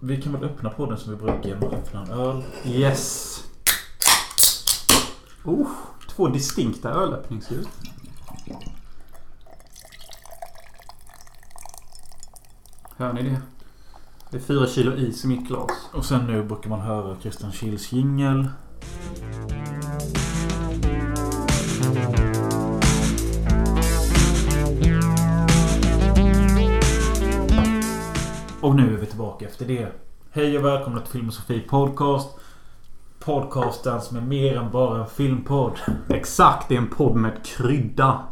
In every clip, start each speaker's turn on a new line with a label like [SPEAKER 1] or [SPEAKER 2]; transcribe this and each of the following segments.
[SPEAKER 1] Vi kan väl öppna på den som vi brukar genom att öppna en öl.
[SPEAKER 2] Yes. Oh, två distinkta ölöppningsljud. Hör ni det? Det är fyra kilo is i mitt glas.
[SPEAKER 1] Och sen nu brukar man höra Christian Kils jingel. Efter det. Hej och välkomna till Filmosofi Podcast. Podcasten som är mer än bara en filmpodd.
[SPEAKER 2] Exakt, det är en podd med krydda.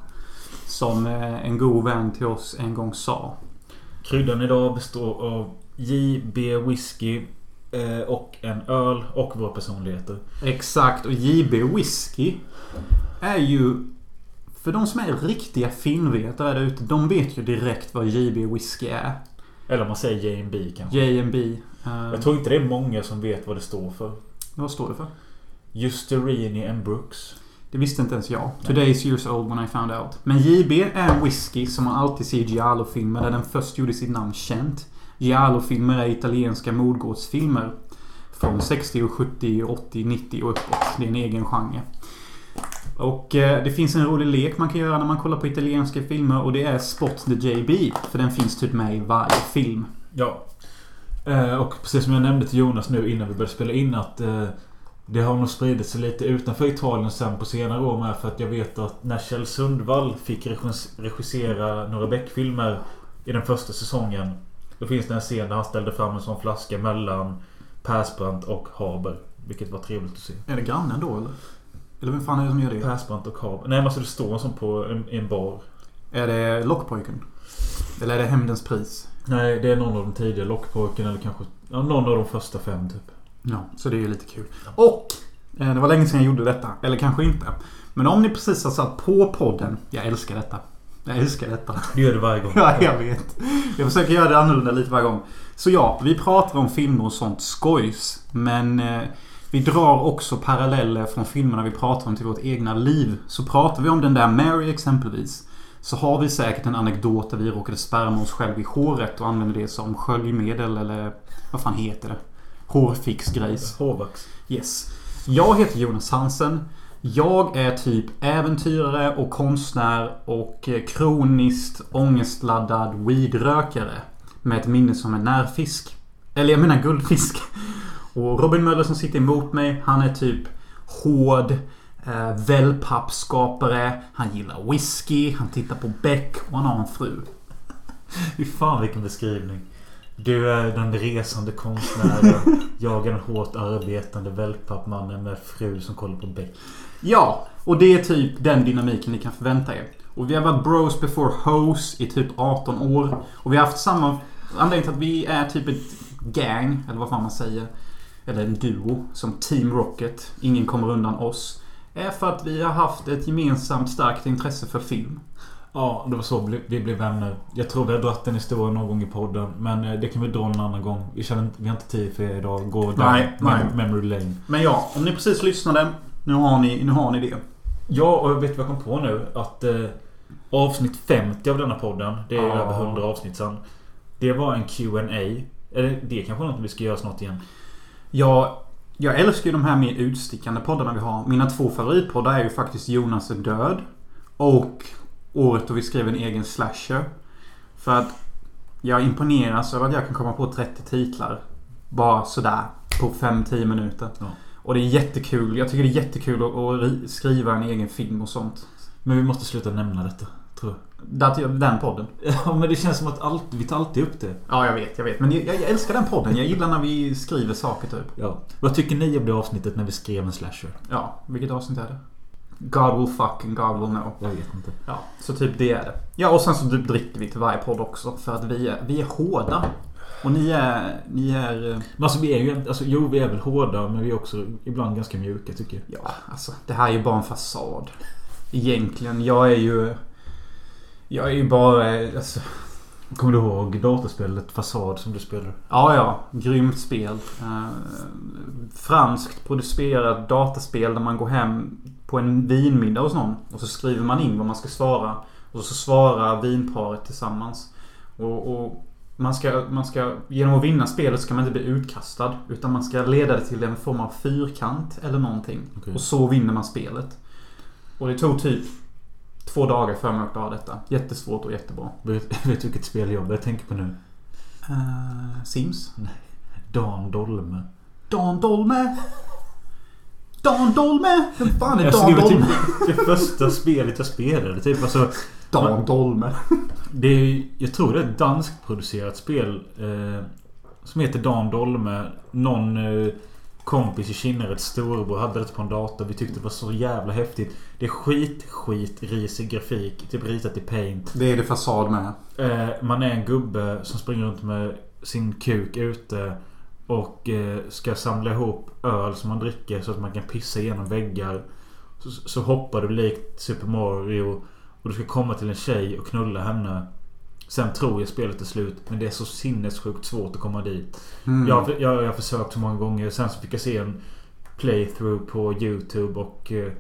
[SPEAKER 2] Som eh, en god vän till oss en gång sa.
[SPEAKER 1] Kryddan idag består av JB Whisky eh, och en öl och våra personligheter.
[SPEAKER 2] Exakt, och JB Whisky är ju... För de som är riktiga filmvetare där ute, de vet ju direkt vad JB Whisky är.
[SPEAKER 1] Eller om man säger JB kanske.
[SPEAKER 2] J&B. eh,
[SPEAKER 1] Jag tror inte det är många som vet vad det står för.
[SPEAKER 2] Vad står det för?
[SPEAKER 1] Justerini and Brooks.
[SPEAKER 2] Det visste inte ens jag. Today is years old when I found out. Men JB är en whisky som man alltid ser i Giallo-filmer där den först gjorde sitt namn känt. Giallo-filmer är italienska mordgårdsfilmer. Från 60, och 70, och 80, 90 och uppåt. Det är en egen genre. Och eh, det finns en rolig lek man kan göra när man kollar på italienska filmer och det är Spot the JB. För den finns typ med i varje film.
[SPEAKER 1] Ja. Eh, och precis som jag nämnde till Jonas nu innan vi började spela in att eh, det har nog spridit sig lite utanför Italien sen på senare år med. För att jag vet att när Kjell Sundvall fick regis- regissera några Beck-filmer i den första säsongen. Då finns det en scen där han ställde fram en sån flaska mellan Persbrandt och Haber. Vilket var trevligt att se.
[SPEAKER 2] Är det grannen då eller? Eller vem fan är det som gör det?
[SPEAKER 1] Persbrandt och Haber. Nej men alltså det står sån på en, en bar.
[SPEAKER 2] Är det Lockpojken? Eller är det Hämndens pris?
[SPEAKER 1] Nej det är någon av de tidiga Lockpojken eller kanske ja, någon av de första fem typ.
[SPEAKER 2] Ja, så det är ju lite kul. Och! eh, Det var länge sedan jag gjorde detta. Eller kanske inte. Men om ni precis har satt på podden. Jag älskar detta. Jag älskar detta.
[SPEAKER 1] Du gör det varje gång.
[SPEAKER 2] Ja, jag vet. Jag försöker göra det annorlunda lite varje gång. Så ja, vi pratar om filmer och sånt skojs. Men eh, vi drar också paralleller från filmerna vi pratar om till vårt egna liv. Så pratar vi om den där Mary exempelvis. Så har vi säkert en anekdot där vi råkade spärma oss själv i håret och använde det som sköljmedel eller vad fan heter det? Hårfixgrejs.
[SPEAKER 1] Hårvax.
[SPEAKER 2] Yes. Jag heter Jonas Hansen. Jag är typ äventyrare och konstnär och kroniskt ångestladdad weedrökare. Med ett minne som en närfisk. Eller jag menar guldfisk. Och Robin Möller som sitter emot mig, han är typ hård. Eh, wellpappskapare. Han gillar whisky. Han tittar på Beck och han har en fru.
[SPEAKER 1] Fy fan vilken beskrivning. Du är den resande konstnären. Jag är den hårt arbetande wellpappmannen med fru som kollar på Beck.
[SPEAKER 2] Ja, och det är typ den dynamiken ni kan förvänta er. Och vi har varit bros before hoes i typ 18 år. Och vi har haft samma... Anledningen till att vi är typ ett gang, eller vad fan man säger. Eller en duo, som Team Rocket. Ingen kommer undan oss. Är för att vi har haft ett gemensamt starkt intresse för film.
[SPEAKER 1] Ja, det var så vi blev vänner. Jag tror vi har dragit den historien någon gång i podden. Men eh, det kan vi dra en annan gång. Vi, känner, vi har inte tid för er idag. Gå
[SPEAKER 2] Nej, nej.
[SPEAKER 1] mem- memory lane.
[SPEAKER 2] Men ja, om ni precis lyssnade. Nu har ni, nu har ni det.
[SPEAKER 1] Ja, och jag vet vad jag kom på nu? Att eh, avsnitt 50 av denna podden. Det är
[SPEAKER 2] Ja.
[SPEAKER 1] över 100 avsnitt sedan. Det var en Q&A Eller det är kanske något vi ska göra snart igen.
[SPEAKER 2] Jag, jag älskar ju de här mer utstickande poddarna vi har. Mina två favoritpoddar är ju faktiskt Jonas är död. Och året då vi skrev en egen slasher. För att jag imponeras över att jag kan komma på 30 titlar. Bara sådär. På 5-10 minuter.
[SPEAKER 1] Ja.
[SPEAKER 2] Och det är jättekul. Jag tycker det är jättekul att, att ri- skriva en egen film och sånt.
[SPEAKER 1] Men vi måste sluta nämna detta. Tror jag.
[SPEAKER 2] Den podden.
[SPEAKER 1] Ja men det känns som att allt, vi tar alltid upp det.
[SPEAKER 2] Ja, jag vet. Jag vet. Men jag, jag älskar den podden. Jag gillar när vi skriver saker typ.
[SPEAKER 1] Ja. Vad tycker ni om det avsnittet när vi skrev en slasher?
[SPEAKER 2] Ja, vilket avsnitt är det? God will fuck and God will know.
[SPEAKER 1] Jag vet inte.
[SPEAKER 2] Ja, så typ det är det. Ja, och sen så typ dricker vi till varje podd också. För att vi är, vi är hårda. Och ni är... Ni är... eh,
[SPEAKER 1] Men alltså vi är ju alltså, Jo vi är väl hårda men vi är också ibland ganska mjuka tycker jag.
[SPEAKER 2] Ja, alltså det här är ju bara en fasad. Egentligen. Jag är ju... Jag är ju bara... Alltså,
[SPEAKER 1] Kommer du ihåg datorspelet Fasad som du spelade?
[SPEAKER 2] ja, ja. Grymt spel. Eh, franskt producerat dataspel där man går hem på en vinmiddag hos någon. Och så skriver man in vad man ska svara. Och så svarar vinparet tillsammans. Och, och man ska, man ska, genom att vinna spelet ska man inte bli utkastad. Utan man ska leda det till en form av fyrkant eller någonting.
[SPEAKER 1] Okej.
[SPEAKER 2] Och så vinner man spelet. Och det tog typ två dagar för mig att klara detta. Jättesvårt och jättebra.
[SPEAKER 1] Vet, vet du vilket spel jag börjar tänka på nu?
[SPEAKER 2] Uh, Sims?
[SPEAKER 1] Dan Dolme.
[SPEAKER 2] Dan Dolme! Dan Dolme! Vem fan är
[SPEAKER 1] Alltså,
[SPEAKER 2] Dan
[SPEAKER 1] typ
[SPEAKER 2] Dolme?
[SPEAKER 1] det första spelet jag spelade. Typ alltså,
[SPEAKER 2] Dan Dolme.
[SPEAKER 1] det är, jag tror det är ett danskproducerat spel. Eh, som heter Dan Dolme. Någon eh, kompis i Kinnared storbror hade det på en dator. Vi tyckte det var så jävla häftigt. Det är skit, skit, risig grafik. Typ ritat i paint.
[SPEAKER 2] Det är det fasad med.
[SPEAKER 1] Eh, man är en gubbe som springer runt med sin kuk ute. Och eh, ska samla ihop öl som man dricker så att man kan pissa igenom väggar. Så, så hoppar du likt Super Mario. Och du ska komma till en tjej och knulla henne. Sen tror jag spelet är slut. Men det är så sinnessjukt svårt att komma dit.
[SPEAKER 2] Mm.
[SPEAKER 1] Jag, jag, jag har försökt så många gånger. Sen så fick jag se en playthrough på YouTube. Och eh,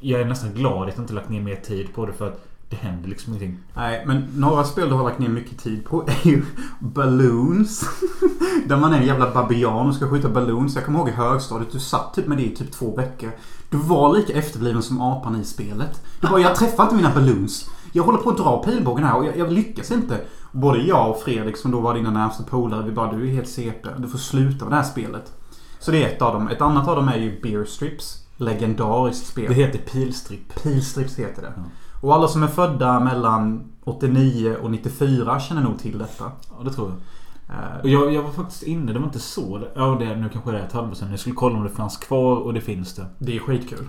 [SPEAKER 1] jag är nästan glad att jag inte lagt ner mer tid på det. För att det händer liksom ingenting.
[SPEAKER 2] Nej, men några spel du har lagt ner mycket tid på är ju Balloons. Där man är en jävla babian och ska skjuta balloons. Jag kommer ihåg i högstadiet. Du satt typ med det i typ två veckor. Du var lika efterbliven som apan i spelet. Du bara, jag träffar inte mina balloons. Jag håller på att dra pilbågen här och jag, jag lyckas inte. Både jag och Fredrik som då var dina närmsta polare. Vi bara, du är helt CP. Du får sluta med det här spelet. Så det är ett av dem. Ett annat av dem är ju Beer Strips. Legendariskt spel.
[SPEAKER 1] Det heter pilstripp.
[SPEAKER 2] Pilstrips heter det.
[SPEAKER 1] Ja.
[SPEAKER 2] Och alla som är födda mellan 89 och 94 känner nog till detta.
[SPEAKER 1] Ja, det tror jag.
[SPEAKER 2] Eh,
[SPEAKER 1] Och jag, jag var faktiskt inne. Det var inte så. Ja, det, nu kanske det är ett halvår sedan. Jag skulle kolla om det fanns kvar och det finns det.
[SPEAKER 2] Det är skitkul.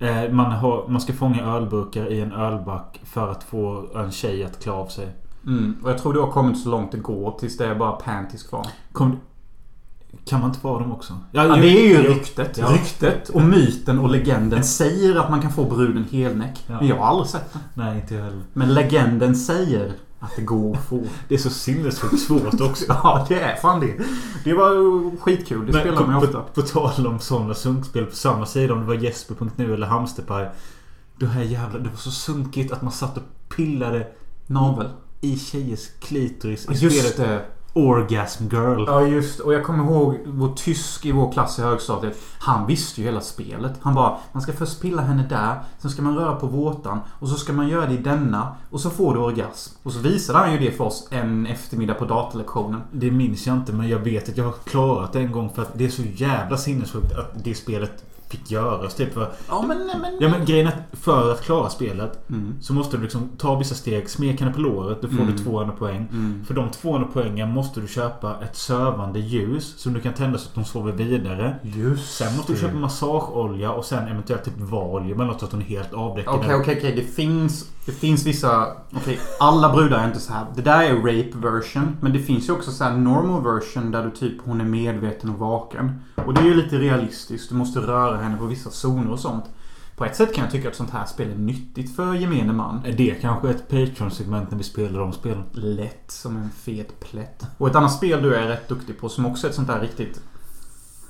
[SPEAKER 1] Eh, man, har, man ska fånga ölburkar i en ölback för att få en tjej att klä av sig.
[SPEAKER 2] Mm. Och jag tror du har kommit så långt det går tills det är bara panties kvar.
[SPEAKER 1] Kom, kan man inte vara dem också?
[SPEAKER 2] Ja,
[SPEAKER 1] jo,
[SPEAKER 2] det är ju ryktet.
[SPEAKER 1] Ja.
[SPEAKER 2] Ryktet och myten och legenden säger att man kan få bruden helnäck.
[SPEAKER 1] Ja.
[SPEAKER 2] Men jag har aldrig sett det.
[SPEAKER 1] Nej, inte jag heller.
[SPEAKER 2] Men legenden säger att det går att få.
[SPEAKER 1] Det är så sinnessjukt svårt också.
[SPEAKER 2] ja, det är fan det. Det var ju skitkul. Det
[SPEAKER 1] Men
[SPEAKER 2] spelar man ju
[SPEAKER 1] på,
[SPEAKER 2] ofta.
[SPEAKER 1] på, på tal om sådana sunkspel på samma sida. Om det var Jesper.nu eller Hamsterpaj. Det här jävla... Det var så sunkigt att man satt och pillade
[SPEAKER 2] Navel.
[SPEAKER 1] i tjejers klitoris i
[SPEAKER 2] Just
[SPEAKER 1] spelet
[SPEAKER 2] det.
[SPEAKER 1] Orgasm Girl.
[SPEAKER 2] Ja just Och jag kommer ihåg vår tysk i vår klass i högstadiet. Han visste ju hela spelet. Han bara Man ska först pilla henne där. Sen ska man röra på vårtan. Och så ska man göra det i denna. Och så får du orgasm. Och så visade han ju det för oss en eftermiddag på datalektionen.
[SPEAKER 1] Det minns jag inte men jag vet att jag har klarat det en gång för att det är så jävla sinnessjukt att det spelet fick göras. Typ för,
[SPEAKER 2] Ja men... men...
[SPEAKER 1] ja men grejen är att för att klara spelet
[SPEAKER 2] Mm.
[SPEAKER 1] så måste du liksom ta vissa steg, smeka henne på låret, då får
[SPEAKER 2] Mm.
[SPEAKER 1] du 200 poäng.
[SPEAKER 2] Mm.
[SPEAKER 1] För de 200 poängen måste du köpa ett sövande ljus som du kan tända så att de sover vidare.
[SPEAKER 2] Just
[SPEAKER 1] Sen måste du
[SPEAKER 2] det.
[SPEAKER 1] köpa massageolja och sen eventuellt typ valium eller något så att hon är helt avdäckad.
[SPEAKER 2] Okej, okej, okej. Det finns... Det finns vissa... Okej, alla brudar är inte så här. Det där är rape version. Men det finns ju också så här normal version där du typ hon är medveten och vaken. Och det är ju lite realistiskt. Du måste röra henne på vissa zoner och sånt. På ett sätt kan jag tycka att sånt här spel är nyttigt för gemene man.
[SPEAKER 1] Är det kanske ett Patreon-segment när vi spelar de spelen?
[SPEAKER 2] Lätt som en fet plätt. Och ett annat spel du är rätt duktig på som också är ett sånt där riktigt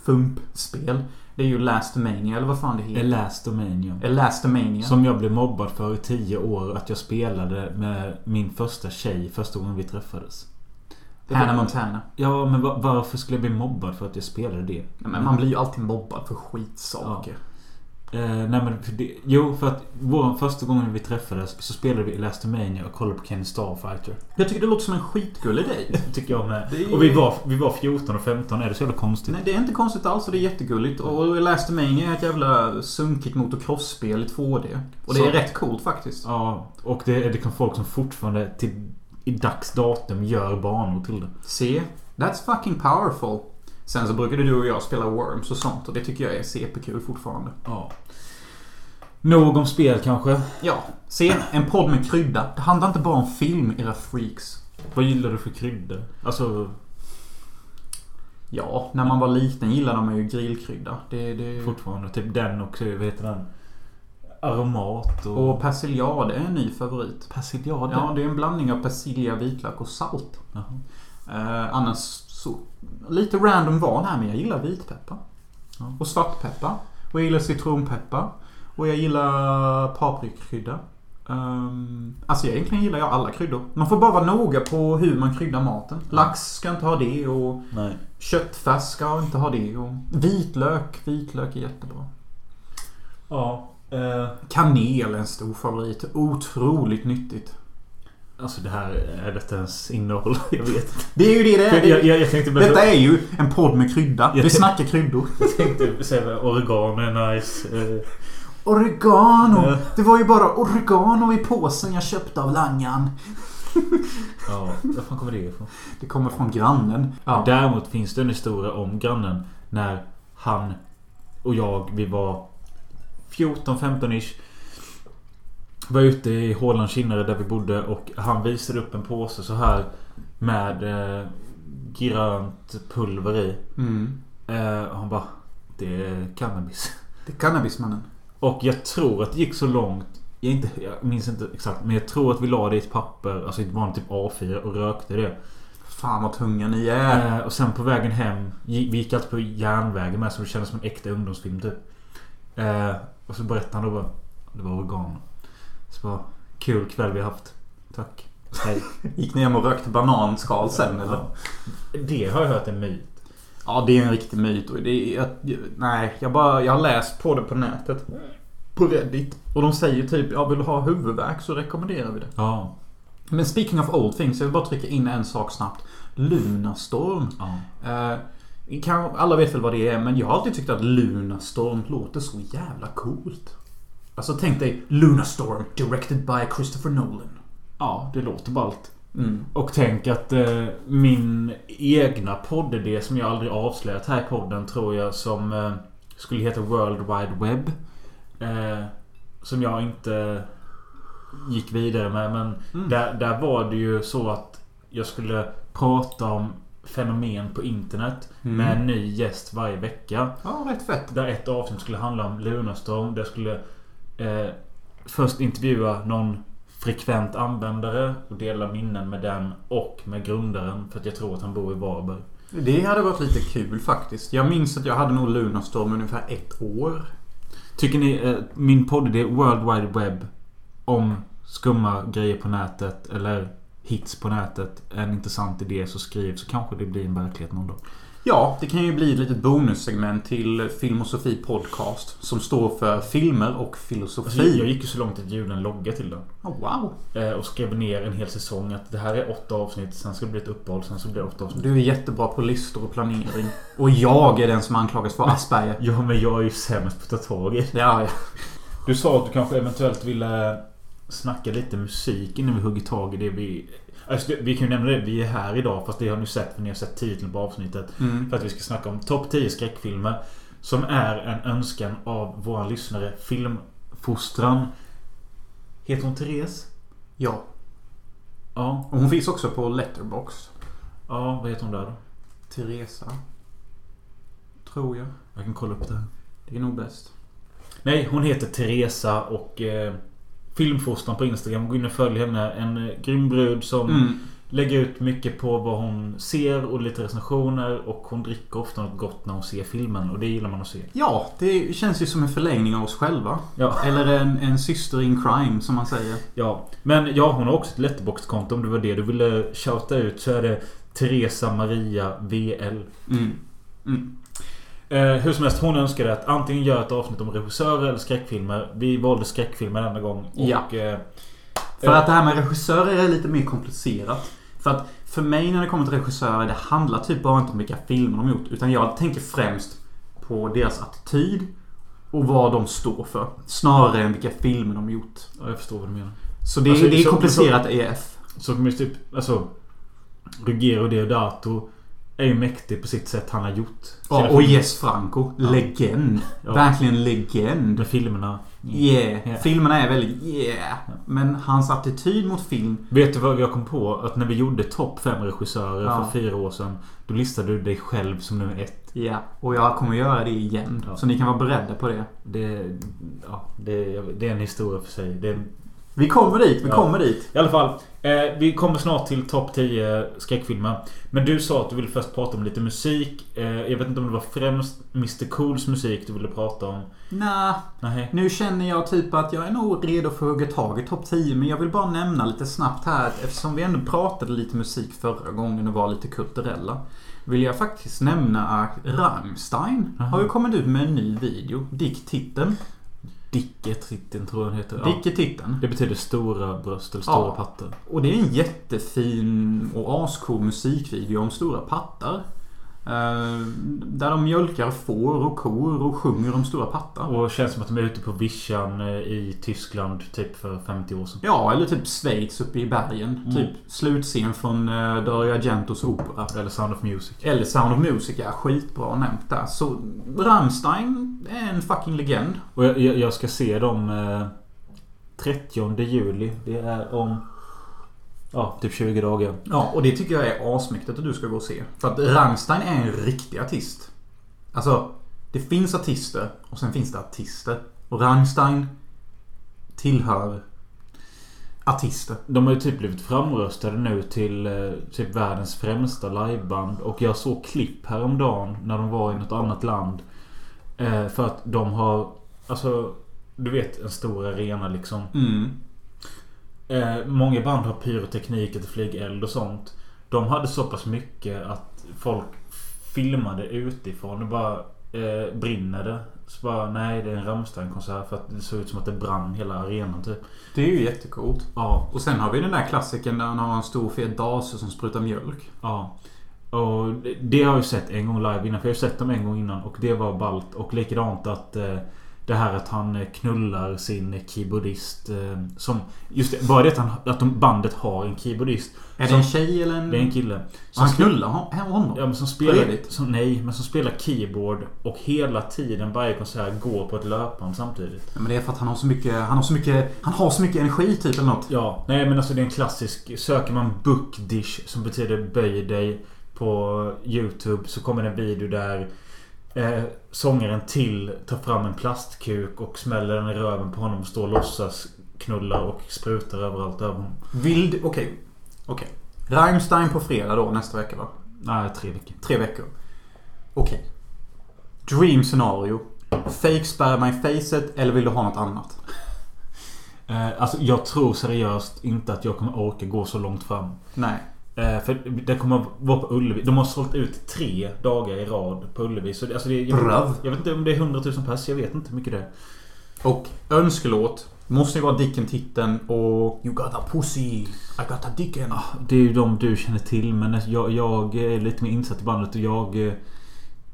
[SPEAKER 2] FUMP-spel. Det är ju Last Mania eller vad fan det heter.
[SPEAKER 1] Elastomania.
[SPEAKER 2] Elastomania.
[SPEAKER 1] Som jag blev mobbad för i tio år. Att jag spelade med min första tjej första gången vi träffades.
[SPEAKER 2] Hannah Montana.
[SPEAKER 1] Ja, men va- varför skulle jag bli mobbad för att jag spelade det?
[SPEAKER 2] Nej, men man blir ju alltid mobbad för skitsaker.
[SPEAKER 1] Eh, nej men för det, Jo, för att vår första gången vi träffades så spelade vi Elastomania och kollade på Kenny Starfighter.
[SPEAKER 2] Jag tycker det låter som en skitgullig.
[SPEAKER 1] Det tycker jag med.
[SPEAKER 2] Är
[SPEAKER 1] Och vi var, vi var 14 och 15. Är det så jävla konstigt?
[SPEAKER 2] Nej, det är inte konstigt alls och det är jättegulligt. Och Elastomania är ett jävla sunkigt motocross-spel i 2D. Och det
[SPEAKER 1] Så-
[SPEAKER 2] är rätt coolt faktiskt.
[SPEAKER 1] Ja, och det, det kan folk som fortfarande till i dags datum gör banor till det.
[SPEAKER 2] Se, that's fucking powerful. Sen så brukade du och jag spela Worms och sånt och det tycker jag är CP-kul fortfarande.
[SPEAKER 1] Ja. Nog om spel kanske.
[SPEAKER 2] Ja, se, en podd med krydda. Det handlar inte bara om film, era freaks.
[SPEAKER 1] Vad gillar du för kryddor? Alltså,
[SPEAKER 2] Ja, när man var liten gillade man ju grillkrydda. Det, det...
[SPEAKER 1] fortfarande. Typ den och, vad heter den? Aromat och...
[SPEAKER 2] Och persiljad är en ny favorit.
[SPEAKER 1] persiljad.
[SPEAKER 2] Ja, det är en blandning av persilja, vitlök och salt. Eh, annars så... Lite random val här men jag gillar vitpeppar.
[SPEAKER 1] Ja.
[SPEAKER 2] Och svartpeppar. Och jag gillar citronpeppar. Och jag gillar paprikakrydda. Um, alltså egentligen gillar jag alla kryddor. Man får bara vara noga på hur man kryddar maten. Lax ska inte ha det och
[SPEAKER 1] Nej.
[SPEAKER 2] köttfärs ska inte ha det. Och vitlök, vitlök är jättebra.
[SPEAKER 1] Ja. Eh,
[SPEAKER 2] Kanel är en stor favorit. Otroligt nyttigt.
[SPEAKER 1] alltså det här är detta ens innehåll? Jag vet inte.
[SPEAKER 2] Det är ju det det är.
[SPEAKER 1] Jag, jag, jag tänkte
[SPEAKER 2] Detta är ju en podd med krydda. Vi snackar kryddor.
[SPEAKER 1] Jag tänkte säga oregano är nice. Eh,
[SPEAKER 2] Oregano!
[SPEAKER 1] Ja.
[SPEAKER 2] Det var ju bara oregano i påsen jag köpte av Langan.
[SPEAKER 1] ja, var fan kommer det ifrån?
[SPEAKER 2] Det kommer från grannen. Ja.
[SPEAKER 1] Däremot finns det en historia om grannen. När han och jag, vi var 14-15 ish. Var ute i Håland Kinnare där vi bodde och han visade upp en påse så här Med eh, grönt pulver i.
[SPEAKER 2] Mm.
[SPEAKER 1] Eh, och han bara Det är cannabis.
[SPEAKER 2] Det är cannabismannen.
[SPEAKER 1] Och jag tror att det gick så långt jag, inte, jag minns inte exakt men jag tror att vi la det i ett papper Alltså ett vanligt typ A4 och rökte det.
[SPEAKER 2] Fan vad tunga ni är.
[SPEAKER 1] Eh, och sen på vägen hem Vi gick alltid på järnvägen med så det kändes som en äkta ungdomsfilm typ. Eh, och så berättade han då bara Det var organ. Så bara Kul kväll vi har haft. Tack. Hej.
[SPEAKER 2] Gick ni hem och rökte bananskal sen eller?
[SPEAKER 1] Det har jag hört en myt.
[SPEAKER 2] Ja, det är en riktig myt. Och det är, jag, nej, jag, bara, jag har läst på det på nätet. På Reddit. Och de säger typ, ja vill ha huvudvärk så rekommenderar vi det.
[SPEAKER 1] Ja.
[SPEAKER 2] Men speaking of old things, jag vill bara trycka in en sak snabbt. Lunarstorm.
[SPEAKER 1] ja.
[SPEAKER 2] Eh, alla vet väl vad det är, men jag har alltid tyckt att Lunarstorm låter så jävla coolt. Alltså tänk dig Lunarstorm, directed by Christopher Nolan.
[SPEAKER 1] Ja, det låter ballt.
[SPEAKER 2] Mm.
[SPEAKER 1] Och tänk att eh, min egna poddidé som jag aldrig avslöjat här i podden tror jag som eh, skulle heta World Wide Web. Eh, som jag inte gick vidare med. Men
[SPEAKER 2] Mm.
[SPEAKER 1] där, där var det ju så att jag skulle prata om fenomen på internet
[SPEAKER 2] Mm.
[SPEAKER 1] med en ny gäst varje vecka.
[SPEAKER 2] Ja, rätt fett.
[SPEAKER 1] Där ett avsnitt skulle handla om Lunarstorm. Där jag skulle eh, först intervjua någon frekvent användare och dela minnen med den och med grundaren. För att jag tror att han bor i Varberg.
[SPEAKER 2] Det hade varit lite kul faktiskt. Jag minns att jag hade nog Lunarstorm ungefär ett år.
[SPEAKER 1] Tycker ni eh, min poddidé World Wide Web om skumma grejer på nätet eller hits på nätet en intressant idé så skriv så kanske det blir en verklighet någon dag.
[SPEAKER 2] Ja, det kan ju bli ett litet bonussegment till Film och Sofie Podcast. Som står för filmer och
[SPEAKER 1] Alltså,
[SPEAKER 2] filosofi.
[SPEAKER 1] jag gick ju så långt att jag gjorde en logga till den.
[SPEAKER 2] Oh, wow.
[SPEAKER 1] Eh, och skrev ner en hel säsong att det här är åtta avsnitt. Sen ska det bli ett uppehåll. Sen så blir det åtta avsnitt.
[SPEAKER 2] Du är jättebra på listor och planering. Och jag är den som anklagas för Asperger.
[SPEAKER 1] Ja men jag är ju sämst på att ta tag i det.
[SPEAKER 2] Ja, ja.
[SPEAKER 1] Du sa att du kanske eventuellt ville snacka lite musik innan vi hugger tag i det vi... Alltså, vi kan ju nämna det. Vi är här idag fast det har ni sett för ni har sett titeln på avsnittet.
[SPEAKER 2] Mm.
[SPEAKER 1] För att vi ska snacka om topp 10 skräckfilmer. Som är en önskan av våra lyssnare. Filmfostran. Heter hon Therese?
[SPEAKER 2] Ja.
[SPEAKER 1] Ja.
[SPEAKER 2] Och hon finns också på Letterbox.
[SPEAKER 1] Ja, vad heter hon där då?
[SPEAKER 2] Teresa. Tror jag.
[SPEAKER 1] Jag kan kolla upp det här.
[SPEAKER 2] Det är nog bäst.
[SPEAKER 1] Nej, hon heter Teresa och eh, Filmfostran på Instagram. Gå in och följ henne. En eh, grym brud som
[SPEAKER 2] Mm.
[SPEAKER 1] lägger ut mycket på vad hon ser och lite recensioner. Och hon dricker ofta något gott när hon ser filmen. Och det gillar man att se.
[SPEAKER 2] Ja, det känns ju som en förlängning av oss själva.
[SPEAKER 1] Ja.
[SPEAKER 2] Eller en, en syster in crime som man säger.
[SPEAKER 1] Ja. Men ja, hon har också ett letterboxkonto om det var det du ville shouta ut. Så är det Teresa Maria VL.
[SPEAKER 2] Mm. Mm.
[SPEAKER 1] Eh, hur som helst, hon önskade att antingen göra ett avsnitt om regissörer eller skräckfilmer. Vi valde skräckfilmer denna gång. Och,
[SPEAKER 2] Ja.
[SPEAKER 1] eh,
[SPEAKER 2] För att det här med regissörer är lite mer komplicerat. För att för mig när det kommer till regissörer, det handlar typ bara inte om vilka filmer de har gjort. Utan jag tänker främst på deras attityd och vad de står för. Snarare än vilka filmer de gjort.
[SPEAKER 1] ja, jag förstår vad du menar.
[SPEAKER 2] Så det,
[SPEAKER 1] Alltså,
[SPEAKER 2] det är
[SPEAKER 1] så-
[SPEAKER 2] komplicerat EF.
[SPEAKER 1] Så kommer typ, alltså Ruggero Deodato är ju mäktig på sitt sätt han har gjort.
[SPEAKER 2] Ja, och. Jess Franco. Legend.
[SPEAKER 1] Ja.
[SPEAKER 2] Verkligen legend.
[SPEAKER 1] Med filmerna.
[SPEAKER 2] Yeah.
[SPEAKER 1] Yeah.
[SPEAKER 2] Filmerna är väldigt yeah. Men hans attityd mot film.
[SPEAKER 1] Vet du vad jag kom på? Att när vi gjorde topp 5 regissörer
[SPEAKER 2] Ja.
[SPEAKER 1] för fyra år sedan. Då listade du dig själv som nummer ett.
[SPEAKER 2] Ja. Och jag kommer göra det igen.
[SPEAKER 1] Ja.
[SPEAKER 2] Så ni kan vara beredda på det.
[SPEAKER 1] Det, ja, det, det är en historia för sig. Det är en
[SPEAKER 2] Vi kommer dit, vi
[SPEAKER 1] Ja.
[SPEAKER 2] kommer dit.
[SPEAKER 1] I alla fall. Eh, vi kommer snart till topp 10 skräckfilmer. Men du sa att du ville först prata om lite musik. Eh, jag vet inte om det var främst Mr Cools musik du ville prata om. Nej.
[SPEAKER 2] nu känner jag typ att jag är nog redo för att hugga tag i topp 10. Men jag vill bara nämna lite snabbt här att eftersom vi ändå pratade lite musik förra gången och var lite kulturella. Vill jag faktiskt nämna att Rammstein
[SPEAKER 1] Aha.
[SPEAKER 2] har ju kommit ut med en ny video. Dick Titten.
[SPEAKER 1] Dicke Tritten tror jag den heter. Ja.
[SPEAKER 2] Dick i titeln.
[SPEAKER 1] Det betyder stora bröst eller stora
[SPEAKER 2] Ja.
[SPEAKER 1] pattar.
[SPEAKER 2] Och det är en jättefin och ascool musikvideo om stora pattar. Eh, där de mjölkar får och kor och sjunger om stora pattar.
[SPEAKER 1] Och känns som att de är ute på vischan eh, i Tyskland typ för 50 år sedan.
[SPEAKER 2] Ja, eller typ Schweiz uppe i bergen.
[SPEAKER 1] Mm.
[SPEAKER 2] Typ slutscen från uh, Dario Argentos opera.
[SPEAKER 1] Eller Sound of Music.
[SPEAKER 2] Eller Sound of Music, ja. Skitbra nämnt där. Så Rammstein är en fucking legend.
[SPEAKER 1] Och jag, jag, ska se dem eh, 30 juli. Det är om... Ja, typ 20 dagar.
[SPEAKER 2] Ja, och det tycker jag är asmäktigt att du ska gå och se. För att Rammstein är en riktig artist. Alltså, det finns artister och sen finns det artister. Och Rammstein tillhör artister.
[SPEAKER 1] De har ju typ blivit framröstade nu till eh, typ världens främsta liveband. Och jag såg klipp häromdagen när de var i något annat land. Eh, för att de har... Alltså... Du vet en stor arena liksom.
[SPEAKER 2] Mm.
[SPEAKER 1] Eh, många band har pyroteknik, ett flygeld och sånt. De hade så pass mycket att folk filmade utifrån. Det bara eh, brinner det. Så bara, nej det är en Rammstein-konsert för att det såg ut som att det brann hela arenan typ.
[SPEAKER 2] Det är ju jättecoolt.
[SPEAKER 1] Ja,
[SPEAKER 2] Och sen har vi den där klassikern där han har en stor fet dase som sprutar mjölk.
[SPEAKER 1] ja. Och det- det har jag ju sett en gång live innan. För jag har sett dem en gång innan och det var ballt. Och likadant att eh, det här att han eh, knullar sin keyboardist. Eh, som, just det, bara det att, han, att de, bandet har en keyboardist.
[SPEAKER 2] Är det
[SPEAKER 1] Som-
[SPEAKER 2] en tjej eller en...
[SPEAKER 1] Det är en kille.
[SPEAKER 2] han
[SPEAKER 1] spe-
[SPEAKER 2] knullar hon- honom?
[SPEAKER 1] Ja men som
[SPEAKER 2] Spelar?
[SPEAKER 1] Som, nej, men som spelar keyboard och hela tiden varje konsert går på ett löpband samtidigt.
[SPEAKER 2] Ja, men det är för att han har så mycket... Han har så mycket... Han har så mycket energi typ eller något.
[SPEAKER 1] Ja, nej men alltså det är en klassisk... Söker man book dish som betyder böj dig på YouTube så kommer det en video där eh, sångaren till tar fram en plastkuk och smäller den i röven på honom och står och låtsas knulla och sprutar överallt över honom.
[SPEAKER 2] Vild... Okej. Okej. Rammstein på fredag då nästa vecka va?
[SPEAKER 1] Nej, tre veckor.
[SPEAKER 2] Tre veckor. Okej. Dream scenario. Fake spärra mig facet eller vill du ha något annat?
[SPEAKER 1] Eh, alltså jag tror seriöst inte att jag kommer orka gå så långt fram.
[SPEAKER 2] Nej.
[SPEAKER 1] Eh, för det kommer vara på Ullevi. De har sålt ut tre dagar i rad på Ullevi. Så det, alltså det, jag,
[SPEAKER 2] Brav.
[SPEAKER 1] jag vet inte om det är 100 000 pers. Jag vet inte hur mycket det är.
[SPEAKER 2] Och önskelåt. Måste ju vara Dicken Titten och You got a pussy. I got a dicken.
[SPEAKER 1] Det är ju de du känner till. Men jag, jag är lite mer insatt i bandet och jag... eh,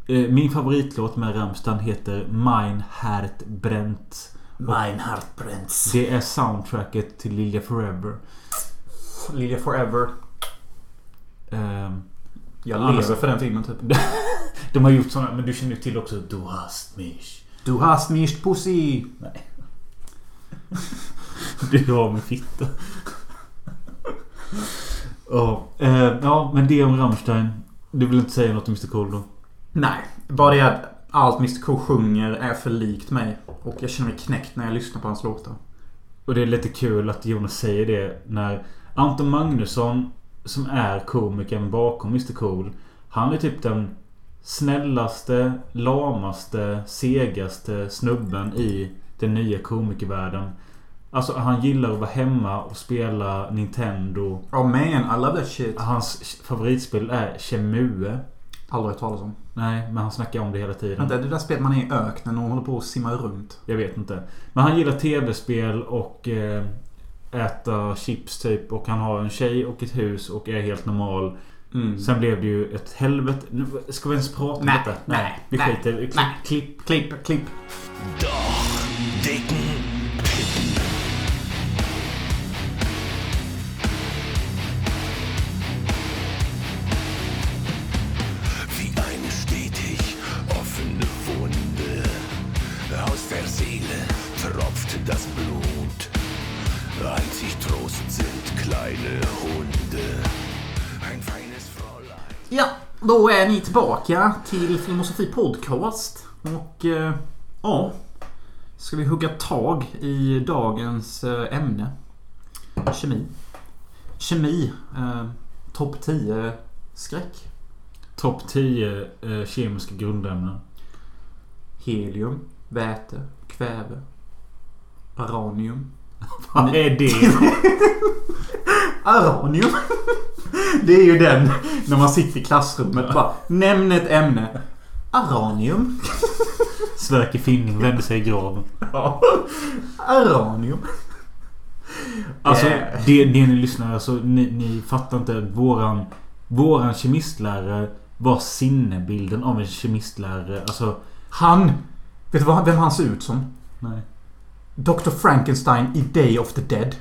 [SPEAKER 1] eh, Min favoritlåt med Rammstein heter Mein Hert brennt.
[SPEAKER 2] Mein heart bränns.
[SPEAKER 1] Det är soundtracket till Lilja Forever.
[SPEAKER 2] Lilja Forever.
[SPEAKER 1] Ehm,
[SPEAKER 2] Jag lever för den filmen typ.
[SPEAKER 1] De har gjort såna, men du känner ju till också Du hast mich.
[SPEAKER 2] Du hast mich pussy.
[SPEAKER 1] Nej. Du har min fitta. Ja, eh, ja, men det om Rammstein. Du vill inte säga något om Mr Cool då?
[SPEAKER 2] Nej. Bara det att allt Mr K sjunger är för likt mig. Och jag känner mig knäckt när jag lyssnar på hans låtar.
[SPEAKER 1] Och det är lite kul att Jonas säger det när Anton Magnusson som är komikern bakom Mr Cool. Han är typ den snällaste, lamaste, segaste snubben i den nya komikervärlden. Alltså han gillar att vara hemma och spela Nintendo.
[SPEAKER 2] Oh man, I love that shit.
[SPEAKER 1] Hans favoritspel är Chemue.
[SPEAKER 2] Aldrig hört talas om.
[SPEAKER 1] Nej, men han snackar om det hela tiden.
[SPEAKER 2] Vänta, det där spelet man är i öknen och håller på att simma runt.
[SPEAKER 1] Jag vet inte. Men han gillar tv-spel och eh, äta chips typ. Och han har en tjej och ett hus och är helt normal.
[SPEAKER 2] Mm.
[SPEAKER 1] Sen blev det ju ett helvete. Nu- Ska vi ens prata om
[SPEAKER 2] Nej,
[SPEAKER 1] detta?
[SPEAKER 2] nej,
[SPEAKER 1] Vi
[SPEAKER 2] nej,
[SPEAKER 1] skiter i klipp, klipp.
[SPEAKER 2] Klipp, klipp.
[SPEAKER 3] Trost sind kleine Hunde. Ein feines Fräulein.
[SPEAKER 2] Ja, då är ni tillbaka till Filmosofi Podcast. Och eh, ja, ska vi hugga tag i dagens eh, ämne. Kemi. Kemi. Eh, Topp 10 skräck.
[SPEAKER 1] Topp 10 eh, kemiska grundämnen.
[SPEAKER 2] Helium. Väte. Kväve. Aranium.
[SPEAKER 1] Vad är det?
[SPEAKER 2] Aranium? Det är ju den när man sitter i klassrummet bara Nämn ett ämne. Aranium.
[SPEAKER 1] Sverker Finning vände sig i graven.
[SPEAKER 2] Ja. Aranium.
[SPEAKER 1] Alltså,
[SPEAKER 2] Eh.
[SPEAKER 1] det, det ni lyssnar alltså, ni, ni fattar inte. Våran, våran kemistlärare var sinnebilden av en kemistlärare. Alltså,
[SPEAKER 2] Han. Vet du vad, vem han ser ut som?
[SPEAKER 1] nej.
[SPEAKER 2] Dr. Frankenstein i Day of the Dead.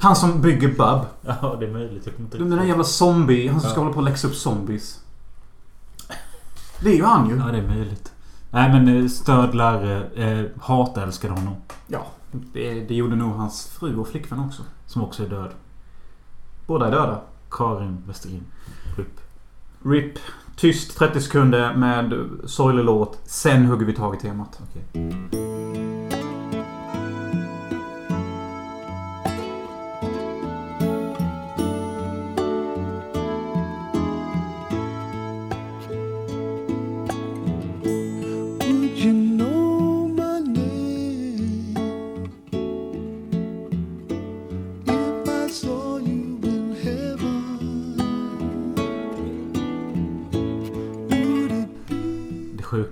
[SPEAKER 2] Han som bygger Bub.
[SPEAKER 1] Ja, det är möjligt. Jag inte
[SPEAKER 2] Den där jävla zombie. Han som ska
[SPEAKER 1] Ja.
[SPEAKER 2] hålla på och läxa upp zombies. Det är ju han ju.
[SPEAKER 1] Ja, det är möjligt. Nej, men eh, störd lärare. Eh, hatälskade honom.
[SPEAKER 2] Ja. Det, det gjorde nog hans fru och flickvän också.
[SPEAKER 1] Som också är död.
[SPEAKER 2] Båda är döda.
[SPEAKER 1] Karin Westerin. RIP.
[SPEAKER 2] RIP. Tyst 30 sekunder med sorglig låt. Sen hugger vi tag i temat.
[SPEAKER 1] Okej.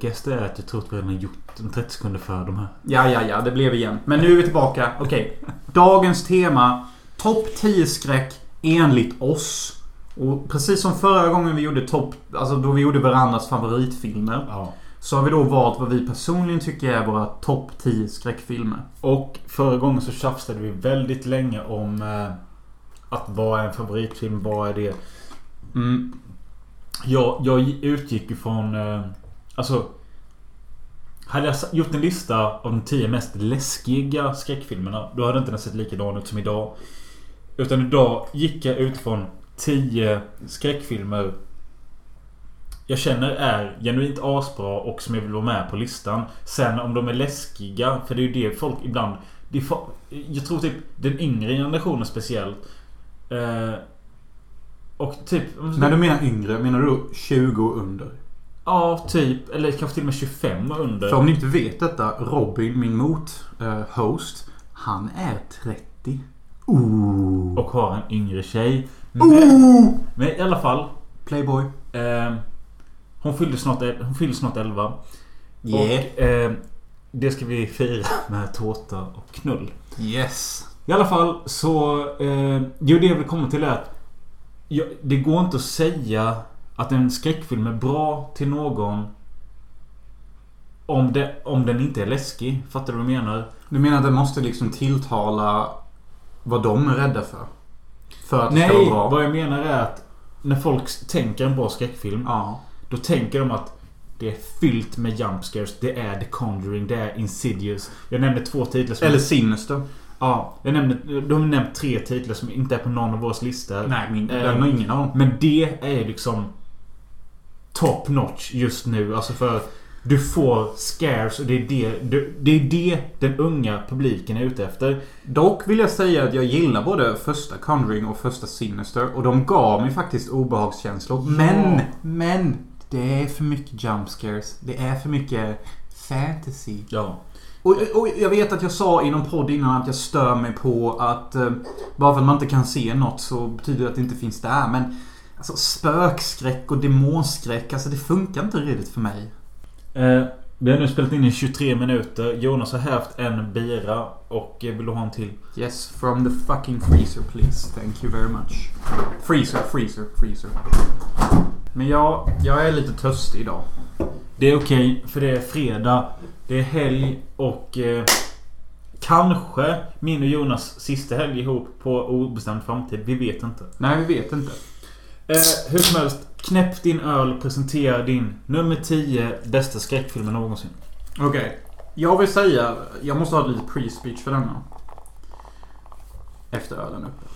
[SPEAKER 1] Sjukaste är att jag tror att vi redan gjort en 30 sekunder för de här.
[SPEAKER 2] Ja, ja, ja. Det blev igen. Men nu är vi tillbaka. Okej. Dagens tema. Topp 10 skräck enligt oss. Och precis som förra gången vi gjorde topp... Alltså då vi gjorde varandras favoritfilmer.
[SPEAKER 1] Ja.
[SPEAKER 2] Så har vi då valt vad vi personligen tycker är våra topp 10 skräckfilmer.
[SPEAKER 1] Och förra gången så tjafsade vi väldigt länge om eh, att vad är en favoritfilm? Vad är det?
[SPEAKER 2] Mm.
[SPEAKER 1] Jag, jag utgick ifrån... Eh, alltså... Hade jag gjort en lista av de tio mest läskiga skräckfilmerna Då hade inte den sett likadan ut som idag. Utan idag gick jag ut från tio skräckfilmer jag känner är genuint asbra och som jag vill vara med på listan. Sen om de är läskiga, för det är ju det folk ibland... Det är, jag tror typ den yngre generationen speciellt. Eh, och typ...
[SPEAKER 2] När du menar yngre, menar du då 20 och under?
[SPEAKER 1] Ja, typ. Eller kanske till och med 25 och under.
[SPEAKER 2] För om ni inte vet detta, Robin, min mot-host, han är 30. Ooh.
[SPEAKER 1] Och har en yngre tjej. Men,
[SPEAKER 2] Ooh.
[SPEAKER 1] men i alla fall.
[SPEAKER 2] Playboy.
[SPEAKER 1] Eh, hon, fyllde snart, hon fyllde snart 11.
[SPEAKER 2] Yeah.
[SPEAKER 1] Och eh, det ska vi fira med tårta och knull.
[SPEAKER 2] Yes.
[SPEAKER 1] I alla fall så... Eh, jo, det jag vill komma till är att... Ja, det går inte att säga att en skräckfilm är bra till någon om, det, om den inte är läskig. Fattar du vad jag menar?
[SPEAKER 2] Du menar att det måste liksom tilltala vad de är rädda för? För att det ska
[SPEAKER 1] Nej,
[SPEAKER 2] vara bra?
[SPEAKER 1] vad jag menar är att när folk tänker en bra skräckfilm.
[SPEAKER 2] Ja.
[SPEAKER 1] Då tänker de att det är fyllt med jump scares. Det är The Conjuring. Det är Insidious. Jag nämnde två titlar som...
[SPEAKER 2] Eller Sinister.
[SPEAKER 1] Ja, jag nämnde... De har nämnt tre titlar som inte är på någon av våra listor.
[SPEAKER 2] Nej, min,
[SPEAKER 1] Eh,
[SPEAKER 2] den har ingen av dem.
[SPEAKER 1] Men det är liksom top notch just nu. Alltså för du får scares och det är det, det, är det den unga publiken är ute efter.
[SPEAKER 2] Dock vill jag säga att jag gillar både första Conjuring och första Sinister. Och de gav mig faktiskt obehagskänslor. Men, men. Det är för mycket jump scares. Det är för mycket fantasy.
[SPEAKER 1] Ja.
[SPEAKER 2] Och, och jag vet att jag sa i någon podd innan att jag stör mig på att eh, bara för att man inte kan se något så betyder det att det inte finns där. Men alltså spökskräck och demonskräck, alltså det funkar inte riktigt för mig.
[SPEAKER 1] Eh, vi har nu spelat in i 23 minuter. Jonas har hävt en bira och eh, vill du ha en till?
[SPEAKER 2] Yes, from the fucking freezer please. Thank you very much. Freezer, freezer, freezer. Men jag, jag är lite törstig idag.
[SPEAKER 1] Det är okej, för det är fredag. Det är helg och eh, kanske min och Jonas sista helg ihop på obestämd framtid. Vi vet inte.
[SPEAKER 2] Nej, vi vet inte.
[SPEAKER 1] Eh, hur som helst, knäpp din öl och presentera din nummer 10 bästa skräckfilmen någonsin.
[SPEAKER 2] Okej. Jag vill säga, jag måste ha lite pre-speech för denna. Efter ölen uppe.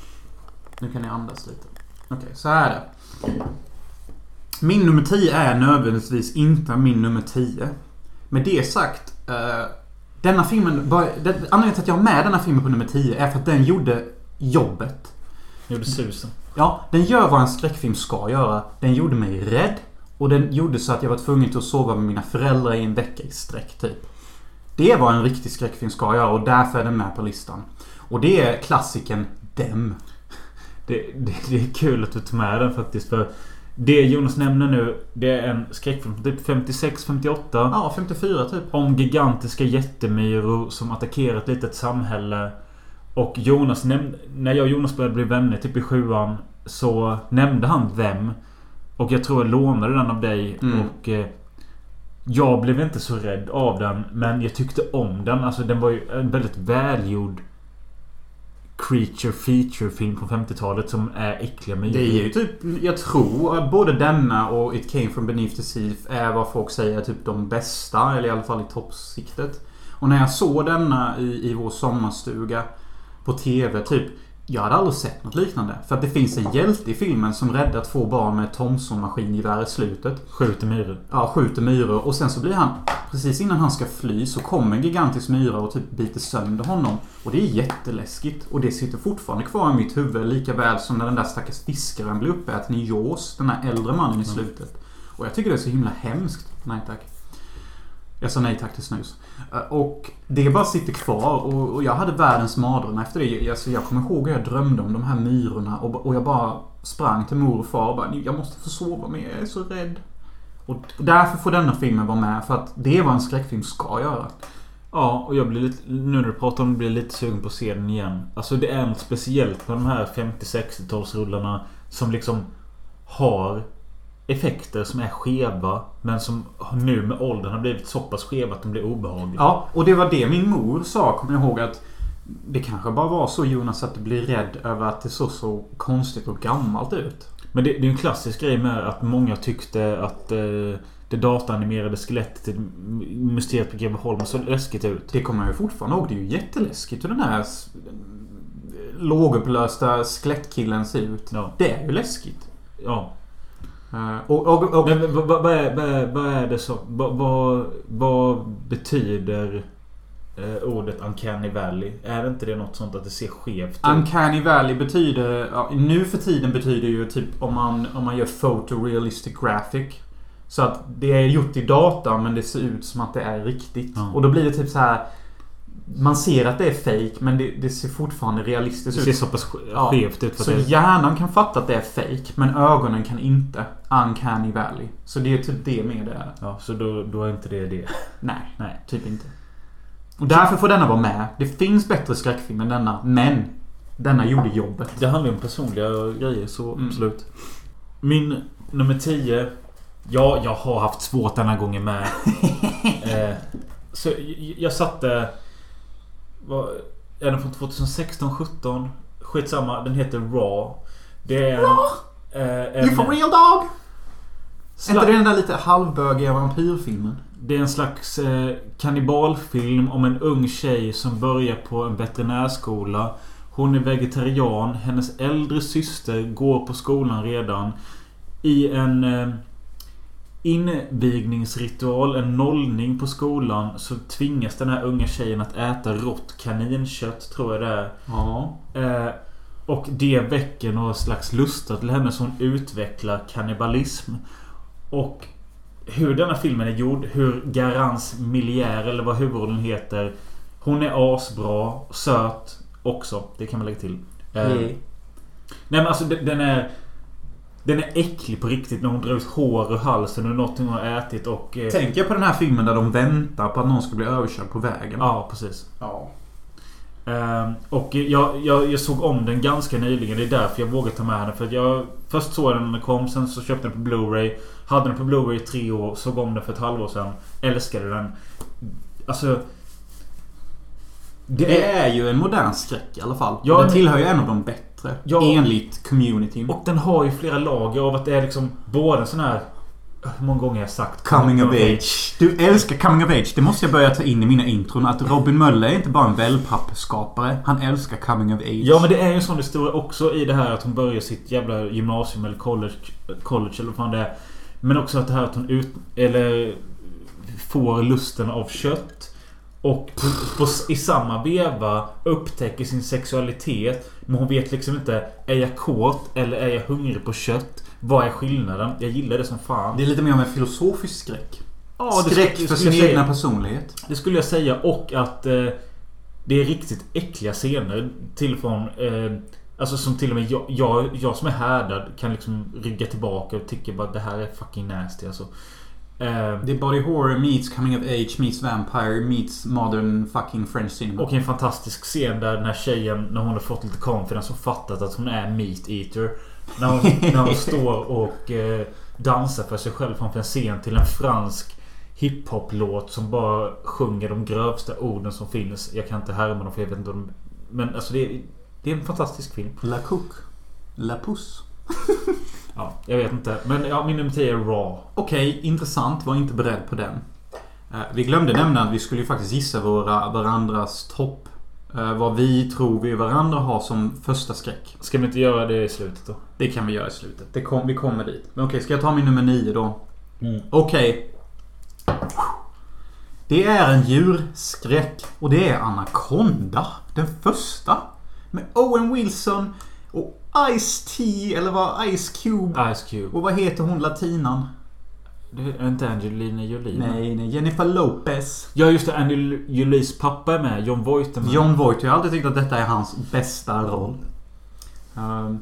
[SPEAKER 2] Nu kan ni andas lite. Okej, så här är det. Min nummer 10 är nödvändigtvis inte min nummer 10. Med det sagt. Eh, denna filmen... Anledningen till att jag har med denna filmen på nummer 10 är för att den gjorde jobbet.
[SPEAKER 1] Gjorde susen.
[SPEAKER 2] Ja, den gör vad en skräckfilm ska göra. Den gjorde mig rädd. Och den gjorde så att jag var tvungen att sova med mina föräldrar i en vecka i sträck, typ. Det är vad en riktig skräckfilm ska göra och därför är den med på listan. Och det är klassikern Dem.
[SPEAKER 1] Det, det, det är kul att du tar med den faktiskt. För det Jonas nämner nu, det är en skräckfilm från typ 56-58.
[SPEAKER 2] Ja, 54 typ.
[SPEAKER 1] Om gigantiska jättemyror som attackerar ett litet samhälle. Och Jonas nämnde... När jag och Jonas började bli vänner typ i sjuan. Så nämnde han Them. Och jag tror jag lånade den av dig.
[SPEAKER 2] Mm.
[SPEAKER 1] Och... Eh, jag blev inte så rädd av den. Men jag tyckte om den. Alltså den var ju en väldigt välgjord... Creature feature film från 50-talet som är äckliga myror.
[SPEAKER 2] Det är ju typ, jag tror att både denna och It came from beneath the sea är vad folk säger är typ de bästa. Eller i alla fall i toppsiktet. Och när jag såg denna i, i vår sommarstuga på TV, typ. Jag hade aldrig sett något liknande. För att det finns en hjälte i filmen som räddar två barn med ett Thompson-maskingevär i slutet.
[SPEAKER 1] Skjuter myror.
[SPEAKER 2] Ja, skjuter myror och sen så blir han... Precis innan han ska fly så kommer en gigantisk myra och typ biter sönder honom. Och det är jätteläskigt. Och det sitter fortfarande kvar i mitt huvud lika väl som när den där stackars fiskaren blir uppäten i Jaws. Den här äldre mannen i slutet. Och jag tycker det är så himla hemskt. Nej tack. Jag sa nej tack till snus. Eh, och det bara sitter kvar och, och jag hade världens mardröm efter det. Alltså jag kommer ihåg hur jag drömde om de här myrorna och, och jag bara sprang till mor och far och bara Jag måste få sova mer, jag är så rädd. Och därför får denna filmen vara med för att det är vad en skräckfilm ska göra.
[SPEAKER 1] Ja, och jag blir lite... Nu när du pratar om det blir jag lite sugen på att se den igen. Alltså det är något speciellt med de här 50-60-talsrullarna som liksom har effekter som är skeva. Men som nu med åldern har blivit så pass skeva att de blir obehagliga.
[SPEAKER 2] Ja, och det var det min mor sa, kommer jag ihåg att det kanske bara var så Jonas att du blir rädd över att det såg så konstigt och gammalt ut.
[SPEAKER 1] Men det, det är en klassisk grej med att många tyckte att eh, det dataanimerade skelettet i Mysteriet på Greveholm såg läskigt ut.
[SPEAKER 2] Det kommer jag ju fortfarande ihåg. Det är ju jätteläskigt hur den här s- lågupplösta skelettkillen ser ut.
[SPEAKER 1] Ja.
[SPEAKER 2] Det är ju läskigt.
[SPEAKER 1] ja.
[SPEAKER 2] Eh, och, och, och,
[SPEAKER 1] Men vad, vad, är, vad, är, det som... Vad, vad, betyder eh, ordet Uncanny Valley? Är det inte det något sånt att det ser skevt ut?
[SPEAKER 2] Uncanny Valley betyder... Ja, nu för tiden betyder ju typ om man, om man gör photorealistic graphic. Så att det är gjort i data men det ser ut som att det är riktigt.
[SPEAKER 1] Ja.
[SPEAKER 2] Och då blir det typ så här. Man ser att det är fake men det, det ser fortfarande
[SPEAKER 1] Det
[SPEAKER 2] realistiskt
[SPEAKER 1] ser
[SPEAKER 2] ut.
[SPEAKER 1] så pass ske-
[SPEAKER 2] Ja.
[SPEAKER 1] skevt ut för
[SPEAKER 2] Så
[SPEAKER 1] det...
[SPEAKER 2] hjärnan kan fatta att det är fake men ögonen kan inte. Uncanny Valley. Så det är typ det med det är.
[SPEAKER 1] Ja, så då, då är inte det det.
[SPEAKER 2] Nej,
[SPEAKER 1] Nej.
[SPEAKER 2] typ inte. Och därför får denna vara med. Det finns bättre skräckfilm än denna. Men denna gjorde jobbet.
[SPEAKER 1] Det handlar ju om personliga grejer, så
[SPEAKER 2] Mm.
[SPEAKER 1] absolut. Min nummer 10. Ja, jag har haft svårt denna gången med. eh, så jag, jag satte... Är den från 2016, 17? Skitsamma, den heter Raw. Det är... Raw? Eh, en,
[SPEAKER 2] You for real dog? Är inte det den där lite halvbögiga vampyrfilmen?
[SPEAKER 1] Det är en slags eh, kannibalfilm om en ung tjej som börjar på en veterinärskola. Hon är vegetarian. Hennes äldre syster går på skolan redan. I en eh, invigningsritual, en nollning på skolan, så tvingas den här unga tjejen att äta rått kaninkött, tror jag det är.
[SPEAKER 2] Ja.
[SPEAKER 1] Eh, och det väcker någon slags lusta till henne som utvecklar kannibalism. Och hur denna filmen är gjord, hur Garans Miliär eller vad huvudrollen heter. Hon är asbra, söt också. Det kan man lägga till. Eh, Nej men alltså den den är... Den är äcklig på riktigt när hon drar ut hår ur halsen och något hon har ätit och... Eh,
[SPEAKER 2] Tänker jag på den här filmen där de väntar på att någon ska bli överkörd på vägen.
[SPEAKER 1] ja, precis.
[SPEAKER 2] Ja.
[SPEAKER 1] Ehm, och jag, jag, jag såg om den ganska nyligen. Det är därför jag vågar ta med den. För jag först såg den när den kom. Sen så köpte den på Blu-ray. Hade den på Blu-ray i tre år. Såg om den för ett halvår sedan. Älskade den. Alltså...
[SPEAKER 2] Det är ju en modern skräck i alla fall.
[SPEAKER 1] Ja,
[SPEAKER 2] den tillhör ju en av de bättre.
[SPEAKER 1] Ja.
[SPEAKER 2] Enligt communityn.
[SPEAKER 1] Och den har ju flera lager av att det är liksom både en sån här... Hur många gånger har jag sagt
[SPEAKER 2] Coming of age. Du älskar coming of age. Det måste jag börja ta in i mina intron. Att Robin Möller är inte bara en wellpappskapare. Han älskar coming of age.
[SPEAKER 1] Ja men det är ju en sån historia också i det här att hon börjar sitt jävla gymnasium eller college. College eller vad fan det är. Men också att det här att hon ut... Eller... Får lusten av kött. Och på, på, i samma veva upptäcker sin sexualitet. Men hon vet liksom inte. Är jag kåt eller är jag hungrig på kött? Vad är skillnaden? Jag gillar det som fan.
[SPEAKER 2] Det är lite mer om en filosofisk skräck.
[SPEAKER 1] Ja,
[SPEAKER 2] skräck för sin egna personlighet.
[SPEAKER 1] Det skulle jag säga och att eh, det är riktigt äckliga scener till och från. Eh, alltså som till och med jag, jag, jag som är härdad kan liksom rygga tillbaka och tycka bara det här är fucking nasty alltså. Eh,
[SPEAKER 2] Det är body horror meets coming of age meets vampire meets modern fucking French cinema.
[SPEAKER 1] och en fantastisk scen där den här tjejen när hon har fått lite confidence och fattat att hon är meat eater. När hon, när hon står och eh, dansar för sig själv framför en scen till en fransk hiphop-låt som bara sjunger de grövsta orden som finns. Jag kan inte härma dem för jag vet inte om de... Men alltså det är, det är en fantastisk film.
[SPEAKER 2] La Cook. La Puss.
[SPEAKER 1] Ja, jag vet inte. Men ja, min nummer 10 är Raw.
[SPEAKER 2] Okej, intressant. Var inte beredd på den. Eh, Vi glömde nämna att vi skulle ju faktiskt gissa våra, varandras topp. Eh, Vad vi tror vi varandra har som första skräck.
[SPEAKER 1] Ska vi inte göra det i slutet då?
[SPEAKER 2] Det kan vi göra i slutet. Det kom, vi kommer dit. Men okej, ska jag ta min nummer nio då?
[SPEAKER 1] Mm.
[SPEAKER 2] Okej. Det är en djurskräck. Och det är Anaconda. Den första. Med Owen Wilson Ice-T eller vad? Ice Cube.
[SPEAKER 1] Ice Cube.
[SPEAKER 2] Och vad heter hon latinan?
[SPEAKER 1] Det är inte Angelina Jolie?
[SPEAKER 2] Nej, nej. Jennifer Lopez.
[SPEAKER 1] Ja just det, Angelina Jolies pappa är med. John Voight är med.
[SPEAKER 2] John Voight. Jag har alltid tyckt att detta är hans bästa roll. Ehm,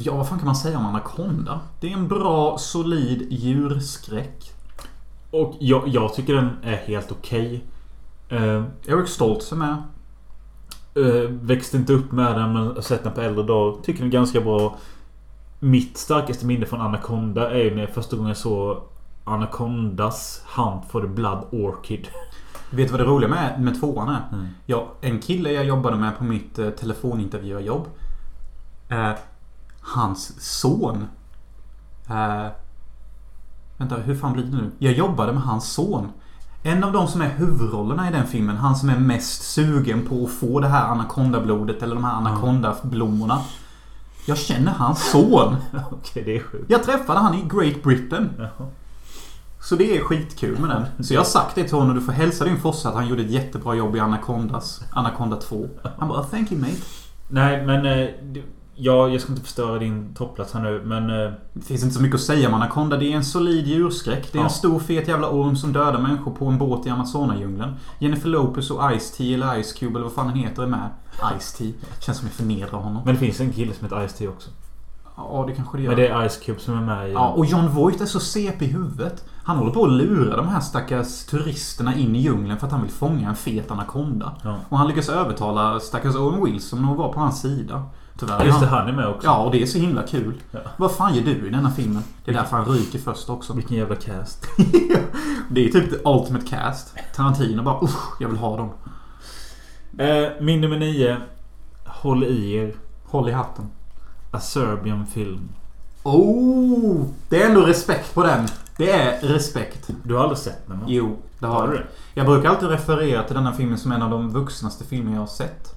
[SPEAKER 2] ja, vad fan kan man säga om Anaconda? Det är en bra, solid djurskräck.
[SPEAKER 1] Och jag, jag tycker den är helt okej. Eh,
[SPEAKER 2] Eric Stoltz är med.
[SPEAKER 1] Eh, växte inte upp med den men har sett den på äldre dagar. Tycker den är ganska bra. Mitt starkaste minne från Anaconda är ju när jag första gången jag såg Anacondas Hunt for the Blood Orchid.
[SPEAKER 2] Vet du vad det roliga med, med tvåan är?
[SPEAKER 1] Mm.
[SPEAKER 2] Ja, en kille jag jobbade med på mitt eh, telefonintervjuarjobb. Eh, hans son. Eh, vänta, hur fan blir det nu? Jag jobbade med hans son. En av de som är huvudrollerna i den filmen. Han som är mest sugen på att få det här Anaconda-blodet eller de här Anaconda-blommorna. Jag känner hans son.
[SPEAKER 1] Okej, det är sjukt.
[SPEAKER 2] Jag träffade han i Great Britain.
[SPEAKER 1] Jaha.
[SPEAKER 2] Så det är skitkul med den. Så jag har sagt det till honom. Du får hälsa din farsa att han gjorde ett jättebra jobb i Anacondas. Anaconda 2. Han bara Thank you mate.
[SPEAKER 1] Nej men... Ja, jag ska inte förstöra din topplats här nu men... Eh,
[SPEAKER 2] Det finns inte så mycket att säga om Anaconda. Det är en solid djurskräck. Det är
[SPEAKER 1] Ja.
[SPEAKER 2] en stor fet jävla orm som dödar människor på en båt i Amazonadjungeln. Jennifer Lopez och Ice-T eller Ice Cube eller vad fan han heter är med. Ice-T. Känns som jag förnedrar honom.
[SPEAKER 1] men det finns en kille som heter Ice-T också.
[SPEAKER 2] Ja, det kanske det gör.
[SPEAKER 1] Men det är Ice Cube som är med i...
[SPEAKER 2] Ja, och John Voight är så CP i huvudet. Han håller på att lura de här stackars turisterna in i djungeln för att han vill fånga en fet anakonda.
[SPEAKER 1] Ja.
[SPEAKER 2] Och han lyckas övertala stackars Owen Wilson att vara på hans sida. Tyvärr.
[SPEAKER 1] Just det,
[SPEAKER 2] han...
[SPEAKER 1] är med också.
[SPEAKER 2] Ja, och det är så himla kul.
[SPEAKER 1] Ja.
[SPEAKER 2] Vad fan gör du i denna filmen? Det är därför han ryker först också.
[SPEAKER 1] Vilken jävla cast.
[SPEAKER 2] det är typ the ultimate cast. Tarantino bara usch, jag vill ha dem.
[SPEAKER 1] Eh, min nummer nio. Håll i er.
[SPEAKER 2] Håll i hatten.
[SPEAKER 1] A Serbian film.
[SPEAKER 2] Oh! Det är ändå respekt på den. Det är respekt.
[SPEAKER 1] Du har aldrig sett den va?
[SPEAKER 2] Jo, det har
[SPEAKER 1] Har du det?
[SPEAKER 2] Jag brukar alltid referera till denna filmen som en av de vuxnaste filmer jag har sett.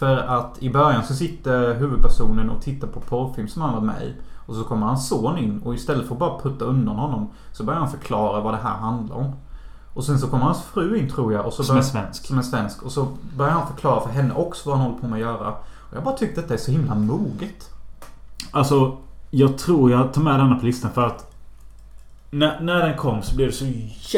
[SPEAKER 2] För att i början så sitter huvudpersonen och tittar på porrfilm som han var med i. Och så kommer hans son in och istället för att bara putta undan honom så börjar han förklara vad det här handlar om. Och sen så kommer hans fru in tror jag. Och så
[SPEAKER 1] Som
[SPEAKER 2] börjar,
[SPEAKER 1] är svensk.
[SPEAKER 2] Som är svensk. Och så börjar han förklara för henne också vad han håller på med att göra. Och jag bara tyckte att det är så himla moget.
[SPEAKER 1] Alltså, jag tror jag tar med denna på listan för att när, när den kom så blev det så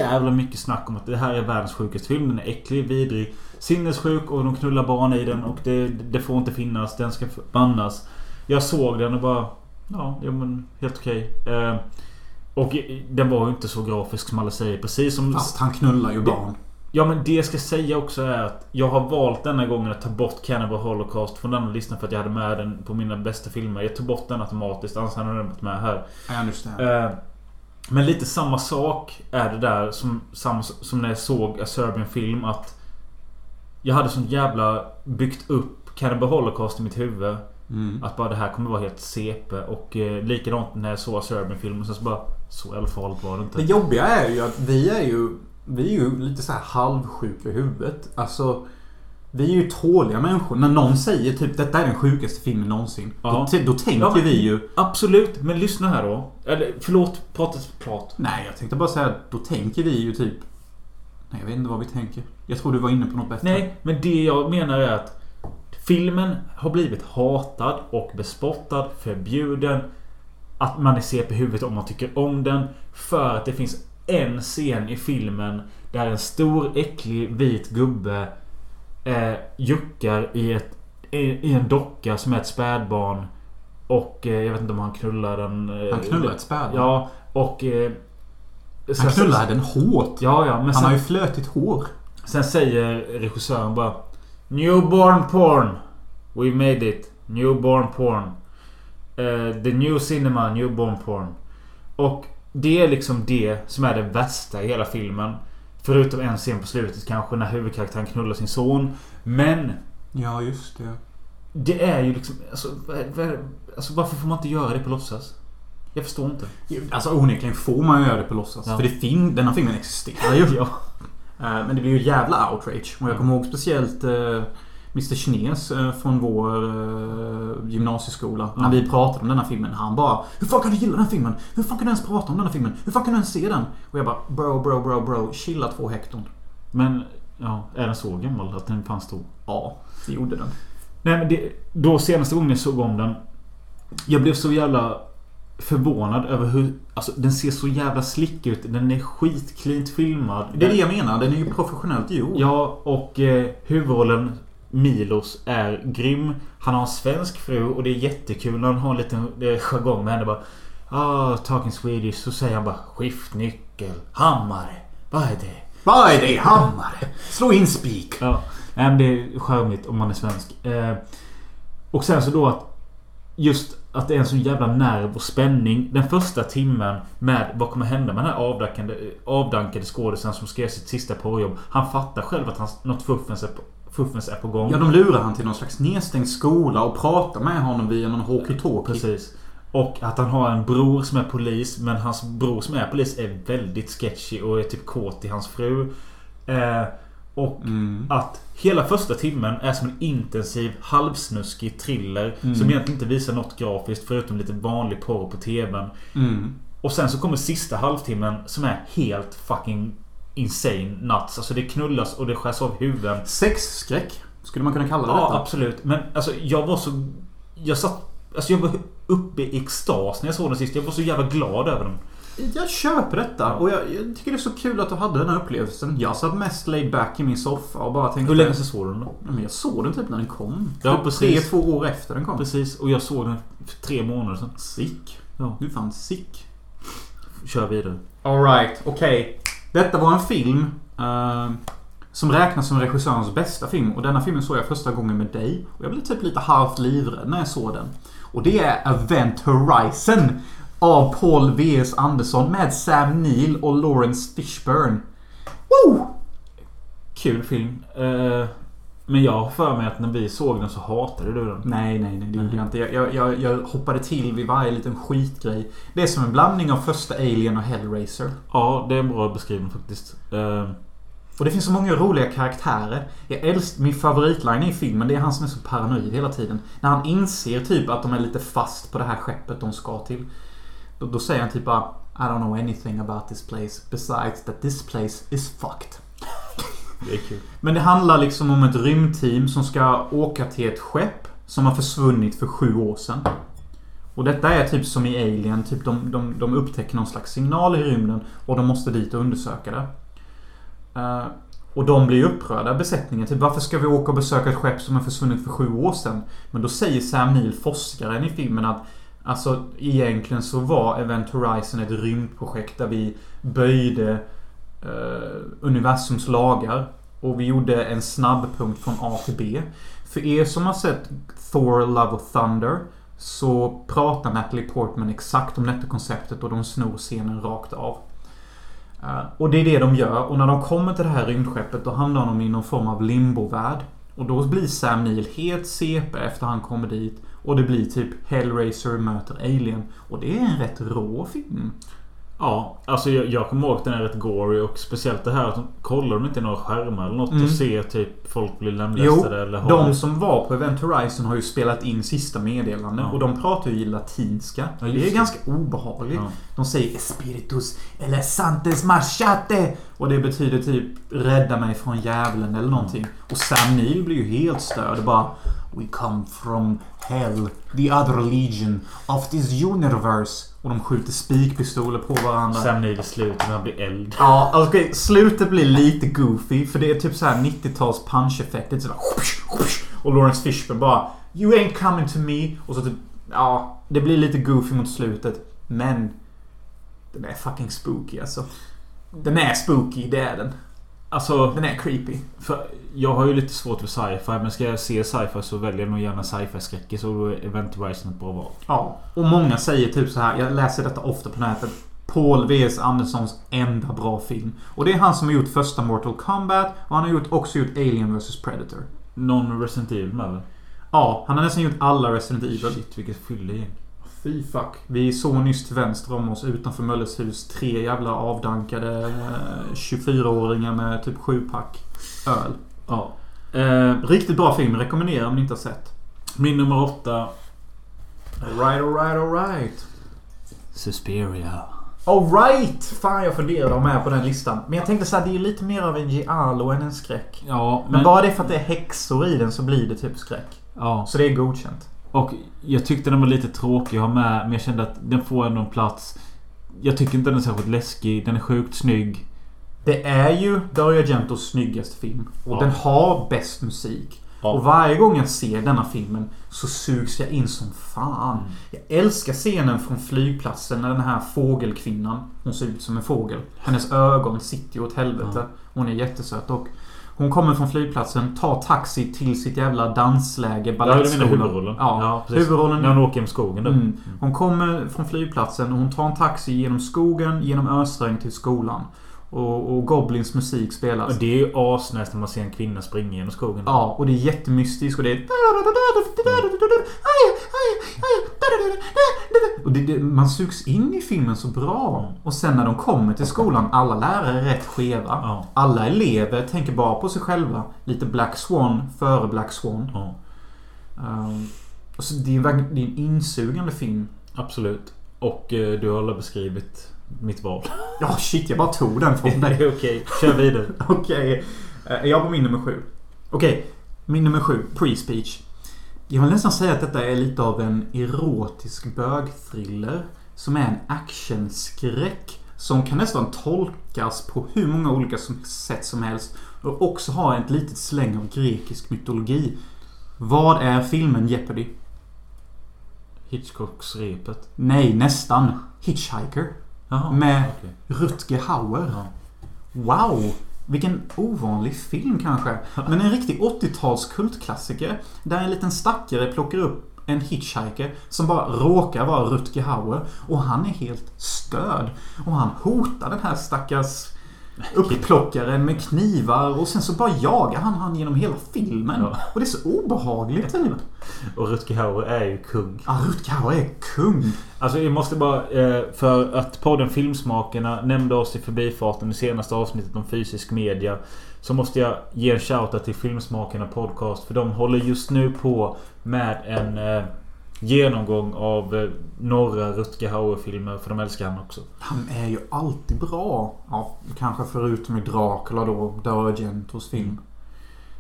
[SPEAKER 1] jävla mycket snack om att det här är världens sjukaste film. Den är äcklig, vidrig, sinnessjuk och de knullar barn i den och det, det får inte finnas. Den ska bannas. Jag såg den och bara... Ja, ja men helt okej. Eh, och den var ju inte så grafisk som alla säger. Precis som...
[SPEAKER 2] Fast han knullar ju barn.
[SPEAKER 1] Ja men det jag ska säga också är att jag har valt denna gången att ta bort Cannibal Holocaust från denna listan för att jag hade med den på mina bästa filmer. Jag tog bort den automatiskt, annars hade den varit med här.
[SPEAKER 2] I understand.
[SPEAKER 1] Eh, men lite samma sak är det där som, som när jag såg Serbian film att Jag hade sån jävla byggt upp Cannibal Holocaust i mitt huvud.
[SPEAKER 2] Mm.
[SPEAKER 1] Att bara det här kommer vara helt CP och eh, likadant när jag såg A Serbian film och sen så bara Så jävla farligt var det inte.
[SPEAKER 2] Det jobbiga är ju att vi är ju Vi är ju lite så här halvsjuka i huvudet. Alltså Vi är ju tåliga människor. När någon säger typ detta är den sjukaste filmen någonsin.
[SPEAKER 1] Ja.
[SPEAKER 2] Då, då tänker
[SPEAKER 1] Ja, men-
[SPEAKER 2] vi ju
[SPEAKER 1] Absolut, men lyssna här då. Eller förlåt, prata klart.
[SPEAKER 2] Nej jag tänkte bara säga att då tänker vi ju typ Nej, jag vet inte vad vi tänker. Jag tror du var inne på något bättre.
[SPEAKER 1] Nej, men det jag menar är att filmen har blivit hatad och bespottad, förbjuden. Att man är CP huvudet om man tycker om den. För att det finns en scen i filmen där en stor äcklig vit gubbe eh, juckar i, ett, i, en docka som är ett spädbarn. Och eh, jag vet inte om han knullar den. Eh,
[SPEAKER 2] Han knullar ett spädbarn.
[SPEAKER 1] Ja, och... Eh,
[SPEAKER 2] Han knullar den hårt.
[SPEAKER 1] Ja, ja, men
[SPEAKER 2] Han
[SPEAKER 1] sen,
[SPEAKER 2] har ju flötigt hår.
[SPEAKER 1] Sen säger regissören bara Newborn porn. We made it. Newborn porn. Eh, the new cinema, newborn porn. Och det är liksom det som är det värsta i hela filmen. Förutom en scen på slutet kanske när huvudkaraktären knullar sin son. Men
[SPEAKER 2] Ja, just det.
[SPEAKER 1] det är ju liksom... Alltså, alltså varför får man inte göra det på låtsas? Jag förstår inte.
[SPEAKER 2] Alltså onekligen får man ju göra det på låtsas.
[SPEAKER 1] Ja.
[SPEAKER 2] För det fin- denna filmen existerar ju.
[SPEAKER 1] Ja.
[SPEAKER 2] Eh, Men det blir ju jävla outrage. Och jag kommer ihåg speciellt eh, Mr Kines eh, från vår gymnasieskola. När vi pratade om denna filmen. Han bara Hur fan kan du gilla den filmen? Hur fan kan du ens prata om denna filmen? Hur fan kan du ens se den? Och jag bara Bro, bro, bro, bro. Chilla två hekton.
[SPEAKER 1] Men... Ja, är den så gammal att den fanns då?
[SPEAKER 2] Ja, det gjorde den.
[SPEAKER 1] Nej men det, då senaste gången jag såg om den. Jag blev så jävla förvånad över hur... Alltså den ser så jävla slick ut. Den är skitklint filmad.
[SPEAKER 2] Det är det jag menar. Den är ju professionellt gjord.
[SPEAKER 1] Ja, och eh, huvudrollen Milos är grym. Han har en svensk fru och det är jättekul när han har en liten eh, jargong med henne. Bara, ah, talking Swedish. Så säger han bara skiftnyckel, hammare. Vad är det?
[SPEAKER 2] Vad är det? Hammare? Slå in spik.
[SPEAKER 1] Ja, nej, men det är charmigt om man är svensk. Eh, och sen så då att Just att det är en sån jävla nerv och spänning den första timmen med vad kommer hända med den här avdankade, avdankade skådisen som skrev sitt sista porrjobb. Han fattar själv att hans, något fuffens är, på, fuffens är på gång.
[SPEAKER 2] Ja, de lurar han till någon slags nedstängd skola och pratar med honom via någon walkie-talkie.
[SPEAKER 1] Precis. Och att han har en bror som är polis. Men hans bror som är polis är väldigt sketchy och är typ kåt i hans fru. Eh, och
[SPEAKER 2] Mm.
[SPEAKER 1] att hela första timmen är som en intensiv halvsnuskig thriller.
[SPEAKER 2] Mm.
[SPEAKER 1] Som egentligen inte visar något grafiskt förutom lite vanlig porr på TVn.
[SPEAKER 2] Mm.
[SPEAKER 1] Och sen så kommer sista halvtimmen som är helt fucking insane nuts. Alltså det knullas och det skärs av huvuden.
[SPEAKER 2] Sexskräck. Skulle man kunna kalla det
[SPEAKER 1] Ja,
[SPEAKER 2] detta?
[SPEAKER 1] absolut. Men alltså jag var så... Jag satt... Alltså jag var uppe i extas när jag såg den sist. Jag var så jävla glad över den.
[SPEAKER 2] Jag köper detta och jag, jag tycker det är så kul att du hade den här upplevelsen. Jag satt mest laid back i min soffa och bara tänkte...
[SPEAKER 1] Hur länge sedan såg du den då?
[SPEAKER 2] Men jag såg den typ när den kom.
[SPEAKER 1] Ja,
[SPEAKER 2] Typ
[SPEAKER 1] precis.
[SPEAKER 2] Tre, två år efter den kom.
[SPEAKER 1] Precis. Och jag såg den för tre månader sedan.
[SPEAKER 2] Sick.
[SPEAKER 1] Ja.
[SPEAKER 2] Du fan sick.
[SPEAKER 1] Kör vidare.
[SPEAKER 2] Alright, okej. Detta var en film eh, som räknas som regissörens bästa film. Och denna filmen såg jag första gången med dig. Och jag blev typ lite halvt livrädd när jag såg den. Och det är Event Horizon. Av Paul V.S. Andersson med Sam Neill och Lawrence Fishburne. Woo!
[SPEAKER 1] Kul film. Eh, men jag har för mig att när vi såg den så hatade du den.
[SPEAKER 2] Nej, nej, nej. Det gjorde jag inte. Jag, jag, jag, hoppade till vid varje liten skitgrej. Det är som en blandning av första Alien och Hellraiser.
[SPEAKER 1] Ja, det är en bra beskrivning faktiskt. Eh,
[SPEAKER 2] Och det finns så många roliga karaktärer. Jag älskar min favoritline i filmen. Det är han som är så paranoid hela tiden. När han inser typ att de är lite fast på det här skeppet de ska till. Då, då säger han typ bara I don't know anything about this place besides that this place is fucked.
[SPEAKER 1] det är kul.
[SPEAKER 2] Men det handlar liksom om ett rymdteam som ska åka till ett skepp som har försvunnit för sju år sedan. Och detta är typ som i Alien. Typ de, de, de upptäcker någon slags signal i rymden och de måste dit och undersöka det. Eh, och de blir upprörda, besättningen. Typ varför ska vi åka och besöka ett skepp som har försvunnit för sju år sedan? Men då säger Sam Neill, forskaren i filmen, att Alltså egentligen så var Event Horizon ett rymdprojekt där vi böjde eh, universums lagar. Och vi gjorde en snabbpunkt från A till B. För er som har sett Thor, Love och Thunder så pratar Natalie Portman exakt om detta konceptet och de snor scenen rakt av. Eh, och det är det de gör. Och när de kommer till det här rymdskeppet då hamnar de i någon form av limbovärld. Och då blir Sam Neill helt CP efter han kommer dit. Och det blir typ Hellraiser möter Alien. Och det är en rätt rå film.
[SPEAKER 1] Ja, alltså jag, jag kommer ihåg att den är rätt gory och speciellt det här att de kollar de inte några skärmar eller något
[SPEAKER 2] Mm.
[SPEAKER 1] och ser typ folk bli
[SPEAKER 2] Jo,
[SPEAKER 1] lemlästade eller har...
[SPEAKER 2] de som var på Event Horizon har ju spelat in sista meddelanden
[SPEAKER 1] Ja.
[SPEAKER 2] och de pratar ju i latinska.
[SPEAKER 1] Ja,
[SPEAKER 2] det är
[SPEAKER 1] det.
[SPEAKER 2] ganska obehagligt.
[SPEAKER 1] Ja.
[SPEAKER 2] De säger Espiritus eller Santes Machate och det betyder typ rädda mig från djävulen eller någonting. Och Sam Neill blir ju helt störd och bara We come from hell, the other legion of this universe. Och de skjuter spikpistoler på varandra.
[SPEAKER 1] Sam Neill i slutet när han blir eld.
[SPEAKER 2] Ja, alltså, okej, slutet blir lite goofy för det är typ så här 90-tals punch-effekt. Det är så här, whoosh, whoosh, Och Lawrence Fishburne bara You ain't coming to me. Och så typ... Ja, det blir lite goofy mot slutet. Men... Den är fucking spooky alltså. Den är spooky, det är den.
[SPEAKER 1] Alltså,
[SPEAKER 2] Den är creepy.
[SPEAKER 1] för jag har ju lite svårt för sci-fi men ska jag se sci-fi så väljer jag nog gärna sci-fi skräcker så då är Event Horizon ett bra val.
[SPEAKER 2] Ja. Och många säger typ så här. Jag läser detta ofta på nätet. Paul V.S. Anderssons enda bra film. Och det är han som har gjort första Mortal Kombat och han har gjort, också gjort Alien vs Predator.
[SPEAKER 1] Någon Resident Evil med väl?
[SPEAKER 2] Ja, han har nästan gjort alla Resident Evil.
[SPEAKER 1] Shit vilket fyllegäng.
[SPEAKER 2] Fy fuck. Vi såg nyss till vänster om oss utanför Mölles hus tre jävla avdankade eh, 24-åringar med typ sju pack öl.
[SPEAKER 1] Ja. Eh,
[SPEAKER 2] Riktigt bra film. Rekommenderar om ni inte har sett.
[SPEAKER 1] min nummer åtta.
[SPEAKER 2] Alright, alright, alright.
[SPEAKER 1] Suspiria.
[SPEAKER 2] Alright! Fan, jag funderade om är på den listan. Men jag tänkte så här, det är ju lite mer av en giallo än en skräck.
[SPEAKER 1] Ja,
[SPEAKER 2] Men, bara det för att det är häxor i den så blir det typ skräck.
[SPEAKER 1] Ja.
[SPEAKER 2] Så det är godkänt.
[SPEAKER 1] Och jag tyckte den var lite tråkig att ha med men jag kände att den får ändå en plats. Jag tycker inte den är särskilt läskig. Den är sjukt snygg.
[SPEAKER 2] Det är ju Dario Argentos snyggaste film. Och
[SPEAKER 1] Ja.
[SPEAKER 2] den har bäst musik.
[SPEAKER 1] Ja.
[SPEAKER 2] Och varje gång jag ser denna filmen så sugs jag in som fan.
[SPEAKER 1] Mm.
[SPEAKER 2] Jag älskar scenen från flygplatsen när den här fågelkvinnan, hon ser ut som en fågel. Hennes ögon sitter ju åt helvete. Hon är jättesöt och hon kommer från flygplatsen, tar taxi till sitt jävla dansläge,
[SPEAKER 1] Ja, du menar
[SPEAKER 2] balettskolan.
[SPEAKER 1] huvudrollen?
[SPEAKER 2] Ja,
[SPEAKER 1] precis.
[SPEAKER 2] huvudrollen.
[SPEAKER 1] När hon åker genom skogen där.
[SPEAKER 2] Mm. Hon kommer från flygplatsen och hon tar en taxi genom skogen, genom ösregn till skolan. Och, och Goblins musik spelas.
[SPEAKER 1] Och det är ju asnäst när man ser en kvinna springa genom skogen.
[SPEAKER 2] Ja, och det är jättemystiskt och det är... Och det, det, man sugs in i filmen så bra. Och sen när de kommer till skolan, alla lärare är rätt skeva.
[SPEAKER 1] Ja.
[SPEAKER 2] Alla elever tänker bara på sig själva. Lite Black Swan före Black Swan.
[SPEAKER 1] Ja.
[SPEAKER 2] Um, så det, är, verkligen- det är en insugande film.
[SPEAKER 1] Absolut. Och eh, du har alla beskrivit mitt val.
[SPEAKER 2] Ja, shit, jag bara tog den från dig.
[SPEAKER 1] Okej, kör vidare.
[SPEAKER 2] Okej. Eh, Jag på min nummer sju. Okej. Min nummer sju. Pre-speech. Jag vill nästan säga att detta är lite av en erotisk bögthriller. Som är en actionskräck. Som kan nästan tolkas på hur många olika sätt som helst. Och också ha ett litet släng av grekisk mytologi. Vad är filmen Jeopardy?
[SPEAKER 1] Hitchcocks repet.
[SPEAKER 2] Nej, nästan. Hitchhiker.
[SPEAKER 1] Jaha.
[SPEAKER 2] Med
[SPEAKER 1] okej.
[SPEAKER 2] Rutger Hauer.
[SPEAKER 1] Ja.
[SPEAKER 2] Wow! Vilken ovanlig film kanske. Men en riktig 80-tals kultklassiker. Där en liten stackare plockar upp en hitchhiker som bara råkar vara Rutger Hauer. Och han är helt störd. Och han hotar den här stackars upplockaren med knivar. Och sen så bara jagar han han genom hela filmen.
[SPEAKER 1] Ja.
[SPEAKER 2] Och det är så obehagligt typ.
[SPEAKER 1] Och Rutger Hauer är ju kung.
[SPEAKER 2] Ja, Rutger Hauer är kung.
[SPEAKER 1] Alltså jag måste bara... Eh, för att podden Filmsmakarna nämnde oss i förbifarten i senaste avsnittet om fysisk media. Så måste jag ge en shoutout till Filmsmakarna Podcast. För de håller just nu på med en eh, genomgång av eh, några Rutger Hauer-filmer. För de älskar han också.
[SPEAKER 2] Han är ju alltid bra. Ja, kanske förutom i Dracula då, Dario Argentos film.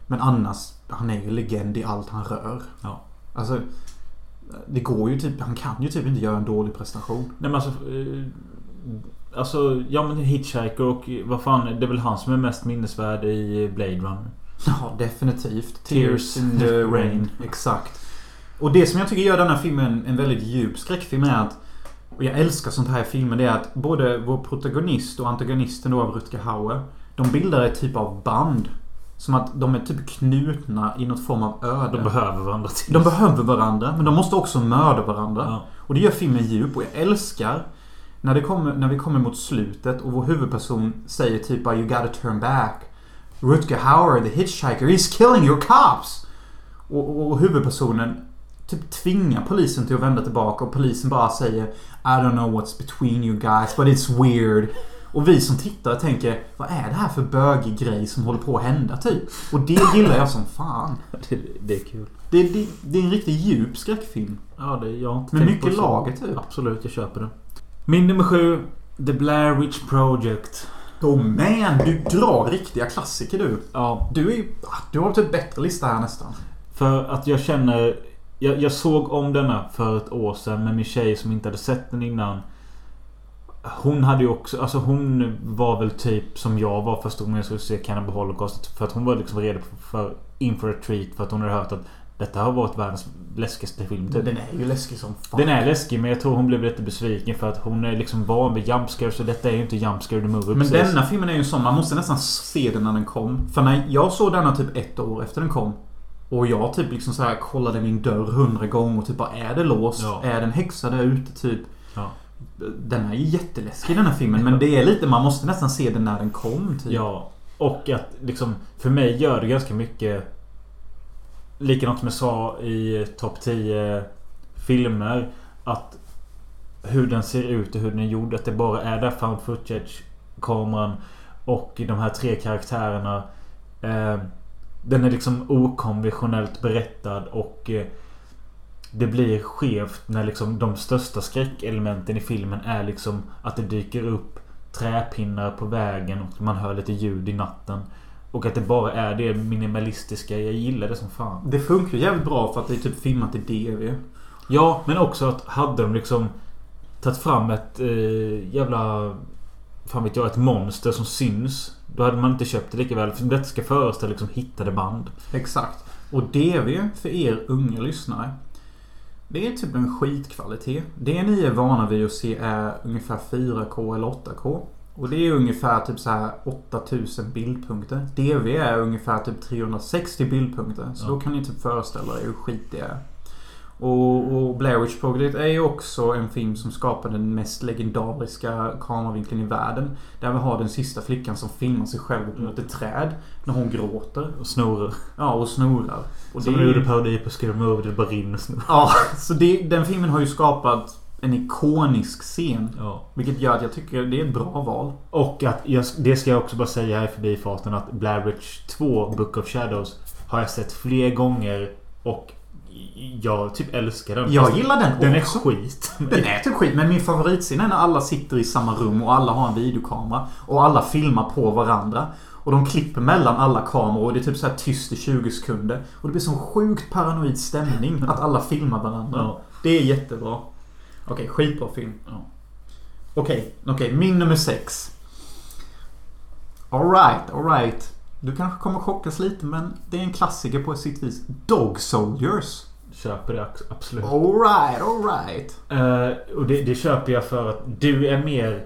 [SPEAKER 2] Men annars, han är ju legend i allt han rör.
[SPEAKER 1] Ja.
[SPEAKER 2] Alltså, det går ju typ, han kan ju typ inte göra en dålig prestation.
[SPEAKER 1] Nej men alltså... Eh, alltså, ja men Hitchhiker och vad fan. Det är väl han som är mest minnesvärd i Blade Runner.
[SPEAKER 2] Ja, definitivt.
[SPEAKER 1] Tears
[SPEAKER 2] Tears in the rain. Exakt. Och det som jag tycker gör den här filmen en väldigt djup skräckfilm är att och jag älskar sånt här i filmer. Det är att både vår protagonist och antagonisten då av Rutger Hauer. De bildar ett typ av band. Som att de är typ knutna i något form av öde.
[SPEAKER 1] De behöver varandra till.
[SPEAKER 2] De behöver varandra, men de måste också mörda varandra.
[SPEAKER 1] Ja.
[SPEAKER 2] Och det gör filmen djup och jag älskar när, det kommer, när vi kommer mot slutet och vår huvudperson säger typ You gotta turn back. Rutger Hauer, the hitchhiker, he's killing your cops! Och, och, och huvudpersonen typ tvingar polisen till att vända tillbaka och polisen bara säger I don't know what's between you guys but it's weird. Och vi som tittare tänker Vad är det här för bögig grej som håller på att hända typ? Och det gillar jag som fan.
[SPEAKER 1] Det, det är kul.
[SPEAKER 2] Det, det, det är en riktigt djup skräckfilm.
[SPEAKER 1] Ja, det, jag har inte
[SPEAKER 2] Med mycket lager typ.
[SPEAKER 1] Absolut, jag köper det. Min nummer sju. The Blair Witch Project.
[SPEAKER 2] Oh man, du drar riktiga klassiker du.
[SPEAKER 1] Ja,
[SPEAKER 2] Du är Du har typ bättre lista här nästan.
[SPEAKER 1] för att jag känner... Jag, jag såg om denna för ett år sedan med min tjej som inte hade sett den innan. Hon hade ju också... Alltså hon var väl typ som jag var första gången jag skulle se Cannibal Holocaust. För att hon var liksom redo för inför a treat. För att hon hade hört att detta har varit världens läskigaste film. Typ.
[SPEAKER 2] Den är ju läskig som fan.
[SPEAKER 1] Den är läskig men jag tror hon blev lite besviken för att hon är liksom van vid jumpscares så detta är ju inte jumpscare the movie
[SPEAKER 2] Men
[SPEAKER 1] precis.
[SPEAKER 2] denna filmen är ju sån, man måste nästan se den när den kom. För när jag såg denna typ ett år efter den kom. Och jag typ liksom så här kollade min dörr hundra gånger och typ bara är det låst?
[SPEAKER 1] Ja.
[SPEAKER 2] Är det en häxa där ute typ?
[SPEAKER 1] Ja.
[SPEAKER 2] Den är ju jätteläskig den här filmen men det är lite, man måste nästan se den när den kom typ.
[SPEAKER 1] Ja. Och att liksom för mig gör det ganska mycket Likadant som jag sa i topp 10 filmer Att hur den ser ut och hur den är gjord. Att det bara är där found footage kameran och de här tre karaktärerna. Eh, den är liksom okonventionellt berättad och eh, det blir skevt när liksom de största skräckelementen i filmen är liksom att det dyker upp träpinnar på vägen och man hör lite ljud i natten. Och att det bara är det minimalistiska. Jag gillar det som fan.
[SPEAKER 2] Det funkar jävligt bra för att det är typ filmat i DV.
[SPEAKER 1] Ja, men också att hade de liksom tagit fram ett eh, jävla... Fan vet jag, ett monster som syns. Då hade man inte köpt det lika väl. För detta ska föreställa liksom hittade band.
[SPEAKER 2] Exakt. Och DV, för er unga lyssnare. Det är typ en skitkvalitet. Det ni är vana vid att se är ungefär 4K eller 8K. Och det är ungefär typ så här 8000 bildpunkter. DV är ungefär typ 360 bildpunkter. Så
[SPEAKER 1] Ja.
[SPEAKER 2] då kan ni typ föreställa er hur skit det är. Och, och Blair Witch Project är ju också en film som skapade den mest legendariska kameravinkeln i världen. Där vi har den sista flickan som filmar sig själv mot ett träd. När hon gråter.
[SPEAKER 1] Och snorar.
[SPEAKER 2] Ja, och snorar. Och
[SPEAKER 1] Som
[SPEAKER 2] det
[SPEAKER 1] gjorde parodi på Scary Movie. Det bara rinner snor.
[SPEAKER 2] Ja, så det, den filmen har ju skapat en ikonisk scen.
[SPEAKER 1] Ja.
[SPEAKER 2] Vilket gör att jag tycker det är ett bra val.
[SPEAKER 1] Och att jag, det ska jag också bara säga här i förbifarten att Blair Witch 2 Book of Shadows har jag sett fler gånger och jag typ älskar den.
[SPEAKER 2] Jag gillar den
[SPEAKER 1] Den är
[SPEAKER 2] också.
[SPEAKER 1] skit.
[SPEAKER 2] Den är typ skit, men min favoritscen är när alla sitter i samma rum och alla har en videokamera. Och alla filmar på varandra. Och de klipper mellan alla kameror och det är typ så här tyst i 20 sekunder. Och det blir sån sjukt paranoid stämning att alla filmar varandra.
[SPEAKER 1] Ja.
[SPEAKER 2] Det är jättebra. Okej, skitbra film.
[SPEAKER 1] Ja.
[SPEAKER 2] Okej, okej. min nummer sex. Alright, alright. Du kanske kommer chockas lite men det är en klassiker på sitt vis. Dog Soldiers.
[SPEAKER 1] Köper det absolut.
[SPEAKER 2] Alright, alright.
[SPEAKER 1] Eh, och det, det köper jag för att du är mer...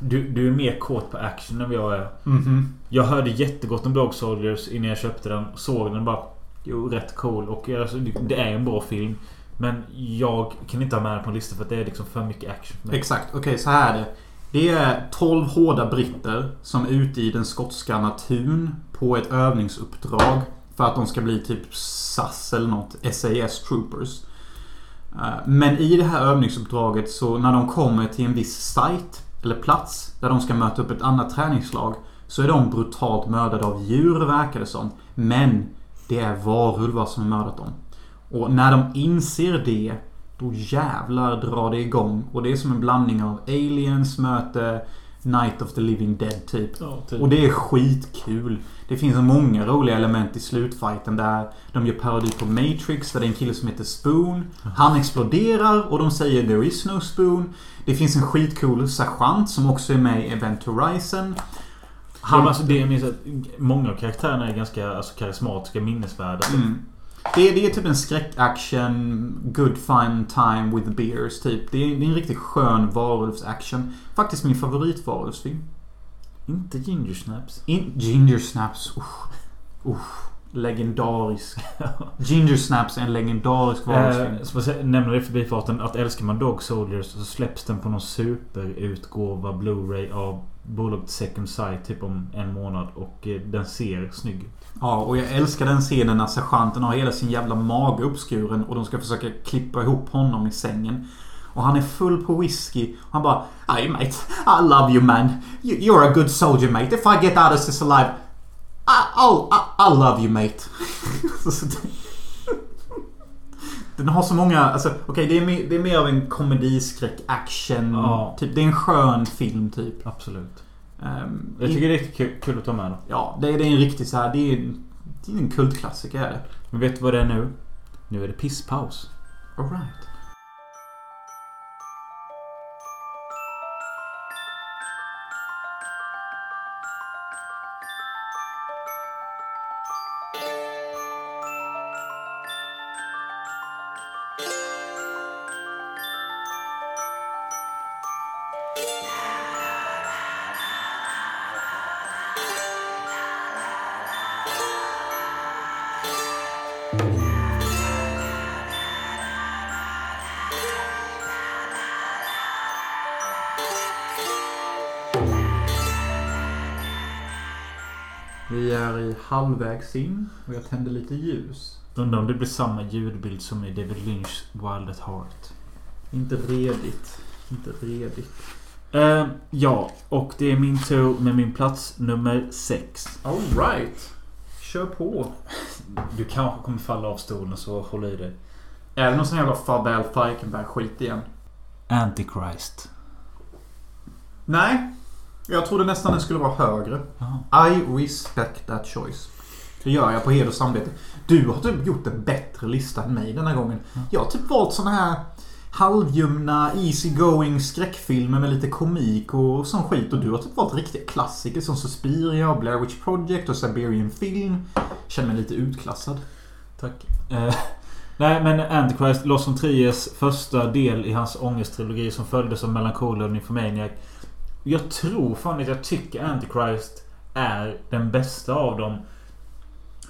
[SPEAKER 1] Du, du är mer kåt på action än vad jag är.
[SPEAKER 2] Mhm.
[SPEAKER 1] Jag hörde jättegott om Dog Soldiers innan jag köpte den. Såg den bara... Jo, rätt cool. Och alltså, det- är en bra film. Men jag kan inte ha med den på en lista för det är liksom för mycket action.
[SPEAKER 2] Exakt, okej så här är det. Det är 12 hårda britter som är ute i den skotska naturen på ett övningsuppdrag. För att de ska bli typ SAS eller något. SAS Troopers. Eh, men i det här övningsuppdraget så när de kommer till en viss site eller plats där de ska möta upp ett annat träningslag så är de brutalt mördade av djur verkar det som. Men det är varulvar som har mördat dem. Och när de inser det då jävlar drar det igång. Och det är som en blandning av Aliens möte Night of the Living Dead typ.
[SPEAKER 1] Ja, typ.
[SPEAKER 2] Och det är skitkul. Det finns många roliga element i slutfighten där de gör parodi på Matrix där det är en kille som heter Spoon. Han exploderar och de säger “There is no Spoon”. Det finns en skitcool sergeant som också är med i Event Horizon.
[SPEAKER 1] Han, ja, alltså det jag minns att många av karaktärerna är ganska alltså, karismatiska, minnesvärda.
[SPEAKER 2] Mm. Det, är, det är typ en skräckaction, good fun time with beers typ. Det är, det är en riktigt skön varulvsaction. Faktiskt min favoritvarulvsfilm.
[SPEAKER 1] Inte Ginger Snaps.
[SPEAKER 2] In, Ginger Snaps. Usch. Usch. Legendarisk. Ginger Snaps är en legendarisk varulvsfilm.
[SPEAKER 1] Eh, jag säger- nämner det i förbifarten att älskar man Dog Soldiers så släpps den på någon superutgåva Blu-ray av bolaget Second Sight typ om en månad. Och eh, den ser snygg ut.
[SPEAKER 2] Ja, och jag älskar den scenen när sergeanten har hela sin jävla mage uppskuren och de ska försöka klippa ihop honom i sängen. Och han är full på whisky. Och han bara Hey mate, I love you man. You- You're a good soldier mate. If I get out of this alive I, I'll, I, I love you mate. Den har så många, alltså okej det, är mer- det är mer av en komediskräck, action.
[SPEAKER 1] Ja.
[SPEAKER 2] Typ, det är en skön film typ.
[SPEAKER 1] Absolut.
[SPEAKER 2] Ehm,
[SPEAKER 1] Jag tycker det är riktigt kul, att ta med då.
[SPEAKER 2] Ja, det är, det är en riktig så här, det är, det är en kultklassiker.
[SPEAKER 1] Men vet du vad det är nu? Nu är det pisspaus.
[SPEAKER 2] Alright. Halvvägs in och jag tänder lite ljus.
[SPEAKER 1] Undrar om det blir samma ljudbild som i David Lynchs Wild at Heart.
[SPEAKER 2] Inte redigt. Inte redigt.
[SPEAKER 1] Eh, ja, och det är min tur med min plats nummer 6.
[SPEAKER 2] Alright. Kör på.
[SPEAKER 1] Du kanske kommer falla av stolen så håll i dig.
[SPEAKER 2] Är det någon sån jävla Fabel Falkenberg skit igen?
[SPEAKER 1] Antichrist.
[SPEAKER 2] Nej. Jag trodde nästan den skulle vara högre.
[SPEAKER 1] Jaha.
[SPEAKER 2] I respect that choice. Det gör jag på heder och samvete. Du har typ gjort en bättre lista än mig den här gången. Jag har typ valt såna här halvljumna, easy going skräckfilmer med lite komik och sån skit. Och du har typ valt riktiga klassiker som Suspiria, Blair Witch Project och Siberian Film. Känner mig lite utklassad.
[SPEAKER 1] Tack. Eh, nej men Antichrist, Los von Triers första del i hans ångesttrilogi som följdes av Melancholia och Nymphomaniac. Jag tror fan att jag tycker Antichrist är den bästa av dem.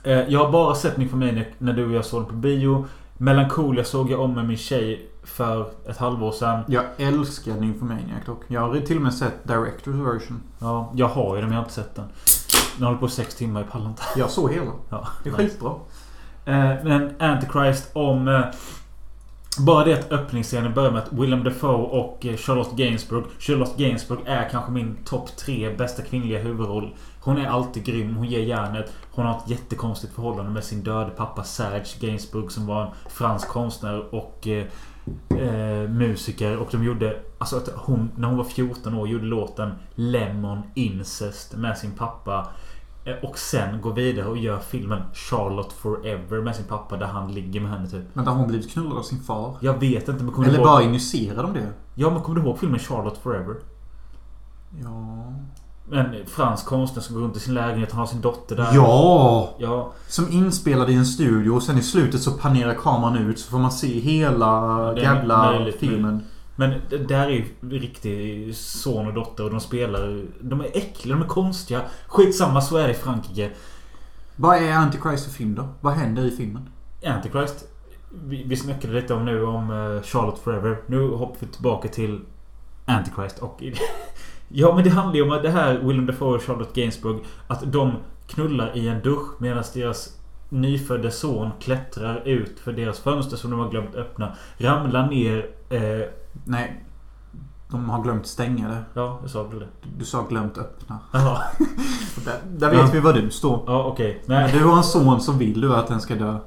[SPEAKER 1] Eh, jag har bara sett Nymphomaniac när du och jag såg den på bio. Melancholia såg jag om med min tjej för ett halvår sedan.
[SPEAKER 2] Jag älskar Nymphomaniac dock. Jag har till och med sett Directors version.
[SPEAKER 1] Ja, jag har ju den men jag har inte sett den. Den håller på sex timmar i pallen inte.
[SPEAKER 2] Jag såg hela.
[SPEAKER 1] Ja,
[SPEAKER 2] Det är
[SPEAKER 1] nice.
[SPEAKER 2] skitbra.
[SPEAKER 1] Eh, men Antichrist om... Eh, bara det att öppningsscenen börjar med att Willem Dafoe och eh, Charlotte Gainsbourg. Charlotte Gainsbourg är kanske min topp tre bästa kvinnliga huvudroll. Hon är alltid grym. Hon ger järnet. Hon har ett jättekonstigt förhållande med sin döde pappa Serge Gainsbourg som var en fransk konstnär och eh, eh, musiker. Och de gjorde... Alltså att hon, när hon var 14 år, gjorde låten Lemon Incest med sin pappa. Eh, Och sen går vidare och gör filmen Charlotte Forever med sin pappa där han ligger med henne typ.
[SPEAKER 2] Men där hon blivit knullad av sin far.
[SPEAKER 1] Jag vet inte men kommer du
[SPEAKER 2] Eller
[SPEAKER 1] ihåg...
[SPEAKER 2] bara injicerar de det?
[SPEAKER 1] Ja men kommer du ihåg filmen Charlotte Forever?
[SPEAKER 2] Ja.
[SPEAKER 1] En fransk konstnär som går runt i sin lägenhet. Han har sin dotter där.
[SPEAKER 2] Ja!
[SPEAKER 1] Ja.
[SPEAKER 2] Som inspelad i en studio och sen i slutet så panerar kameran ut så får man se hela jävla filmen.
[SPEAKER 1] Men det där är ju riktig son och dotter och de spelar... De är äckliga, de är konstiga. Skitsamma, så är det i Frankrike.
[SPEAKER 2] Vad är Antichrist för film då? Vad händer i filmen?
[SPEAKER 1] Antichrist. Vi, vi snackade lite om nu om eh, Charlotte Forever. Nu hoppar vi tillbaka till Antichrist och... ja men det handlar ju om att det här Willem Dafoe och Charlotte Gainsbourg Att de knullar i en dusch medan deras nyfödde son klättrar ut för deras fönster som de har glömt öppna. Ramlar ner... Eh,
[SPEAKER 2] Nej. De har glömt stänga det.
[SPEAKER 1] ja, jag sa väl det.
[SPEAKER 2] Du sa glömt öppna.
[SPEAKER 1] Jaha.
[SPEAKER 2] Där, där vet
[SPEAKER 1] Ja.
[SPEAKER 2] vi var du står.
[SPEAKER 1] Ja, okej. Nej.
[SPEAKER 2] du har en son som vill du att den ska dö.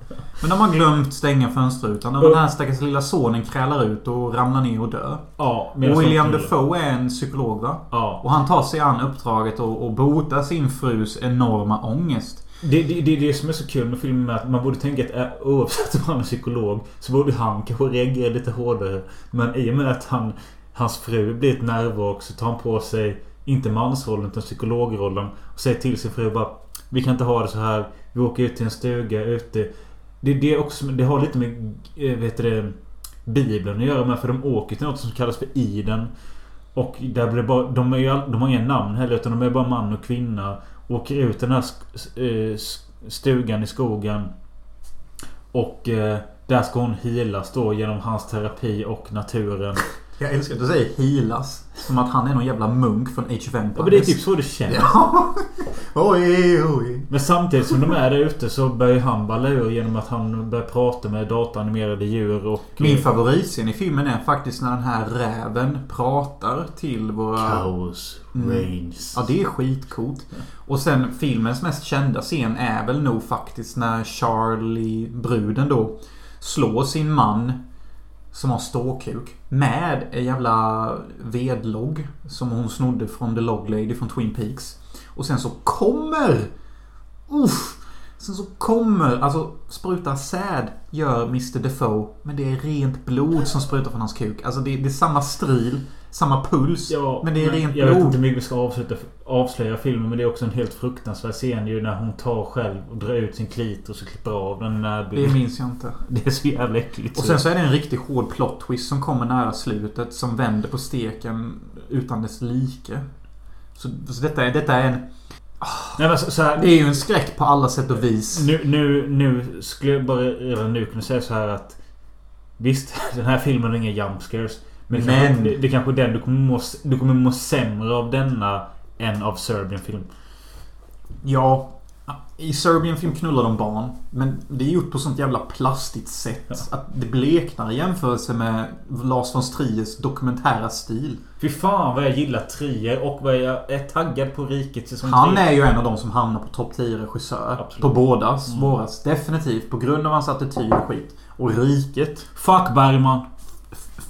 [SPEAKER 2] Men de har glömt stänga fönsterrutan. Och den här stackars lilla sonen krälar ut och ramlar ner och dör.
[SPEAKER 1] Ja,
[SPEAKER 2] Och William. Dafoe är en psykolog va?
[SPEAKER 1] Ja.
[SPEAKER 2] Och han tar sig an uppdraget och, och botar sin frus enorma ångest.
[SPEAKER 1] Det, det, det är det som är så kul med filmen med att man borde tänka att eh, oavsett om han är psykolog så borde han kanske reagera lite hårdare. Men i och med att han, hans fru blir ett nervvrak så tar han på sig inte mansrollen utan psykologrollen. Och säger till sin fru bara Vi kan inte ha det så här. Vi åker ut till en stuga ute. Det, det, är också, det har lite med eh, vet det, Bibeln att göra med. För de åker till något som kallas för Iden. Och där blir bara, de, är ju, de har inga namn heller utan de är bara man och kvinna. Åker ut den här stugan i skogen. Och eh, där ska hon healas då genom hans terapi och naturen.
[SPEAKER 2] Jag älskar att du säger healas. Som att han är någon jävla munk från Age of Empires.
[SPEAKER 1] Ja, men det är typ så det känns.
[SPEAKER 2] Ja. Oj, oj.
[SPEAKER 1] Men samtidigt som de är där ute så börjar han balla ur genom att han börjar prata med datoranimerade djur och...
[SPEAKER 2] Min favoritscen i filmen är faktiskt när den här räven pratar till våra...
[SPEAKER 1] Kaos
[SPEAKER 2] Mm.
[SPEAKER 1] reigns.
[SPEAKER 2] Ja, det är skitcoolt. Och sen filmens mest kända scen är väl nog faktiskt när Charlie, bruden då, slår sin man som har ståkuk med en jävla vedlogg som hon snodde från The Log Lady från Twin Peaks. Och sen så kommer... Uff! Sen så kommer, alltså spruta säd gör Mr Defoe. Men det är rent blod som sprutar från hans kuk. Alltså det, det är samma stril, samma puls.
[SPEAKER 1] Ja,
[SPEAKER 2] men det är rent
[SPEAKER 1] Jag vet
[SPEAKER 2] blod.
[SPEAKER 1] inte hur mycket vi ska avsluta, avslöja filmen men det är också en helt fruktansvärd scen ju när hon tar själv och drar ut sin klitoris och klipper av den när
[SPEAKER 2] Det minns jag inte.
[SPEAKER 1] Det är så jävla äckligt.
[SPEAKER 2] Och sen så är det en riktigt hård plot twist som kommer nära slutet som vänder på steken utan dess like. Så, så detta, är, detta är en...
[SPEAKER 1] Nej, men så, så här,
[SPEAKER 2] Det är ju en skräck på alla sätt och vis.
[SPEAKER 1] nu, nu, nu skulle jag bara redan nu kunna säga så här att Visst, den här filmen har inga jump scares. Men, det
[SPEAKER 2] Men-
[SPEAKER 1] kanske- det, det kanske är den du kommer, må, du kommer må sämre av denna än av Serbian film.
[SPEAKER 2] Ja, i Serbian film knullar de barn. Men det är gjort på sånt jävla plastigt sätt.
[SPEAKER 1] Ja.
[SPEAKER 2] Att det bleknar i jämförelse med Lars von Triers dokumentära stil.
[SPEAKER 1] Fy fan vad jag gillar Trier och vad jag är taggad på Riket säsong
[SPEAKER 2] Han är ju en av de som hamnar på topp 10 regissör.
[SPEAKER 1] Absolut.
[SPEAKER 2] På bådas.
[SPEAKER 1] Mm.
[SPEAKER 2] Våras. Definitivt. På grund av hans attityd och skit. Och Riket.
[SPEAKER 1] Fuck Bergman.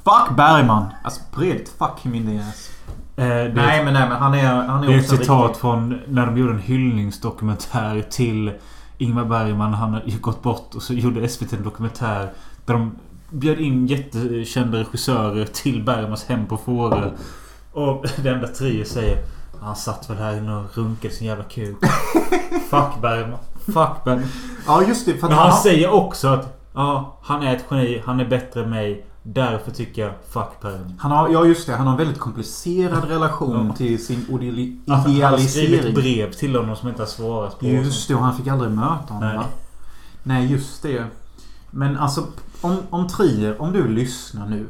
[SPEAKER 2] Fuck Bergman! Alltså på redigt, fuck him in the ass.
[SPEAKER 1] Eh, det,
[SPEAKER 2] Nej men nej men han är, han är
[SPEAKER 1] det är ett citat
[SPEAKER 2] riktig-
[SPEAKER 1] från när de gjorde en hyllningsdokumentär till Ingmar Bergman. Han hade gått bort och så gjorde SVT en dokumentär där de bjöd in jättekända regissörer till Bergmans hem på Fårö. Och det enda Trier säger Han satt väl här inne och runkade sin jävla kuk. Fuck Bergman. Fuck Bergman.
[SPEAKER 2] Ja just det. För
[SPEAKER 1] Men
[SPEAKER 2] han,
[SPEAKER 1] han säger också att Ja, han är ett geni. Han är bättre än mig. Därför tycker jag fuck Bergman.
[SPEAKER 2] han har, ja just det. Han har en väldigt komplicerad relation
[SPEAKER 1] Ja.
[SPEAKER 2] till sin ideali-
[SPEAKER 1] Han har skrivit
[SPEAKER 2] idealisering.
[SPEAKER 1] brev till honom som inte har svarat på.
[SPEAKER 2] Just det, och han fick aldrig möta honom
[SPEAKER 1] Nej.
[SPEAKER 2] va? Nej, just det. Men alltså, om, om Trier, om du lyssnar nu.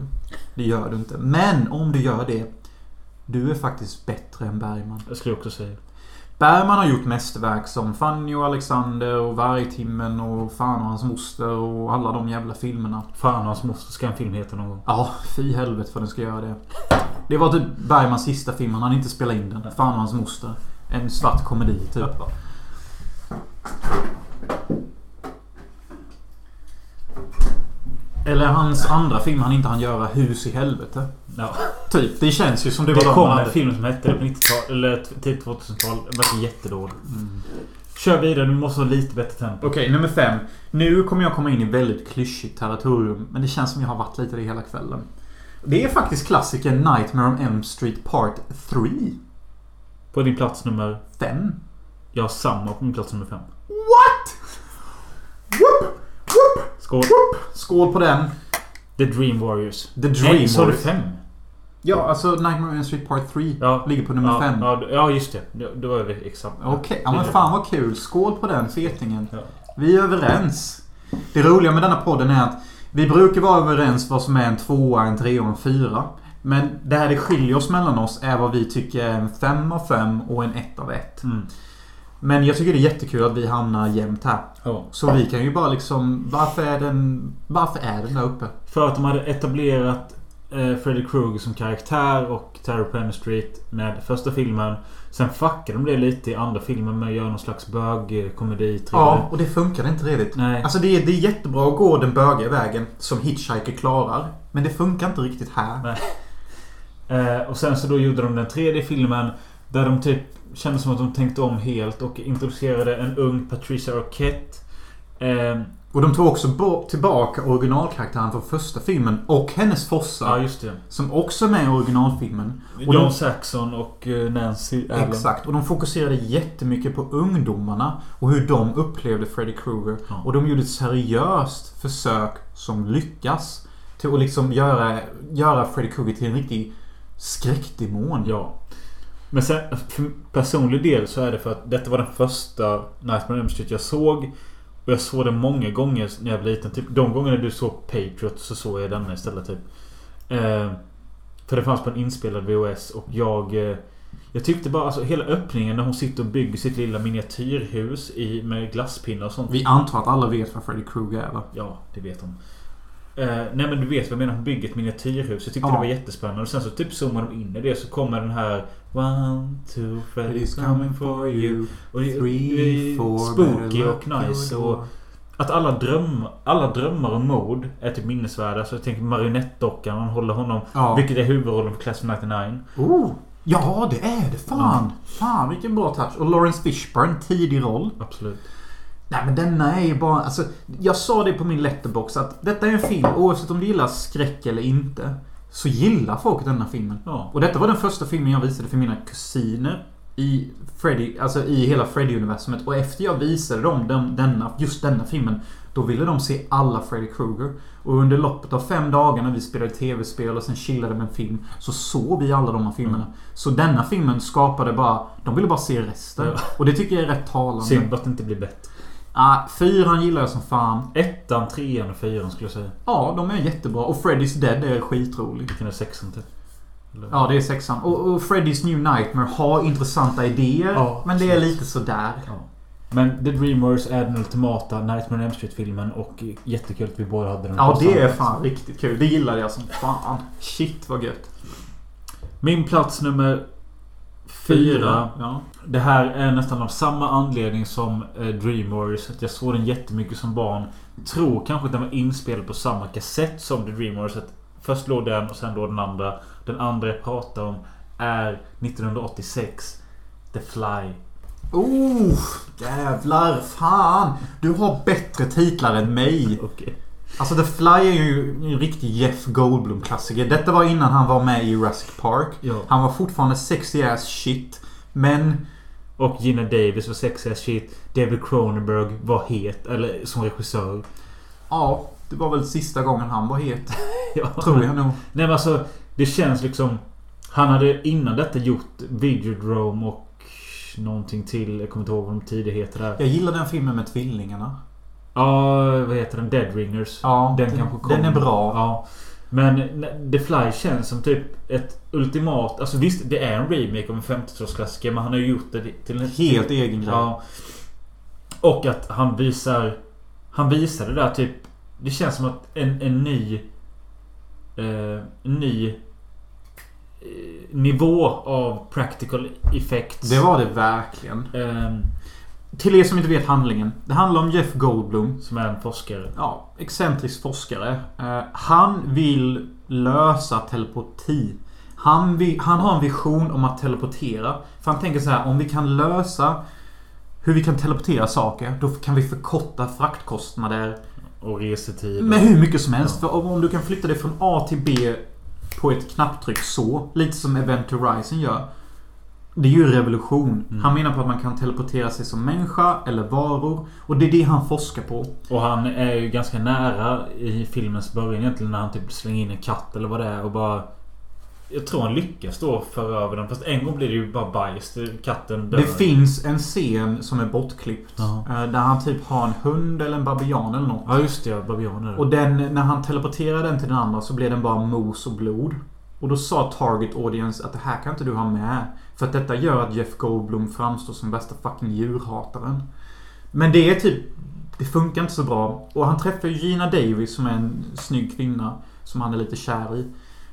[SPEAKER 2] Det gör du inte. Men om du gör det. Du är faktiskt bättre än Bergman.
[SPEAKER 1] Jag skulle också säga.
[SPEAKER 2] Bergman har gjort mästerverk som Fanny och Alexander och Vargtimmen och Fan och hans moster och alla de jävla filmerna.
[SPEAKER 1] Fan och hans moster ska en film heta någon gång.
[SPEAKER 2] Ja, fy helvete för den ska göra det. Det var typ Bergmans sista film. Han hann inte spela in den. Fan och hans moster. En svart komedi typ. Eller hans andra film han inte hann göra, Hus i helvete.
[SPEAKER 1] Ja.
[SPEAKER 2] Typ. Det känns ju som det
[SPEAKER 1] Det
[SPEAKER 2] var de
[SPEAKER 1] kom en film som hette det på 90-talet. Eller tidigt 2000-tal. Den var jättedålig.
[SPEAKER 2] Mm.
[SPEAKER 1] Kör vidare. Du måste ha lite bättre tempo.
[SPEAKER 2] Okej, nummer fem. Nu kommer jag komma in i väldigt klyschigt territorium. Men det känns som jag har varit lite det hela kvällen. Det är faktiskt klassikern Nightmare on Elm Street Part 3.
[SPEAKER 1] På din plats nummer...
[SPEAKER 2] 5.
[SPEAKER 1] Jag har samma på min plats nummer fem.
[SPEAKER 2] What? Whoop! Whoop!
[SPEAKER 1] Skål.
[SPEAKER 2] Skål på den.
[SPEAKER 1] The Dream Warriors.
[SPEAKER 2] The Dream
[SPEAKER 1] Nej, sa du
[SPEAKER 2] Warriors.
[SPEAKER 1] fem?
[SPEAKER 2] Ja, alltså Nightmare on Street Part 3
[SPEAKER 1] Ja.
[SPEAKER 2] ligger på nummer
[SPEAKER 1] ja,
[SPEAKER 2] 5.
[SPEAKER 1] Ja, ja, just det. Ja, Då var vi exakt.
[SPEAKER 2] Okej, ja men fan vad kul. Skål på den fetingen.
[SPEAKER 1] Ja.
[SPEAKER 2] Vi är överens. Det roliga med denna podden är att vi brukar vara överens vad som är en tvåa, en trea och en fyra. Men det här det skiljer oss mellan oss är vad vi tycker är en fem av fem och en ett av ett.
[SPEAKER 1] Mm.
[SPEAKER 2] Men jag tycker det är jättekul att vi hamnar jämnt här.
[SPEAKER 1] Ja.
[SPEAKER 2] Så vi kan ju bara liksom... Varför är den... Varför är den där uppe?
[SPEAKER 1] För att de hade etablerat Freddy Krueger som karaktär och Terror på Elm Street med första filmen. Sen fuckade de det lite i andra filmen med att göra någon slags bögkomedi.
[SPEAKER 2] Ja, och det funkar inte riktigt.
[SPEAKER 1] Nej.
[SPEAKER 2] Alltså det är, det är jättebra att gå den bögiga vägen som Hitchhiker klarar. Men det funkar inte riktigt här.
[SPEAKER 1] Nej. Eh, och sen så då gjorde de den tredje filmen. Där de typ kände som att de tänkte om helt och introducerade en ung Patricia Arquette. Eh,
[SPEAKER 2] Och de tog också tillbaka originalkaraktären från första filmen och hennes
[SPEAKER 1] ja,
[SPEAKER 2] fossa.
[SPEAKER 1] just det.
[SPEAKER 2] Som också är med i originalfilmen. Och
[SPEAKER 1] John
[SPEAKER 2] de,
[SPEAKER 1] Saxon och eh, Nancy Allen.
[SPEAKER 2] exakt. Och de fokuserade jättemycket på ungdomarna och hur de upplevde Freddy Krueger.
[SPEAKER 1] Ja.
[SPEAKER 2] Och de gjorde ett seriöst försök som lyckas. Till att liksom göra, göra Freddy Krueger till en riktig skräckdemon.
[SPEAKER 1] Ja. Men sen för personlig del så är det för att detta var den första Nightmare on Elm Street jag såg. Och jag såg den många gånger när jag var liten. Typ de gångerna du såg Patriot så såg jag denna istället typ. Eh, För det fanns på en inspelad VHS och jag... eh, Jag tyckte bara alltså hela öppningen när hon sitter och bygger sitt lilla miniatyrhus i, med glasspinnar och sånt.
[SPEAKER 2] Vi antar att alla vet vad Freddy Krueger är va?
[SPEAKER 1] Ja, det vet hon. Eh, nej men du vet vad jag menar. Hon bygger ett miniatyrhus. Jag tyckte
[SPEAKER 2] Ja.
[SPEAKER 1] det var jättespännande. Och sen så typ zoomar de in i det så kommer den här One, two, Freddy's coming for you. Och det,
[SPEAKER 2] Three, four,
[SPEAKER 1] spooky och nice. Och att alla, dröm, alla drömmar om mord är typ minnesvärda. Så jag tänker marionettdockan. Man håller honom.
[SPEAKER 2] Ja.
[SPEAKER 1] Vilket är huvudrollen för Class of 99.
[SPEAKER 2] Oh, ja, det är det. Fan. Fan, vilken bra touch. Och Lawrence Fishburne, tidig roll.
[SPEAKER 1] Absolut.
[SPEAKER 2] Nej men denna är ju bara... Alltså, jag sa det på min letterbox att detta är en film, oavsett om du gillar skräck eller inte. Så gillar folk denna filmen.
[SPEAKER 1] Ja.
[SPEAKER 2] Och detta var den första filmen jag visade för mina kusiner. I Freddy, alltså i hela Freddy-universumet. Och efter jag visade dem den, denna, just denna filmen. Då ville de se alla Freddy Krueger. Och under loppet av fem dagar när vi spelade tv-spel och sen chillade med en film. Så såg vi alla de här filmerna.
[SPEAKER 1] Mm.
[SPEAKER 2] Så denna filmen skapade bara... De ville bara se resten.
[SPEAKER 1] Ja.
[SPEAKER 2] Och det tycker jag är rätt talande.
[SPEAKER 1] Synd att det inte blir bättre.
[SPEAKER 2] Ah, fyran gillar jag som fan.
[SPEAKER 1] Ettan, trean och fyran skulle jag säga.
[SPEAKER 2] Ja, de är jättebra. Och Freddy's Dead är skitrolig.
[SPEAKER 1] Vilken är sexan typ? Eller-
[SPEAKER 2] Ja, det är sexan. Och, och Freddy's New Nightmare har intressanta idéer.
[SPEAKER 1] Ja,
[SPEAKER 2] men det är lite sådär.
[SPEAKER 1] Ja. Men The Dreamers är den ultimata Nightmare on Elm Street-filmen och jättekul att vi båda hade den
[SPEAKER 2] Ja, det är fan riktigt kul. Det gillade jag som fan. Shit vad gött.
[SPEAKER 1] Min plats nummer fyra.
[SPEAKER 2] Ja.
[SPEAKER 1] Det här är nästan av samma anledning som eh, Dream Warriors. Att jag såg den jättemycket som barn. Tror kanske att den var inspelad på samma kassett som The Dream Warriors. Att först låg den och sen låg den andra. Den andra jag pratar om är 1986. The Fly.
[SPEAKER 2] Oh, jävlar. Fan. Du har bättre titlar än mig.
[SPEAKER 1] Okej.
[SPEAKER 2] Alltså The Fly är ju en riktig Jeff Goldblum-klassiker. Detta var innan han var med i Jurassic Park.
[SPEAKER 1] Ja.
[SPEAKER 2] Han var fortfarande sexy as shit. Men...
[SPEAKER 1] Och Gina Davis var sexy as shit. David Cronenberg var het. Eller som regissör.
[SPEAKER 2] Ja, det var väl sista gången han var het.
[SPEAKER 1] Ja.
[SPEAKER 2] Tror jag nog.
[SPEAKER 1] Nej men alltså. Det känns liksom. Han hade innan detta gjort Videodrome och någonting till. Jag kommer inte ihåg vad de tidigare heter där.
[SPEAKER 2] Jag gillar den filmen med tvillingarna.
[SPEAKER 1] Ja, vad heter den? Dead Ringers.
[SPEAKER 2] Ja,
[SPEAKER 1] den
[SPEAKER 2] den-
[SPEAKER 1] kanske kom.
[SPEAKER 2] den är bra.
[SPEAKER 1] Ja. Men The Fly känns som typ ett ultimat... Alltså visst, det är en remake av en 50-talsklassiker. Men han har ju gjort det till en...
[SPEAKER 2] Helt egen grej.
[SPEAKER 1] Ja. Och att han visar... Han visar det där typ... Det känns som att en, en ny... Eh, ny... Eh, nivå av practical effects.
[SPEAKER 2] Det var det verkligen.
[SPEAKER 1] ehm,
[SPEAKER 2] Till er som inte vet handlingen. Det handlar om Jeff Goldblum.
[SPEAKER 1] som är en forskare.
[SPEAKER 2] Ja, excentrisk forskare. Eh, han vill lösa telepati. Han, vill, han har en vision om att teleportera. För han tänker så här, om vi kan lösa hur vi kan teleportera saker, då kan vi förkorta fraktkostnader
[SPEAKER 1] Och resetid.
[SPEAKER 2] med hur mycket som helst. För om, om du kan flytta det från A till B på ett knapptryck så, lite som Event Horizon gör. Det är ju revolution.
[SPEAKER 1] Mm.
[SPEAKER 2] Han menar på att man kan teleportera sig som människa eller varor. Och det är det han forskar på.
[SPEAKER 1] Och han är ju ganska nära i filmens början egentligen när han typ slänger in en katt eller vad det är och bara... Jag tror han lyckas då föra över den. Fast en gång blir det ju bara bajs. Det- Katten dör.
[SPEAKER 2] Det finns en scen som är bortklippt.
[SPEAKER 1] Jaha.
[SPEAKER 2] eh, Där han typ har en hund eller en babian eller något.
[SPEAKER 1] Ja just det, ja. Babianer.
[SPEAKER 2] Och den, när han teleporterar den till den andra så blir den bara mos och blod. Och då sa Target Audience att det här kan inte du ha med. För att detta gör att Jeff Goldblum framstår som värsta fucking djurhataren. Men det är typ... Det funkar inte så bra. Och han träffar ju Gina Davis som är en snygg kvinna. Som han är lite kär i.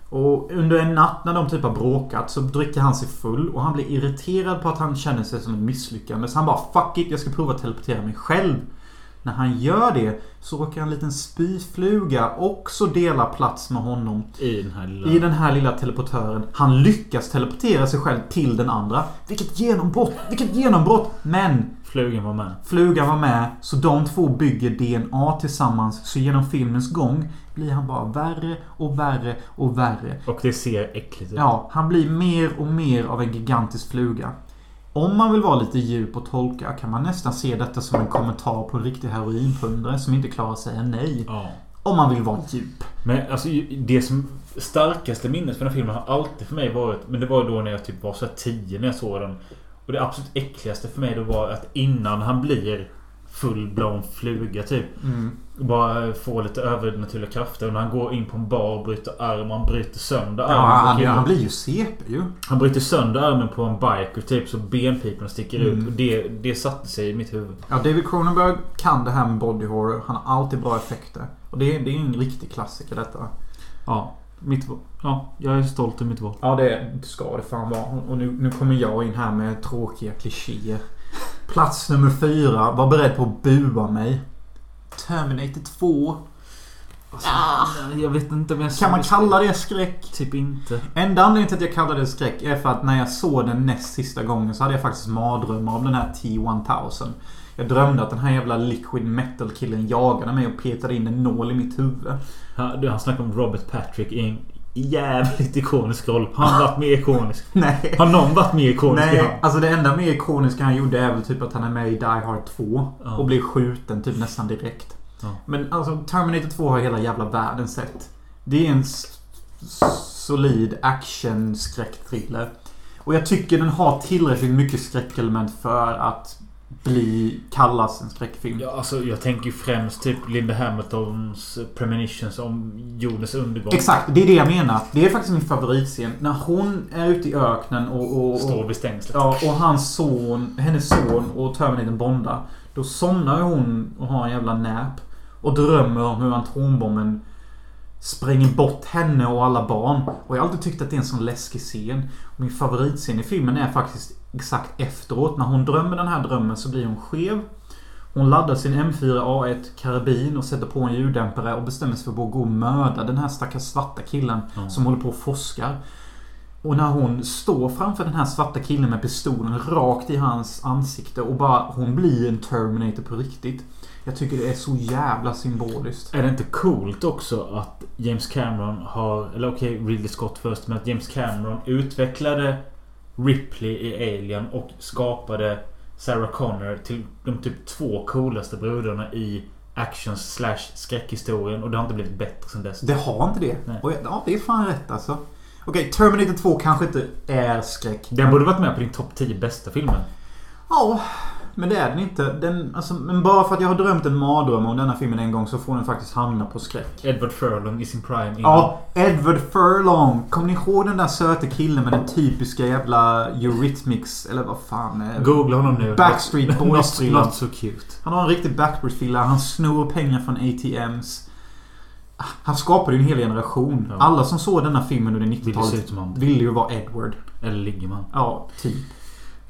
[SPEAKER 2] Och under en natt när de typ har bråkat så dricker han sig full och han blir irriterad på att han känner sig som ett misslyckande. Så han bara Fuck it, jag ska prova att teleportera mig själv. När han gör det så råkar en liten spyfluga också dela plats med honom
[SPEAKER 1] I den här lilla...
[SPEAKER 2] i den här lilla teleportören. Han lyckas teleportera sig själv till den andra. Vilket genombrott! Vilket genombrott! Men
[SPEAKER 1] Flugan var med.
[SPEAKER 2] flugan var med så de två bygger DNA tillsammans. Så genom filmens gång blir han bara värre och värre och värre.
[SPEAKER 1] Och det ser äckligt ut.
[SPEAKER 2] Ja, han blir mer och mer av en gigantisk fluga. Om man vill vara lite djup och tolka kan man nästan se detta som en kommentar på en riktig heroinpundare som inte klarar att säga nej.
[SPEAKER 1] Ja.
[SPEAKER 2] Om man vill vara djup.
[SPEAKER 1] Men alltså det som starkaste minnet för den här filmen har alltid för mig varit Men det var då när jag typ var så 10 när jag såg den. Och det absolut äckligaste för mig då var att innan han blir full-blown fluga typ.
[SPEAKER 2] Mm.
[SPEAKER 1] Bara få lite övernaturliga krafter. Och när han går in på en bar och bryter arm. Han bryter sönder
[SPEAKER 2] Ja,
[SPEAKER 1] armen. på
[SPEAKER 2] han, han blir ju CP ju.
[SPEAKER 1] Han bryter sönder armen på en biker typ så benpiporna sticker
[SPEAKER 2] Mm.
[SPEAKER 1] ut. Och det, det satte sig i mitt huvud.
[SPEAKER 2] Ja, David Cronenberg kan det här med body horror. Han har alltid bra effekter. Och det är, det är en riktig klassiker detta.
[SPEAKER 1] Ja, mitt. Ja, jag är stolt över mitt val.
[SPEAKER 2] Ja, det ska det fan vara. Och nu, nu kommer jag in här med tråkiga klichéer. Plats nummer fyra. Var beredd på att bua mig. Terminator 2.
[SPEAKER 1] Alltså, Jag vet inte om jag
[SPEAKER 2] Kan man kalla det skräck?
[SPEAKER 1] Typ inte.
[SPEAKER 2] Enda anledningen till att jag kallar det skräck är för att när jag såg den näst sista gången så hade jag faktiskt mardrömmar om den här T-1000. Jag drömde att den här jävla liquid metal killen jagade mig och petade in en nål i mitt huvud.
[SPEAKER 1] Du, han snackar om Robert Patrick jävligt ikonisk roll. Har han varit mer ikonisk?
[SPEAKER 2] Nej.
[SPEAKER 1] Har någon varit mer ikonisk än
[SPEAKER 2] Nej,
[SPEAKER 1] han?
[SPEAKER 2] alltså det enda mer ikoniska han gjorde är väl typ att han är med i Die Hard 2.
[SPEAKER 1] Ja.
[SPEAKER 2] Och blir skjuten typ nästan direkt.
[SPEAKER 1] Ja.
[SPEAKER 2] Men alltså Terminator 2 har hela jävla världen sett. Det är en solid action skräckthriller. Och jag tycker den har tillräckligt mycket skräckelement för att bli kallas en skräckfilm.
[SPEAKER 1] Ja, alltså jag tänker ju främst typ Linda Hamiltons premonitions om jordens undergång.
[SPEAKER 2] Exakt, det är det jag menar. Det är faktiskt min favoritscen. När hon är ute i öknen och... och,
[SPEAKER 1] Står vid stängslet.
[SPEAKER 2] Ja, och hans son, hennes son och Terminator bondar. Då somnar hon och har en jävla nap. Och drömmer om hur atombomben spränger bort henne och alla barn. Och jag har alltid tyckt att det är en sån läskig scen. Och min favoritscen i filmen är faktiskt exakt efteråt. När hon drömmer den här drömmen så blir hon skev. Hon laddar sin M4A1 karabin och sätter på en ljuddämpare och bestämmer sig för att gå och mörda den här stackars svarta killen
[SPEAKER 1] Ja.
[SPEAKER 2] som håller på och forskar. Och när hon står framför den här svarta killen med pistolen rakt i hans ansikte och bara hon blir en Terminator på riktigt. Jag tycker det är så jävla symboliskt.
[SPEAKER 1] Är det inte coolt också att James Cameron har... Eller okej, Ridley Scott först. Men att James Cameron utvecklade Ripley i Alien och skapade Sarah Connor till de typ två coolaste brudarna i action slash skräckhistorien. Och det har inte blivit bättre sen dess.
[SPEAKER 2] Det har inte det.
[SPEAKER 1] Nej.
[SPEAKER 2] Och ja, det är fan rätt alltså. Okej, Terminator 2 kanske inte är skräck.
[SPEAKER 1] Den borde varit med på din topp 10 bästa filmer.
[SPEAKER 2] Ja, men det är den inte. Den, alltså, men bara för att jag har drömt en mardröm om denna filmen en gång så får den faktiskt hamna på skräck.
[SPEAKER 1] Edward Furlong i sin prime. innan.
[SPEAKER 2] Ja, Edward Furlong. Kommer ni ihåg den där söta killen med den typiska jävla Eurythmics, eller vad fan är det?
[SPEAKER 1] Googla honom nu.
[SPEAKER 2] Backstreet Boys-frillan.
[SPEAKER 1] not so cute.
[SPEAKER 2] Han har en riktig Backstreet-frilla. Han snor pengar från ATMs. Han skapade ju en hel generation.
[SPEAKER 1] Ja.
[SPEAKER 2] Alla som såg denna filmen under
[SPEAKER 1] Vill se
[SPEAKER 2] 90-talet
[SPEAKER 1] ut som han.
[SPEAKER 2] ville ju vara Edward.
[SPEAKER 1] Eller ligger man.
[SPEAKER 2] Ja, typ.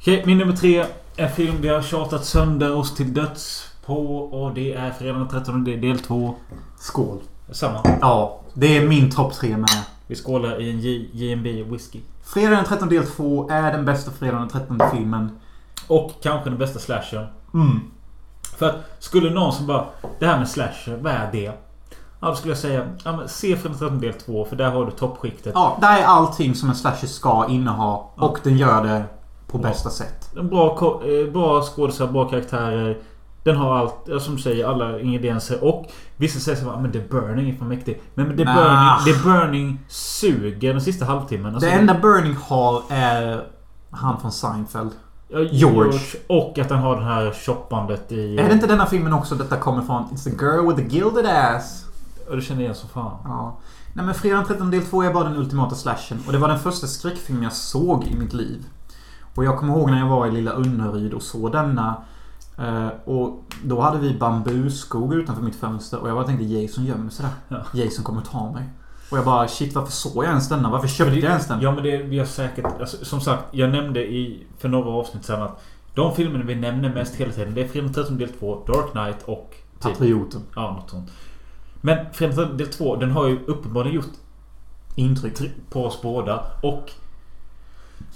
[SPEAKER 1] Okej, min nummer tre. En film vi har tjatat sönder oss till döds på. Och det är Fredag den 13 det är del 2.
[SPEAKER 2] Skål.
[SPEAKER 1] Samma.
[SPEAKER 2] Ja, det är min topp tre med.
[SPEAKER 1] Vi skålar i en J- J&B whisky.
[SPEAKER 2] Fredag den 13 del 2 är den bästa Fredag den 13 filmen.
[SPEAKER 1] Och kanske den bästa slashern.
[SPEAKER 2] Mm.
[SPEAKER 1] För att skulle någon som bara... Det här med slasher, vad är det? Ja, då skulle jag säga... Ja, men se Fredag den 13 del 2 för där har du toppskiktet.
[SPEAKER 2] Ja, där är allting som en slasher ska inneha.
[SPEAKER 1] Ja.
[SPEAKER 2] Och den gör det på
[SPEAKER 1] Ja.
[SPEAKER 2] bästa sätt.
[SPEAKER 1] Bra, eh, bra skådespelare, bra karaktärer. Den har allt, som du säger, alla ingredienser. Och vissa säger så här, men The Burning är för mäktig. Men, men The,
[SPEAKER 2] Nah.
[SPEAKER 1] Burning, The Burning suger den sista halvtimmen. Alltså,
[SPEAKER 2] det enda Burning har är han från Seinfeld. George.
[SPEAKER 1] Och att den har det här shoppandet i...
[SPEAKER 2] Är det inte denna filmen också detta kommer från? It's the girl with the gilded ass.
[SPEAKER 1] Och det känner jag igen som fan.
[SPEAKER 2] Ja. Nej men Fredag den 13 del 2 är bara den ultimata slashen. Och det var den första skräckfilm jag såg i mitt liv. Och jag kommer ihåg när jag var i lilla Önneryd och såg denna. Eh, och då hade vi bambuskog utanför mitt fönster. Och jag bara tänkte Jason gömmer sig där.
[SPEAKER 1] Ja.
[SPEAKER 2] Jason kommer ta mig. Och jag bara shit varför såg jag ens denna? Varför köpte jag ens den?
[SPEAKER 1] Ja men det vi har säkert... Alltså, som sagt, jag nämnde i, för några avsnitt sedan att de filmerna vi nämner mest hela tiden det är Fredag den 13 del 2, Dark Knight och... Typ,
[SPEAKER 2] Patrioten.
[SPEAKER 1] ja, något sånt. Men Fredag den 13 del 2, den har ju uppenbarligen gjort
[SPEAKER 2] Intryck.
[SPEAKER 1] tr- på oss båda. Och...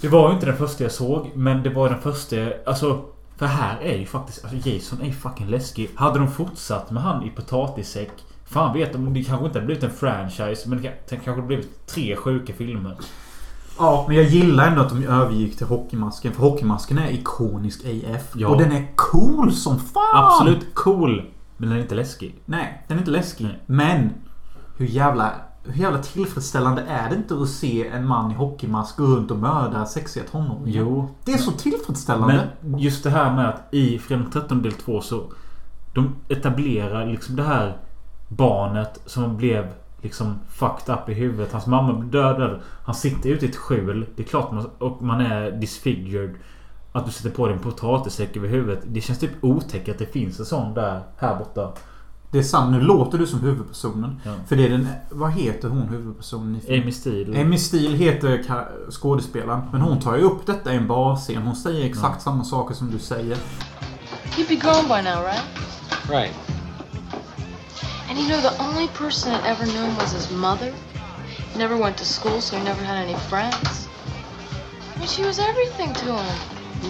[SPEAKER 1] Det var ju inte den första jag såg, men det var den första... Alltså... För här är ju faktiskt... Alltså Jason är ju fucking läskig. Hade de fortsatt med han i potatissäck... Fan vet om det kanske inte hade blivit en franchise, men det kan- det kanske hade blivit tre sjuka filmer.
[SPEAKER 2] Ja, men jag gillar ändå att de övergick till hockeymasken. För hockeymasken är ikonisk AF.
[SPEAKER 1] Ja.
[SPEAKER 2] Och den är cool som fan!
[SPEAKER 1] Absolut cool. Men den är inte läskig.
[SPEAKER 2] Nej, den är inte läskig.
[SPEAKER 1] Nej.
[SPEAKER 2] Men hur jävla, hur jävla tillfredsställande är det inte att se en man i hockeymask gå runt och mörda sexiga tonåringar?
[SPEAKER 1] Jo.
[SPEAKER 2] Det är så tillfredsställande.
[SPEAKER 1] Men just det här med att i Fredag den 13 del 2 så De etablerar liksom det här barnet som blev liksom fucked up i huvudet. Hans mamma blev dödad. Han sitter ute i ett skjul. Det är klart man, och man är disfigured. Att du sätter på dig en potatissäck över huvudet. Det känns typ otäckt att det finns en sån där här borta.
[SPEAKER 2] Det är sant. Nu låter du som huvudpersonen.
[SPEAKER 1] Ja.
[SPEAKER 2] För det är den... Vad heter hon huvudpersonen i filmen?
[SPEAKER 1] Amy Steele.
[SPEAKER 2] Amy Steele heter skådespelaren. Men hon tar ju upp detta i en barscen. Hon säger exakt samma saker som du säger.
[SPEAKER 4] You'd be grown by now, right?
[SPEAKER 5] Right.
[SPEAKER 4] And you know, the only person that ever him was his mother. He never went to school, so he never had any friends. I mean, she was everything to him.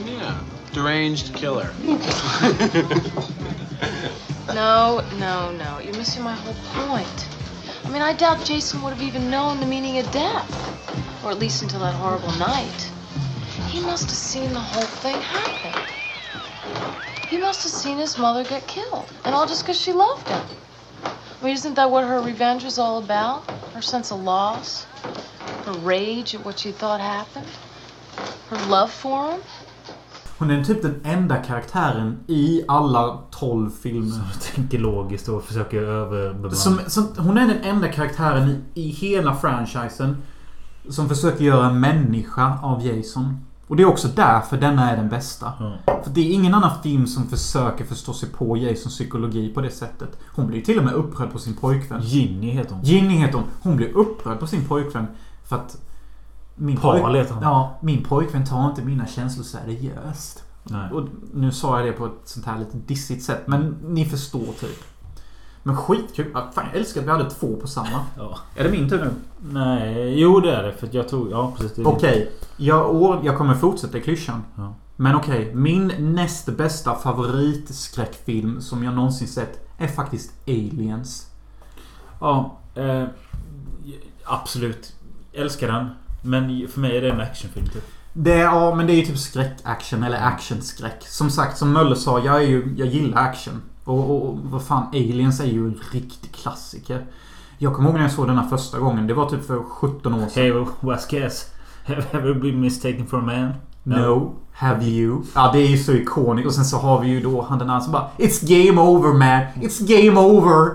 [SPEAKER 5] Yeah. Deranged killer.
[SPEAKER 4] No, no, no. You're missing my whole point. I mean, I doubt Jason would have even known the meaning of death. Or at least until that horrible night. He must have seen the whole thing happen. He must have seen his mother get killed. And all just because she loved him. I mean, isn't that what her revenge was all about? Her sense of loss? Her rage at what she thought happened? Her love for him?
[SPEAKER 2] Hon är typ den enda karaktären i alla 12 filmer.
[SPEAKER 1] Jag tänker logiskt och försöker överbemanna.
[SPEAKER 2] Som, som, hon är den enda karaktären i, i hela franchisen som försöker göra en människa av Jason. Och det är också därför denna är den bästa.
[SPEAKER 1] Ja.
[SPEAKER 2] För det är ingen annan film som försöker förstå sig på Jasons psykologi på det sättet. Hon blir till och med upprörd på sin pojkvän.
[SPEAKER 1] Ginny heter hon.
[SPEAKER 2] Ginny heter hon. Hon blir upprörd på sin pojkvän för att... Min,
[SPEAKER 1] han.
[SPEAKER 2] ja, min pojkvän tar inte mina känslor seriöst.
[SPEAKER 1] Nej.
[SPEAKER 2] Och nu sa jag det på ett sånt här lite dissigt sätt. Men ni förstår typ. Men skitkul. Ja, Fan, jag älskar att vi hade två på samma.
[SPEAKER 1] Ja.
[SPEAKER 2] Är det min tur nu?
[SPEAKER 1] Nej, jo det är det. För jag tog... Ja precis.
[SPEAKER 2] Okej. Jag, år- jag kommer fortsätta i klyschan.
[SPEAKER 1] Ja.
[SPEAKER 2] Men okej. Min näst bästa favoritskräckfilm som jag någonsin sett är faktiskt Aliens.
[SPEAKER 1] Ja, eh, absolut. Älskar den. Men för mig är det en actionfilm typ.
[SPEAKER 2] Det är, ja, men det är ju typ skräck-action eller actionskräck. Som sagt, som Möller sa, jag, är ju, jag gillar action. Och, och, och vad fan, Aliens är ju en riktig klassiker. Jag kommer ihåg när jag såg den här första gången. Det var typ för 17 år sedan.
[SPEAKER 1] Hey, guess? Have you ever been mistaken for a man?
[SPEAKER 2] No. Have you? Ja, det är ju så ikoniskt. Och sen så har vi ju då han den här som bara It's game over man! It's game over!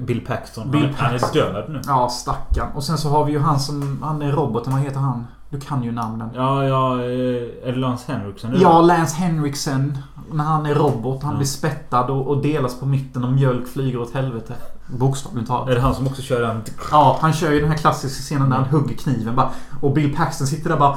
[SPEAKER 1] Bill Paxton.
[SPEAKER 2] Bill
[SPEAKER 1] han, han är död nu.
[SPEAKER 2] Ja, stackarn. Och sen så har vi ju han som... Han är roboten. Vad heter han? Du kan ju namnen.
[SPEAKER 1] Ja, ja. eh, Är det Lance Henriksen?
[SPEAKER 2] Ja, Lance Henriksen. När han är robot. Han
[SPEAKER 1] Ja.
[SPEAKER 2] blir spettad och, och delas på mitten och mjölk flyger åt helvete. Bokstavligt
[SPEAKER 1] Är
[SPEAKER 2] talat.
[SPEAKER 1] det han som också kör den?
[SPEAKER 2] Ja, han kör ju den här klassiska scenen där han hugger kniven bara. Och Bill Paxton sitter där bara...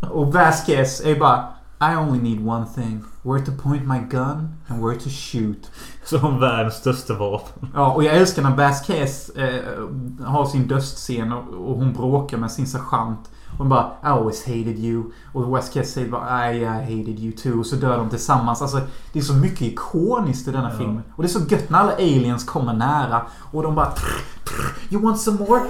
[SPEAKER 2] Och Vasquez är ju bara... I only need one thing. Where to point my gun and where to shoot.
[SPEAKER 1] Som världens största vapen.
[SPEAKER 2] Ja, och jag älskar när Vasquez eh, har sin dödsscen och, och hon bråkar med sin sergeant. Hon bara I always hated you. Och Vasquez säger bara I, I hated you too. Och så dör de tillsammans. Alltså, det är så mycket ikoniskt i denna
[SPEAKER 1] Ja.
[SPEAKER 2] filmen. Och det är så gött när alla aliens kommer nära. Och de bara You want some more?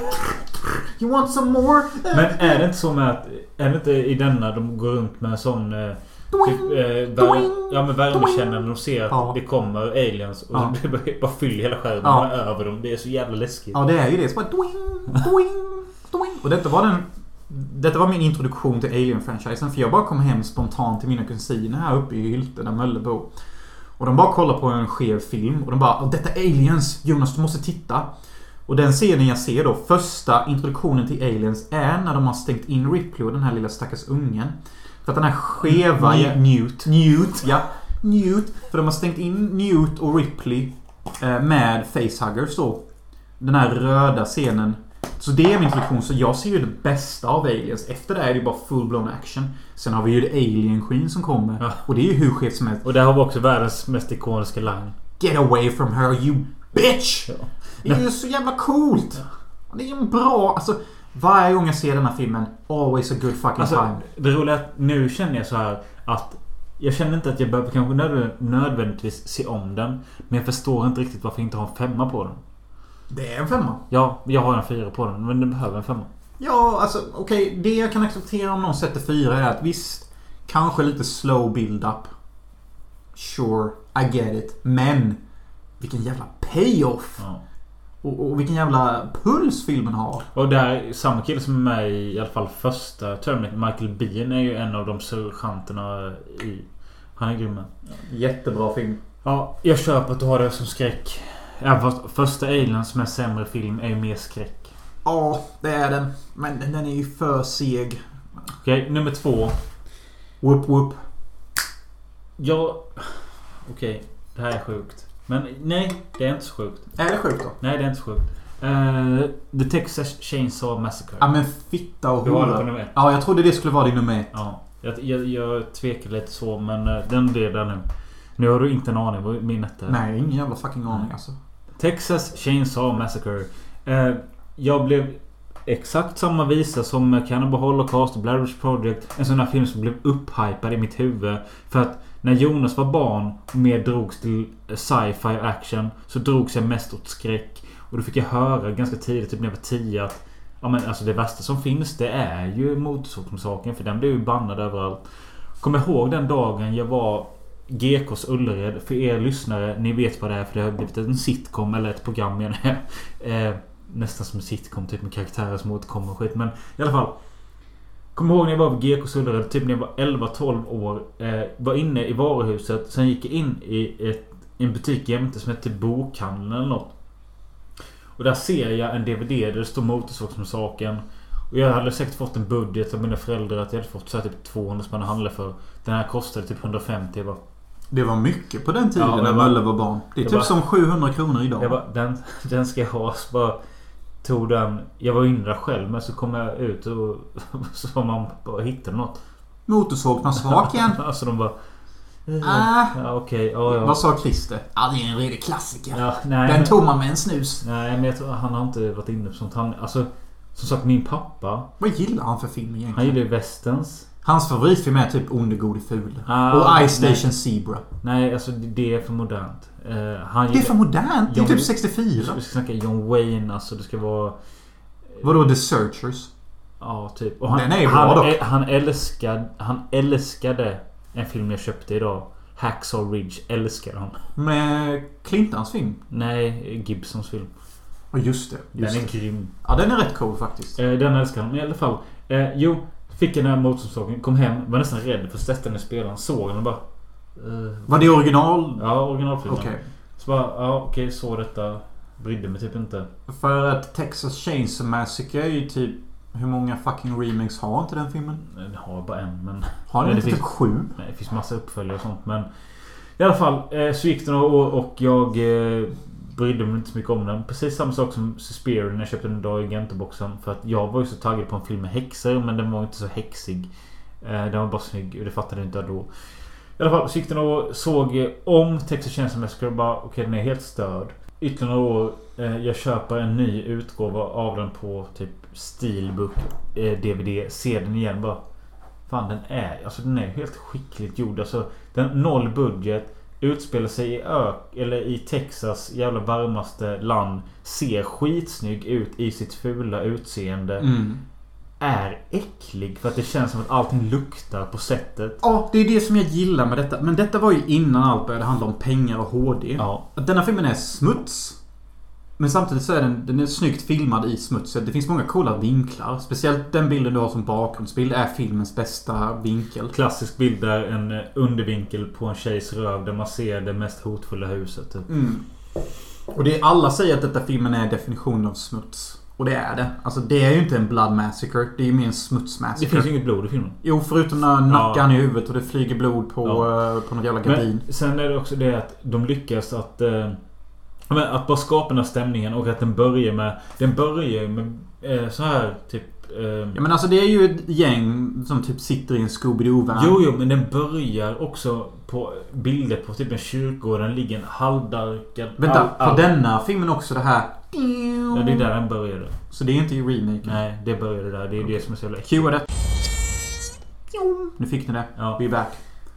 [SPEAKER 2] You want some more?
[SPEAKER 1] Men är det inte så med att... Är det inte i denna de går runt med en sån... Eh, typ,
[SPEAKER 2] Doing,
[SPEAKER 1] eh, vär,
[SPEAKER 2] doing,
[SPEAKER 1] ja men värmekännare när de ser att
[SPEAKER 2] Ja.
[SPEAKER 1] det kommer aliens och
[SPEAKER 2] Ja.
[SPEAKER 1] det bara- fyller hela skärmen
[SPEAKER 2] Ja.
[SPEAKER 1] över dem. Det är så jävla läskigt.
[SPEAKER 2] Ja, det är ju det. Så bara doing, doing, doing. Och detta var den... Detta var min introduktion till Alien-franchisen. För jag bara kom hem spontant till mina kusiner här uppe i Hylte där Mölle bor. Och de bara kollar på en skev film och de bara "Åh, Detta är Aliens! Jonas, du måste titta! Och den scenen jag ser då, första introduktionen till Aliens är när de har stängt in Ripley och den här lilla stackars ungen. För att den här skeva...
[SPEAKER 1] Newt.
[SPEAKER 2] Newt. Newt, ja. Newt. För de har stängt in Newt och Ripley eh, med facehuggers då. Den här röda scenen. Så det är min introduktion. Så jag ser ju det bästa av Aliens. Efter det är det ju bara full-blown action. Sen har vi ju Alien Queen som kommer.
[SPEAKER 1] Ja.
[SPEAKER 2] Och det är ju hur skevt som helst.
[SPEAKER 1] Och där har vi också världens mest ikoniska line.
[SPEAKER 2] Get away from her you bitch!
[SPEAKER 1] Ja.
[SPEAKER 2] Det är ju så jävla coolt! Det är ju en bra... Alltså, varje gång jag ser den här filmen, always a good fucking
[SPEAKER 1] Alltså,
[SPEAKER 2] time.
[SPEAKER 1] det roliga är att nu känner jag så här att jag känner inte att jag behöver kanske nödv- nödvändigtvis se om den. Men jag förstår inte riktigt varför jag inte har en femma på den.
[SPEAKER 2] Det är en femma.
[SPEAKER 1] Ja, jag har en fyra på den. Men den behöver en femma.
[SPEAKER 2] Ja, alltså okej. det jag kan acceptera om någon sätter fyra är att visst, kanske lite slow build-up. Sure, I get it. Men vilken jävla payoff!
[SPEAKER 1] Ja.
[SPEAKER 2] Och, och vilken jävla puls filmen har.
[SPEAKER 1] Och där, samma kille som är med i, i alla fall första Terminator, Michael Biehn är ju en av de sergeanterna i... Han är grym.
[SPEAKER 2] Jättebra film.
[SPEAKER 1] Ja, jag köper att du har det som skräck. Ja, fast första Alien som är sämre film är ju mer skräck.
[SPEAKER 2] Ja, det är den. Men den är ju för seg.
[SPEAKER 1] Okej, nummer två.
[SPEAKER 2] Whoop whoop.
[SPEAKER 1] Ja... Okej, det här är sjukt. Men nej, det är inte så sjukt.
[SPEAKER 2] Är det sjukt då?
[SPEAKER 1] Nej, det är inte så sjukt. Eh, The Texas Chainsaw Massacre.
[SPEAKER 2] Ja men fitta och
[SPEAKER 1] har det
[SPEAKER 2] hora.
[SPEAKER 1] nummer ett.
[SPEAKER 2] Ja, jag trodde det skulle vara din nummer ett.
[SPEAKER 1] Ja. Jag, jag, jag tvekar lite så, men eh, den blir där nu. Nu har du inte en aning vad min etta är.
[SPEAKER 2] Nej, ingen jävla fucking aning alltså.
[SPEAKER 1] Texas Chainsaw Massacre. Eh, jag blev exakt samma visa som Cannibal Holocaust och Blair Witch Project. En sån här film som blev upphypad i mitt huvud. För att när Jonas var barn och mer drogs till sci-fi action så drogs jag mest åt skräck. Och då fick jag höra ganska tidigt, typ när jag var 10 att Ja men alltså det värsta som finns det är ju motorsågsmassakern för den blev ju bannad överallt. Kommer ihåg den dagen jag var GKs Ullared. För er lyssnare, ni vet vad det är för det har blivit en sitcom eller ett program menar jag. Eh, nästan som en sitcom typ med karaktärer som återkommer och skit. Men i alla fall. Kommer ihåg när jag var på GKs Ullared, typ när jag var 11-12 år. Eh, var inne i varuhuset. Sen gick jag in i ett, en butik jämte som hette Bokhandeln eller något. Och där ser jag en DVD där det står Motorsågsmassakern. Och jag hade säkert fått en budget av mina föräldrar att jag hade fått så här typ 200 spänn att handla för. Den här kostade typ 150. Jag bara,
[SPEAKER 2] det var mycket på den tiden
[SPEAKER 1] Ja,
[SPEAKER 2] när
[SPEAKER 1] var-
[SPEAKER 2] Mölle var barn. Det är
[SPEAKER 1] det
[SPEAKER 2] typ
[SPEAKER 1] var-
[SPEAKER 2] som 700 kronor idag.
[SPEAKER 1] bara den, den ska jag ha. Så bara tog den. Jag var där själv men så kom jag ut och så man bara hittade något.
[SPEAKER 2] Motorsågsmassakern.
[SPEAKER 1] alltså de bara...
[SPEAKER 2] Ah.
[SPEAKER 1] Ja okej. ja, ja.
[SPEAKER 2] Vad sa Christer? Ja, det är en redig klassiker.
[SPEAKER 1] Ja, nej,
[SPEAKER 2] Den
[SPEAKER 1] men,
[SPEAKER 2] tog man med en snus.
[SPEAKER 1] nej men jag tror han har inte varit inne på sånt. Han, alltså, som sagt min pappa.
[SPEAKER 2] Vad gillar han för film
[SPEAKER 1] Han
[SPEAKER 2] egentligen?
[SPEAKER 1] gillar ju westerns.
[SPEAKER 2] Hans favoritfilm är typ Onde gode ful.
[SPEAKER 1] Ah,
[SPEAKER 2] och. Ice Station Zebra.
[SPEAKER 1] Nej alltså det- är för modernt. Han
[SPEAKER 2] Det är för modernt. Det är
[SPEAKER 1] John-
[SPEAKER 2] typ 64.
[SPEAKER 1] Vi ska snacka John Wayne alltså. Det ska vara...
[SPEAKER 2] Vadå The Searchers?
[SPEAKER 1] Ja, typ. Och han,
[SPEAKER 2] Den är bra
[SPEAKER 1] han,
[SPEAKER 2] dock.
[SPEAKER 1] han, älskade, han älskade en film jag köpte idag. Hacksaw Ridge älskar han.
[SPEAKER 2] Med Clintons film.
[SPEAKER 1] Nej, Gibsons film.
[SPEAKER 2] Ja just det. Just
[SPEAKER 1] den är
[SPEAKER 2] det.
[SPEAKER 1] grym.
[SPEAKER 2] Ja den är rätt cool faktiskt.
[SPEAKER 1] Eh, den älskar han. Men i alla fall. Eh, jo, fick den här motorsågen. Kom hem. Var nästan rädd för att sätta den i spelaren. Såg den och bara... Eh,
[SPEAKER 2] Var det original?
[SPEAKER 1] ja, originalfilmen.
[SPEAKER 2] Okej.
[SPEAKER 1] Så bara, ja okej, såg detta. Brydde mig typ inte.
[SPEAKER 2] För att Texas Chainsaw Massacre är ju typ... Hur många fucking remakes har inte den filmen?
[SPEAKER 1] Den har bara en men...
[SPEAKER 2] Har den inte typ sju?
[SPEAKER 1] Nej, det finns massa uppföljare och sånt men... I alla fall eh, så gick några år och jag eh, brydde mig inte så mycket om den. Precis samma sak som Suspiria när jag köpte den idag i Gentoboxen. För att jag var ju så taggad på en film med häxor men den var inte så häxig. Eh, den var bara snygg och det fattade jag inte då. I alla fall så gick den och såg eh, om Texas Chainsaw Massacre och bara okej den är helt störd. Ytterligare några år. Eh, jag köper en ny utgåva av den på typ Steelbook DVD. Ser den igen bara. Fan den är, alltså den är helt skickligt gjord. Alltså den noll budget. Utspelar sig i ök, eller i Texas jävla varmaste land. Ser skitsnygg ut i sitt fula utseende.
[SPEAKER 2] Mm.
[SPEAKER 1] Är äcklig för att det känns som att allting luktar på sättet.
[SPEAKER 2] Ja, det är det som jag gillar med detta. Men detta var ju innan allt började handla om pengar och HD.
[SPEAKER 1] Ja.
[SPEAKER 2] Denna filmen är smuts. Men samtidigt så är den, den är snyggt filmad i smutset. Det finns många coola vinklar. Speciellt den bilden du har som bakgrundsbild är filmens bästa vinkel.
[SPEAKER 1] Klassisk bild där en eh, undervinkel på en tjejs röv där man ser det mest hotfulla huset. Typ.
[SPEAKER 2] Mm. Och det är, alla säger att detta filmen är definitionen av smuts. Och det är det. Alltså det är ju inte en blood massacre. Det är ju mer en
[SPEAKER 1] Det
[SPEAKER 2] smutsmassacre.
[SPEAKER 1] finns ju inget blod i filmen.
[SPEAKER 2] Jo, förutom när nackar han i huvudet och det flyger blod på,
[SPEAKER 1] Ja.
[SPEAKER 2] eh, på någon jävla gardin.
[SPEAKER 1] Men sen är det också det att de lyckas att... Eh, ja, men att bara skapa den här stämningen och att den börjar med... Den börjar med eh, så här typ... Eh,
[SPEAKER 2] Ja men alltså det är ju ett gäng som typ sitter i en Scooby-Doo-van.
[SPEAKER 1] Jo, jo, men den börjar också på bilder på typ en kyrkogård. Den ligger en halvdarkad...
[SPEAKER 2] Vänta,
[SPEAKER 1] all- all-
[SPEAKER 2] på denna filmen också det här...
[SPEAKER 1] Ja, det är där den började.
[SPEAKER 2] Så det är inte i remaken.
[SPEAKER 1] Nej, det började där. Det är det som är så jävla.
[SPEAKER 2] Cua det. Nu fick ni det.
[SPEAKER 1] Ja.
[SPEAKER 2] We back.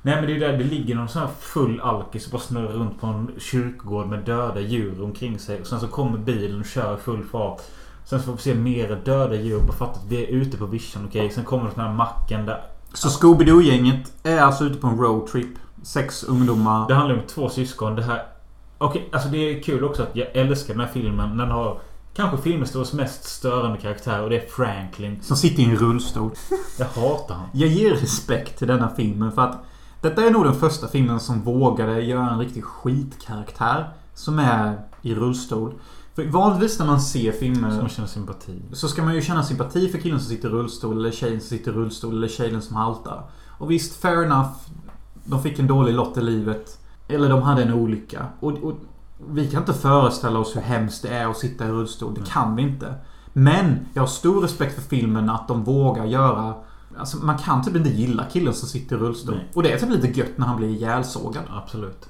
[SPEAKER 1] Nej men det är där det ligger någon sån här full alkis och bara snurrar runt på en kyrkogård med döda djur omkring sig. Och sen så kommer bilen och kör full fart. Sen så får vi se mer döda djur och bara fatta att vi är ute på vischan. Okej, sen kommer den här macken där.
[SPEAKER 2] Så Scooby-Doo-gänget är alltså ute på en roadtrip. Sex ungdomar.
[SPEAKER 1] Det handlar om två syskon. Det här... Okej, alltså det är kul också att jag älskar den här filmen. Den har kanske filmhistoriens mest störande karaktär och det är Franklin.
[SPEAKER 2] Som sitter i en rullstol.
[SPEAKER 1] Jag hatar han.
[SPEAKER 2] Jag ger respekt till denna filmen för att Detta är nog den första filmen som vågade göra en riktig skitkaraktär. Som är i rullstol. För vanligtvis när man ser filmer...
[SPEAKER 1] Som man känner sympati.
[SPEAKER 2] så ska man ju känna sympati för killen som sitter i rullstol eller tjejen som sitter i rullstol eller tjejen som haltar. Och visst, fair enough. De fick en dålig lott i livet. Eller de hade en olycka. Och, och vi kan inte föreställa oss hur hemskt det är att sitta i rullstol. Det kan vi inte. Men jag har stor respekt för filmen att de vågar göra... Alltså man kan typ inte gilla killen som sitter i rullstol.
[SPEAKER 1] Nej.
[SPEAKER 2] Och det är typ lite gött när han blir ihjälsågad.
[SPEAKER 1] Absolut.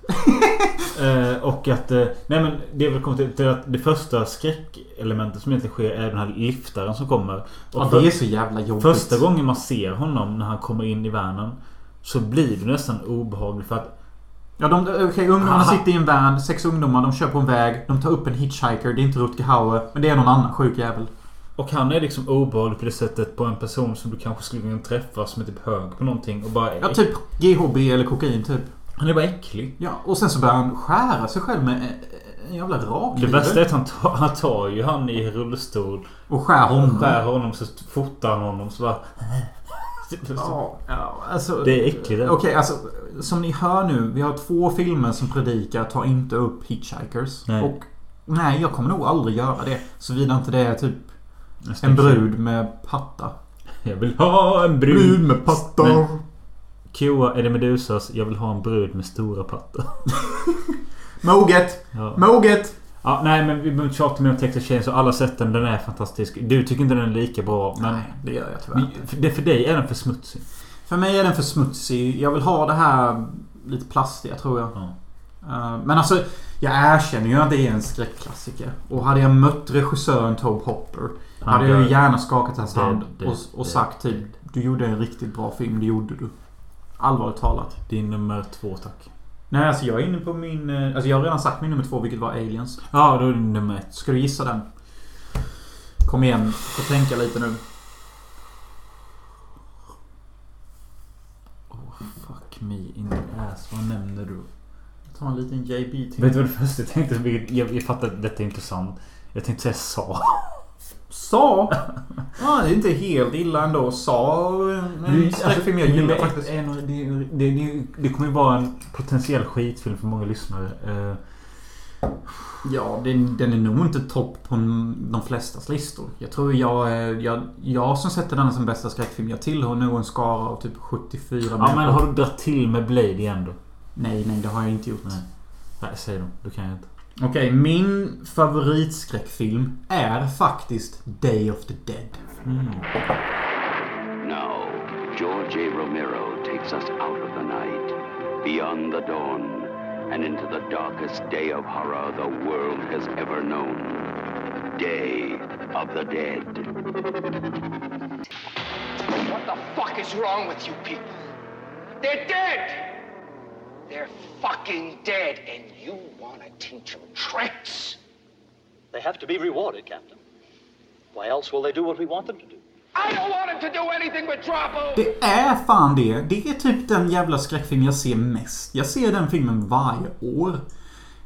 [SPEAKER 1] eh, och att... Eh, nej men det är väl kommit till- att det första skräckelementet som egentligen sker är den här liftaren som kommer. Och
[SPEAKER 2] Ja, det är så jävla jobbigt.
[SPEAKER 1] Första gången man ser honom när han kommer in i vanen Så blir det nästan obehagligt för att
[SPEAKER 2] Ja, de, okej, ungdomarna
[SPEAKER 1] Aha.
[SPEAKER 2] sitter i en van. Sex ungdomar. De kör på en väg. De tar upp en hitchhiker. Det är inte Rutger Hauer. Men det är någon annan sjuk jävel.
[SPEAKER 1] Och han är liksom obehaglig på det sättet på en person som du kanske skulle kunna träffa som är typ hög på någonting och bara
[SPEAKER 2] Ja, typ GHB eller kokain typ.
[SPEAKER 1] Han är bara äcklig.
[SPEAKER 2] Ja, och sen så börjar han skära sig själv med en jävla
[SPEAKER 1] Det
[SPEAKER 2] rakkniv.
[SPEAKER 1] bästa är att han tar, han tar ju han i rullstol
[SPEAKER 2] Och skär
[SPEAKER 1] och
[SPEAKER 2] honom.
[SPEAKER 1] skär honom så fotar han honom så bara...
[SPEAKER 2] Ja, ja, alltså,
[SPEAKER 1] Det är äckligt. det.
[SPEAKER 2] Okej, alltså som ni hör nu. Vi har två filmer som predikar tar inte upp hitchhikers.
[SPEAKER 1] Nej.
[SPEAKER 2] Och nej, jag kommer nog aldrig göra det. Såvida inte det är typ en brud med patta.
[SPEAKER 1] Jag vill ha en brud.
[SPEAKER 2] med patta.
[SPEAKER 1] Koa är det Medusas Jag vill ha en brud med stora pattar.
[SPEAKER 2] Moget!
[SPEAKER 1] Ja.
[SPEAKER 2] Moget!
[SPEAKER 1] ja, nej men vi behöver inte tjata mer om Texas Chainsaw. Alla sett den. Den är fantastisk. Du tycker inte den är lika bra. Men
[SPEAKER 2] Nej, det gör jag tyvärr inte.
[SPEAKER 1] det, för dig är den för smutsig.
[SPEAKER 2] För mig är den för smutsig. Jag vill ha det här lite plastiga tror jag.
[SPEAKER 1] Ja.
[SPEAKER 2] Eh, Men alltså, jag erkänner ju att det är en skräckklassiker. Och hade jag mött regissören Tobe Hopper
[SPEAKER 1] Han
[SPEAKER 2] hade jag gärna skakat hans hand
[SPEAKER 1] det-
[SPEAKER 2] och, och
[SPEAKER 1] det-
[SPEAKER 2] sagt typ Du gjorde en riktigt bra film, det gjorde du. Allvarligt talat.
[SPEAKER 1] Din nummer två tack.
[SPEAKER 2] Nej, alltså jag är inne på min... eh, Alltså jag har redan sagt min nummer två, vilket var Aliens.
[SPEAKER 1] Ja, då är det nummer ett.
[SPEAKER 2] Ska du gissa den? Kom igen, få tänka lite nu.
[SPEAKER 1] Fuck me in the ass. Vad nämner du?
[SPEAKER 2] Ta en liten JB till.
[SPEAKER 1] Vet du vad det första jag tänkte? Jag, jag fattar att detta är inte sant. Jag tänkte säga sa.
[SPEAKER 2] Sa? Ja, det är inte helt illa ändå. Sa en skräckfilm jag gillar faktiskt.
[SPEAKER 1] En, en, det, det, det, det kommer ju vara en potentiell skitfilm för många lyssnare. Eh,
[SPEAKER 2] Ja, den, den är nog inte topp på de flestas listor. Jag tror jag. Jag, jag som sätter den som bästa skräckfilm. Jag tillhör nog en skara av typ 74
[SPEAKER 1] ja,
[SPEAKER 2] människor.
[SPEAKER 1] men har du dragit till med Blade igen då?
[SPEAKER 2] Nej, nej, det har jag inte gjort.
[SPEAKER 1] Nej. Nej, säg då. Då kan jag inte.
[SPEAKER 2] Okej, min favoritskräckfilm är faktiskt Day of the Dead.
[SPEAKER 6] Now, George A. Romero takes us out of the night, beyond the dawn, and into the darkest day of horror the world has ever known. Day of the Dead.
[SPEAKER 7] What the fuck is wrong with you people? They're dead! They're fucking dead, and you teach them tricks?
[SPEAKER 8] They have to be rewarded, Captain. Why else will they do what we want them to do?
[SPEAKER 7] I don't want them to do anything but drop over!
[SPEAKER 2] Det är fan det. Det är typ den jävla skräckfilm jag ser mest. Jag ser den filmen varje år.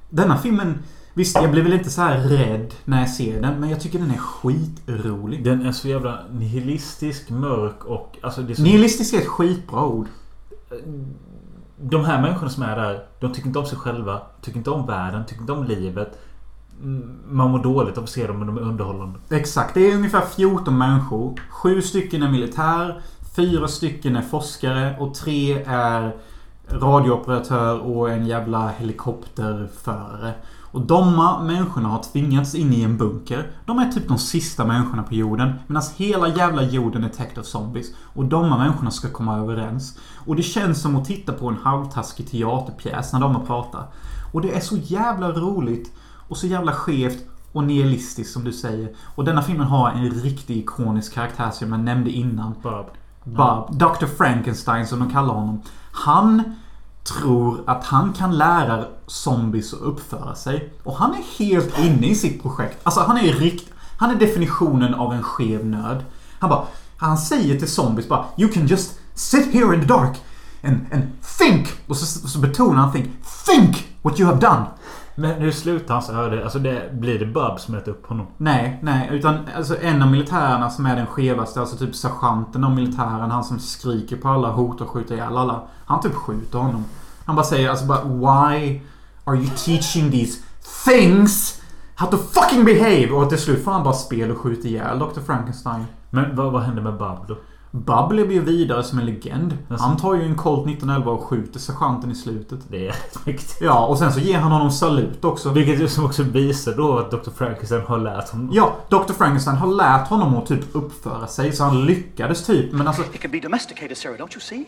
[SPEAKER 2] Denna filmen... Visst, jag blir väl inte så här rädd när jag ser den, men jag tycker den är skitrolig.
[SPEAKER 1] Den är så jävla nihilistisk, mörk och... Alltså det är så,
[SPEAKER 2] Nihilistisk är ett skitbra ord.
[SPEAKER 1] De här människorna som är där, de tycker inte om sig själva. Tycker inte om världen, tycker inte om livet. Mm, man mår dåligt av att se dem men de är underhållande.
[SPEAKER 2] Exakt, det är ungefär 14 människor. Sju stycken är militär, fyra stycken är forskare och tre är radiooperatör och en jävla helikopterförare. Och de människorna har tvingats in i en bunker. De är typ de sista människorna på jorden. Medan hela jävla jorden är täckt av zombies. Och de människorna ska komma överens. Och det känns som att titta på en halvtaskig teaterpjäs när de har pratat. Och det är så jävla roligt. Och så jävla skevt och nihilistiskt som du säger. Och denna filmen har en riktigt ikonisk karaktär som jag nämnde innan.
[SPEAKER 1] Bara...
[SPEAKER 2] Bob, Dr. Frankenstein som de kallar honom. Han tror att han kan lära zombies att uppföra sig. Och han är helt inne i sitt projekt. Alltså han är rikt... Han är definitionen av en skev nörd. Han bara... Han säger till zombies bara You can just sit here in the dark and, and think! Och så, så betonar han think. Think what you have done!
[SPEAKER 1] Men hur slutar hans öde? Alltså det, blir det Bub som äter upp honom?
[SPEAKER 2] Nej, nej. Utan alltså, en av militärerna som är den skevaste, alltså typ sergeanten av militären, han som skriker på alla, hotar och skjuter ihjäl alla. Han typ skjuter honom. Han bara säger alltså bara Why are you teaching these things how to fucking behave? Och till slut får han bara spel och skjuta ihjäl Dr. Frankenstein.
[SPEAKER 1] Men vad, vad händer med Bub då?
[SPEAKER 2] Bub lever ju vidare som en legend.
[SPEAKER 1] Alltså-
[SPEAKER 2] Han tar ju en Colt 1911 och skjuter sergeanten i slutet.
[SPEAKER 1] Det är rätt mäktigt.
[SPEAKER 2] Ja, och sen så ger han honom salut också.
[SPEAKER 1] Vilket ju som också visar då att Dr. Frankenstein har lärt honom.
[SPEAKER 2] Ja, Dr. Frankenstein har lärt honom att typ uppföra sig så han lyckades typ. Men alltså...
[SPEAKER 8] It can be domesticated, Sarah, don't you see?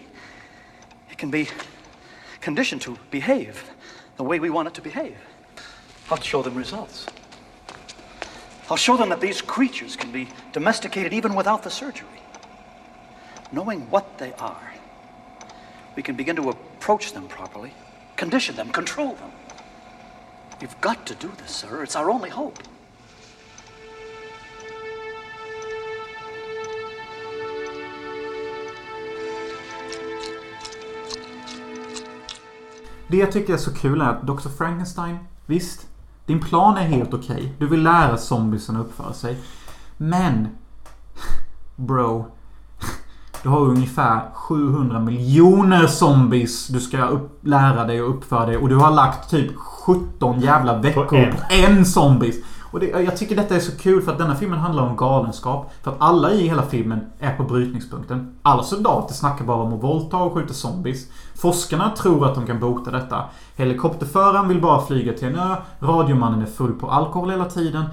[SPEAKER 8] It can be conditioned to behave the way we want it to behave. I'll show them results. I'll show them that these creatures can be domesticated even without the surgery. Knowing what they are, we can begin to approach them properly, condition them, control them. We've got to do this, sir. It's our only hope.
[SPEAKER 2] Det jag tycker är så kul är att Dr. Frankenstein, visst. Din plan är helt okej. Du vill lära zombiesen att uppföra sig. Men... Bro. Du har ungefär 700 miljoner zombies du ska upp, lära dig att uppföra dig. Och du har lagt typ 17 jävla veckor på
[SPEAKER 1] en.
[SPEAKER 2] en, zombies. Och det, jag tycker detta är så kul för att denna filmen handlar om galenskap. För att alla i hela filmen är på brytningspunkten. Alla soldater snackar bara om att våldta och skjuta zombies. Forskarna tror att de kan bota detta. Helikopterföraren vill bara flyga till en ö. Radiomannen är full på alkohol hela tiden.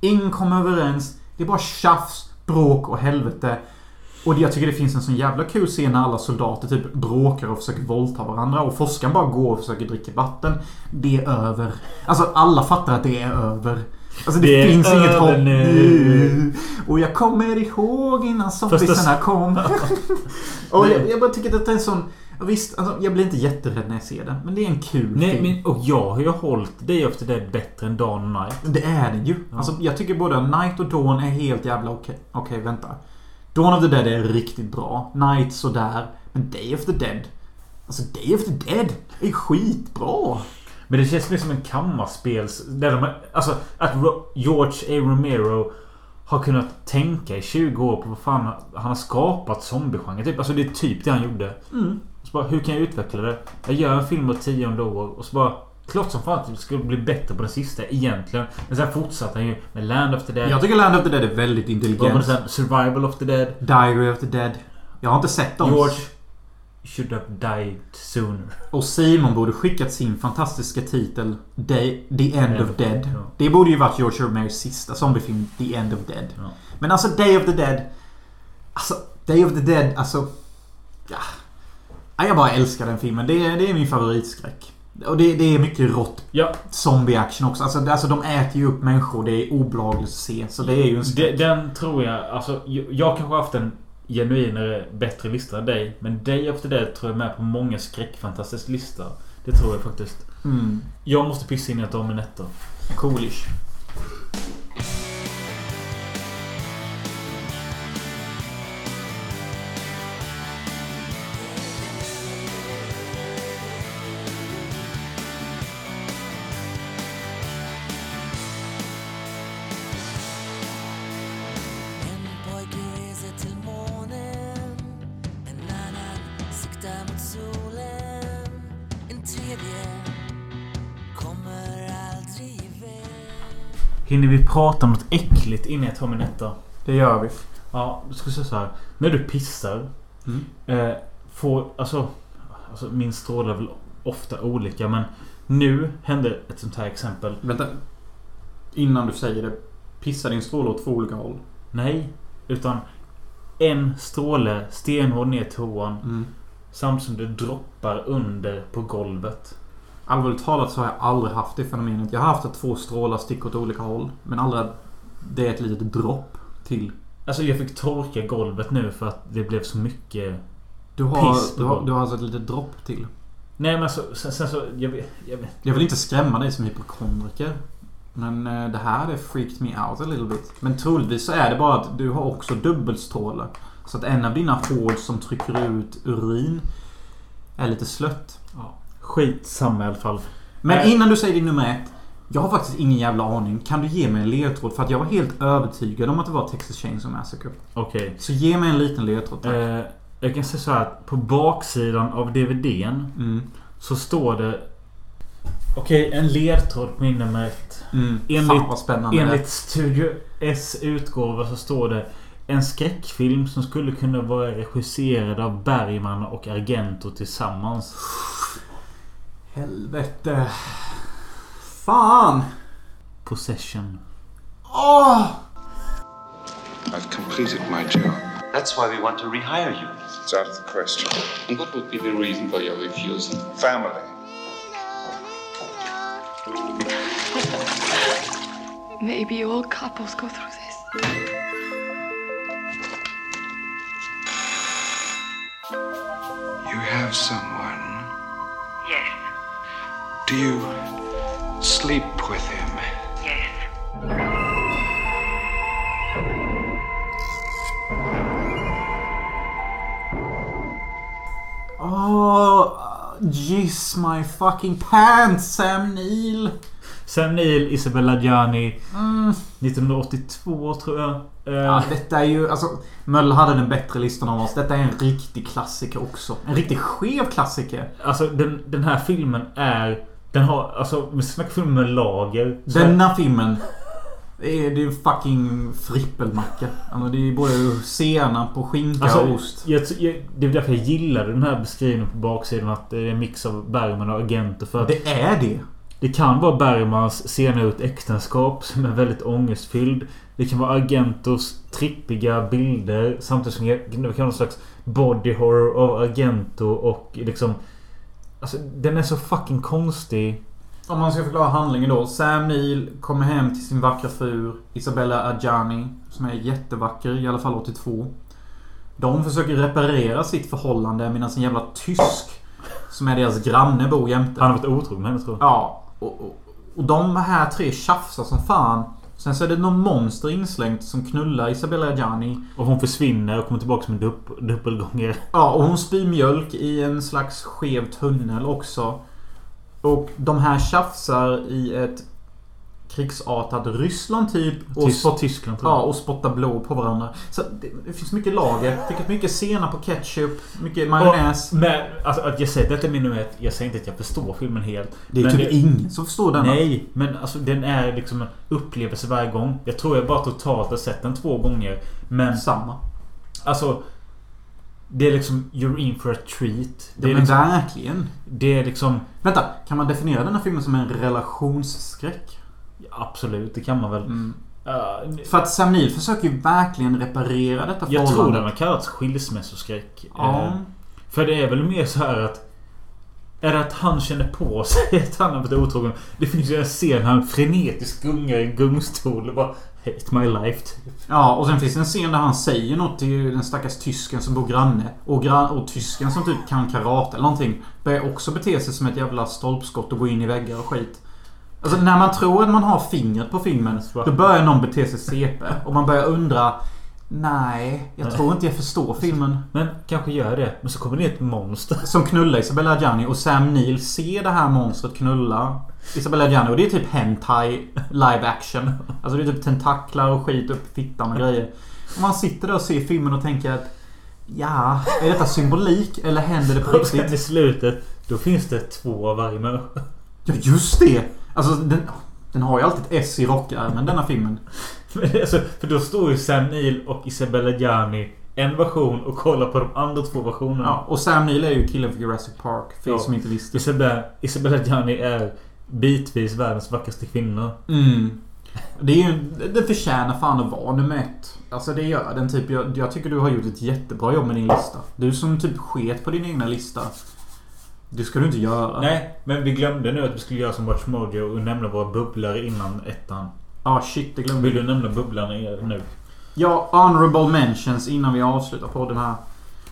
[SPEAKER 2] Ingen kommer överens. Det är bara tjafs, bråk och helvete. Och jag tycker det finns en sån jävla kul scen när alla soldater typ bråkar och försöker våldta varandra. Och forskaren bara går och försöker dricka vatten. Det är över. Alltså alla fattar att det är över. Alltså det,
[SPEAKER 1] Det
[SPEAKER 2] finns inget hopp
[SPEAKER 1] nu.
[SPEAKER 2] Och jag kommer ihåg innan zombiesarna kom. och jag, jag bara tycker att det är en sån... ja, Visst, alltså, jag blir inte jätterädd när jag ser den. Men det är en kul
[SPEAKER 1] Nej,
[SPEAKER 2] film.
[SPEAKER 1] men, och jag har ju hållit Day After Dead bättre än Dawn och Night.
[SPEAKER 2] Det är den ju. Alltså, jag tycker både Night och Dawn är helt jävla okej. Okej, vänta. Dawn of the Dead är riktigt bra. Night sådär. Men Day of the Dead. Alltså Day of the Dead är skitbra.
[SPEAKER 1] Men det känns mer som en kammarspels... Där de, alltså att George A. Romero har kunnat tänka i 20 år på vad fan han har skapat zombiegenren. Typ. Alltså det är typ det han gjorde.
[SPEAKER 2] Mm.
[SPEAKER 1] Så bara, hur kan jag utveckla det? Jag gör en film var tionde år och så bara... Klart som fan att det skulle bli bättre på den sista egentligen. Men sen fortsatte han ju med Land of the Dead.
[SPEAKER 2] Jag tycker Land of the Dead är väldigt intelligent.
[SPEAKER 1] sen? Survival of the Dead.
[SPEAKER 2] Diary of the Dead. Jag har inte sett dem.
[SPEAKER 1] George should have died sooner.
[SPEAKER 2] Och Simon borde skickat sin fantastiska titel Day, The End of Dead.
[SPEAKER 1] Ja.
[SPEAKER 2] Det borde ju varit George Romeros sista zombiefilm The End of Dead.
[SPEAKER 1] Ja.
[SPEAKER 2] Men alltså Day of the Dead. Alltså Day of the Dead, alltså... Ja. Ja, Jag bara älskar den filmen. Det är, det är min favoritskräck. Och det, det är mycket rått
[SPEAKER 1] Ja,
[SPEAKER 2] zombie-action också. Alltså, det- alltså de äter ju upp människor. Det är obehagligt att se. Så det är ju en skräck.
[SPEAKER 1] den tror jag... Alltså, jag, jag kanske har haft en genuinare, bättre lista än dig. Men Day After Dead tror jag är med på många skräckfantasters lista. Det tror jag faktiskt.
[SPEAKER 2] Mm.
[SPEAKER 1] Jag måste pissa in i ett Dominetto.
[SPEAKER 2] Coolish.
[SPEAKER 1] Hinner vi prata om något äckligt innan jag tar min etta?
[SPEAKER 2] Det gör vi.
[SPEAKER 1] Ja, då ska jag säga så här. När du pissar.
[SPEAKER 2] Mm.
[SPEAKER 1] Eh, får... Alltså, alltså... Min stråle är väl ofta olika men... Nu hände ett sånt här exempel.
[SPEAKER 2] Vänta. Innan du säger det. Pissar din stråle åt två olika håll?
[SPEAKER 1] Nej. Utan... En stråle stenhård ner toan.
[SPEAKER 2] Mm.
[SPEAKER 1] Samtidigt som det droppar under på golvet.
[SPEAKER 2] Allvarligt talat så har jag aldrig haft det fenomenet. Jag har haft att två strålar sticker åt olika håll. Men aldrig det är ett litet dropp till.
[SPEAKER 1] Alltså jag fick torka golvet nu för att det blev så mycket...
[SPEAKER 2] Du har,
[SPEAKER 1] Piss på
[SPEAKER 2] du har,
[SPEAKER 1] golvet.
[SPEAKER 2] du har alltså ett litet dropp till.
[SPEAKER 1] Nej men alltså sen, sen så... Jag vet, jag vet.
[SPEAKER 2] Jag vill inte skrämma dig som hypokondriker. Men eh, det här det freaked me out a little bit. Men troligtvis så är det bara att du har också dubbelstråle. Så att en av dina hål som trycker ut urin är lite slött.
[SPEAKER 1] Ja, skitsamma i alla fall.
[SPEAKER 2] Men innan du säger din nummer ett. Jag har faktiskt ingen jävla aning. Kan du ge mig en ledtråd? För att jag var helt övertygad om att det var Texas Chainsaw Massacre.
[SPEAKER 1] Okej.
[SPEAKER 2] Så ge mig en liten ledtråd tack.
[SPEAKER 1] Eh, jag kan säga så här att på baksidan av DVDn
[SPEAKER 2] Mm.
[SPEAKER 1] så står det... Okej, en ledtråd på nummer ett.
[SPEAKER 2] Mm.
[SPEAKER 1] Enligt, enligt Studio S utgåva så står det en skräckfilm som skulle kunna vara regisserad av Bergman och Argento tillsammans.
[SPEAKER 2] Helvete. Fan!
[SPEAKER 1] Possession.
[SPEAKER 2] Åh!
[SPEAKER 9] I've completed my job.
[SPEAKER 10] That's why we want to rehire you.
[SPEAKER 9] It's out of the question.
[SPEAKER 11] And what would be the reason for your refusal?
[SPEAKER 9] Family.
[SPEAKER 4] Maybe all couples go through this.
[SPEAKER 9] You have someone.
[SPEAKER 12] Yes,
[SPEAKER 9] Do you sleep with him?
[SPEAKER 12] yes.
[SPEAKER 2] Åh! Giss my fucking pants Sam Neill.
[SPEAKER 1] Sam Neill, Isabella Gianni. 1982 tror jag. Eh,
[SPEAKER 2] Ja, detta är ju... Alltså, Möller hade den bättre listan av oss. Detta är en riktig klassiker också. En riktigt skev klassiker.
[SPEAKER 1] Alltså den, den här filmen är... Den har... Alltså vi snackar film med lager. Så-
[SPEAKER 2] Denna filmen. Det är, det är fucking frippelmacka. Alltså, det är både senap på skinka
[SPEAKER 1] Alltså,
[SPEAKER 2] och ost.
[SPEAKER 1] jag, jag, det är därför jag gillar den här beskrivningen på baksidan. Att det är en mix av Bergman och Agenter. För att
[SPEAKER 2] Det är det.
[SPEAKER 1] det kan vara Bergmans ur ett äktenskap som är väldigt ångestfylld. Det kan vara Agentos trippiga bilder. Samtidigt som det kan vara någon slags body horror av Agento och liksom... Alltså den är så fucking konstig.
[SPEAKER 2] Om man ska förklara handlingen då. Sam Neill kommer hem till sin vackra fru Isabella Adjani. Som är jättevacker, i alla fall 82. De försöker reparera sitt förhållande medan en jävla tysk som är deras granne bor jämte.
[SPEAKER 1] Han har varit otrogen med henne tror jag.
[SPEAKER 2] Ja. Och, och, och de här tre tjafsar som fan. Sen så är det någon monster inslängt som knullar Isabella Adjani.
[SPEAKER 1] Och hon försvinner och kommer tillbaka som en dupp, dubbelgångare.
[SPEAKER 2] Ja, och hon spyr mjölk i en slags skev tunnel också. Och de här tjafsar i ett krigsartat Ryssland typ. Och spott-
[SPEAKER 1] Tyskland
[SPEAKER 2] Ja, och spottar blod på varandra. Så det, det finns mycket lager. Fick mycket senap på ketchup. Mycket majonnäs.
[SPEAKER 1] Och, men alltså, att jag säger detta är min nummer ett. Jag säger inte att jag förstår filmen helt.
[SPEAKER 2] Det är typ ingen som förstår denna.
[SPEAKER 1] Nej, men alltså den är liksom en upplevelse varje gång. Jag tror jag bara totalt har sett den två gånger. Men
[SPEAKER 2] Samma.
[SPEAKER 1] alltså... Det är liksom You're in for a treat. Det
[SPEAKER 2] Ja,
[SPEAKER 1] är
[SPEAKER 2] men
[SPEAKER 1] liksom...
[SPEAKER 2] verkligen.
[SPEAKER 1] Det är liksom...
[SPEAKER 2] Vänta, kan man definiera denna filmen som en relationsskräck?
[SPEAKER 1] Absolut, det kan man väl.
[SPEAKER 2] Mm.
[SPEAKER 1] Ja,
[SPEAKER 2] För att Sam Neill försöker ju verkligen reparera detta
[SPEAKER 1] jag tror
[SPEAKER 2] förhållande.
[SPEAKER 1] den har kallats skilsmässoskräck.
[SPEAKER 2] Ja.
[SPEAKER 1] Eh, För det är väl mer så här att... Är det att han känner på sig att han har varit otrogen? Det finns ju en scen när han frenetiskt gungar i en gungstol och bara Hate my life typ.
[SPEAKER 2] Ja, och sen finns det en scen där han säger något till den stackars tysken som bor granne. Och, gran- och tysken som typ kan karate eller någonting. Börjar också bete sig som ett jävla stolpskott och gå in i väggar och skit. Alltså när man tror att man har fingret på filmen. Då börjar någon bete sig CP. Och man börjar undra. Nej, jag tror inte jag förstår filmen.
[SPEAKER 1] Men kanske gör det. Men så kommer det ett monster.
[SPEAKER 2] Som knullar Isabella Adjani och Sam Neill ser det här monstret knulla Isabella Adjani och det är typ hentai live action. Alltså det är typ tentaklar och skit upp i fittan och grejer. Och man sitter där och ser filmen och tänker att Ja, är detta symbolik eller händer det på
[SPEAKER 1] sen i
[SPEAKER 2] riktigt?
[SPEAKER 1] slutet Då finns det två av varje människa.
[SPEAKER 2] Ja, just det! Alltså den, den har ju alltid ett S i rockärmen denna filmen.
[SPEAKER 1] Men alltså, för då står ju Sam Neill och Isabella Gianni en version och kollar på de andra två versionerna.
[SPEAKER 2] Ja, och Sam Neill är ju killen för Jurassic Park. För
[SPEAKER 1] Ja.
[SPEAKER 2] som inte visste.
[SPEAKER 1] Isabella, Isabella Gianni är bitvis världens vackraste kvinna.
[SPEAKER 2] Mm. Det är ju, den förtjänar fan att vara nummer ett. Alltså det gör den typ. Jag, jag tycker du har gjort ett jättebra jobb med din lista. Du som typ sket på din egna lista. Det ska du inte göra.
[SPEAKER 1] Nej, men vi glömde nu att vi skulle göra som Watch Mojo och nämna våra bubblare innan ettan.
[SPEAKER 2] Ah shit, det glömde
[SPEAKER 1] Vill
[SPEAKER 2] vi.
[SPEAKER 1] du nämna bubblarna nu?
[SPEAKER 2] Ja, honorable mentions innan vi avslutar podden här.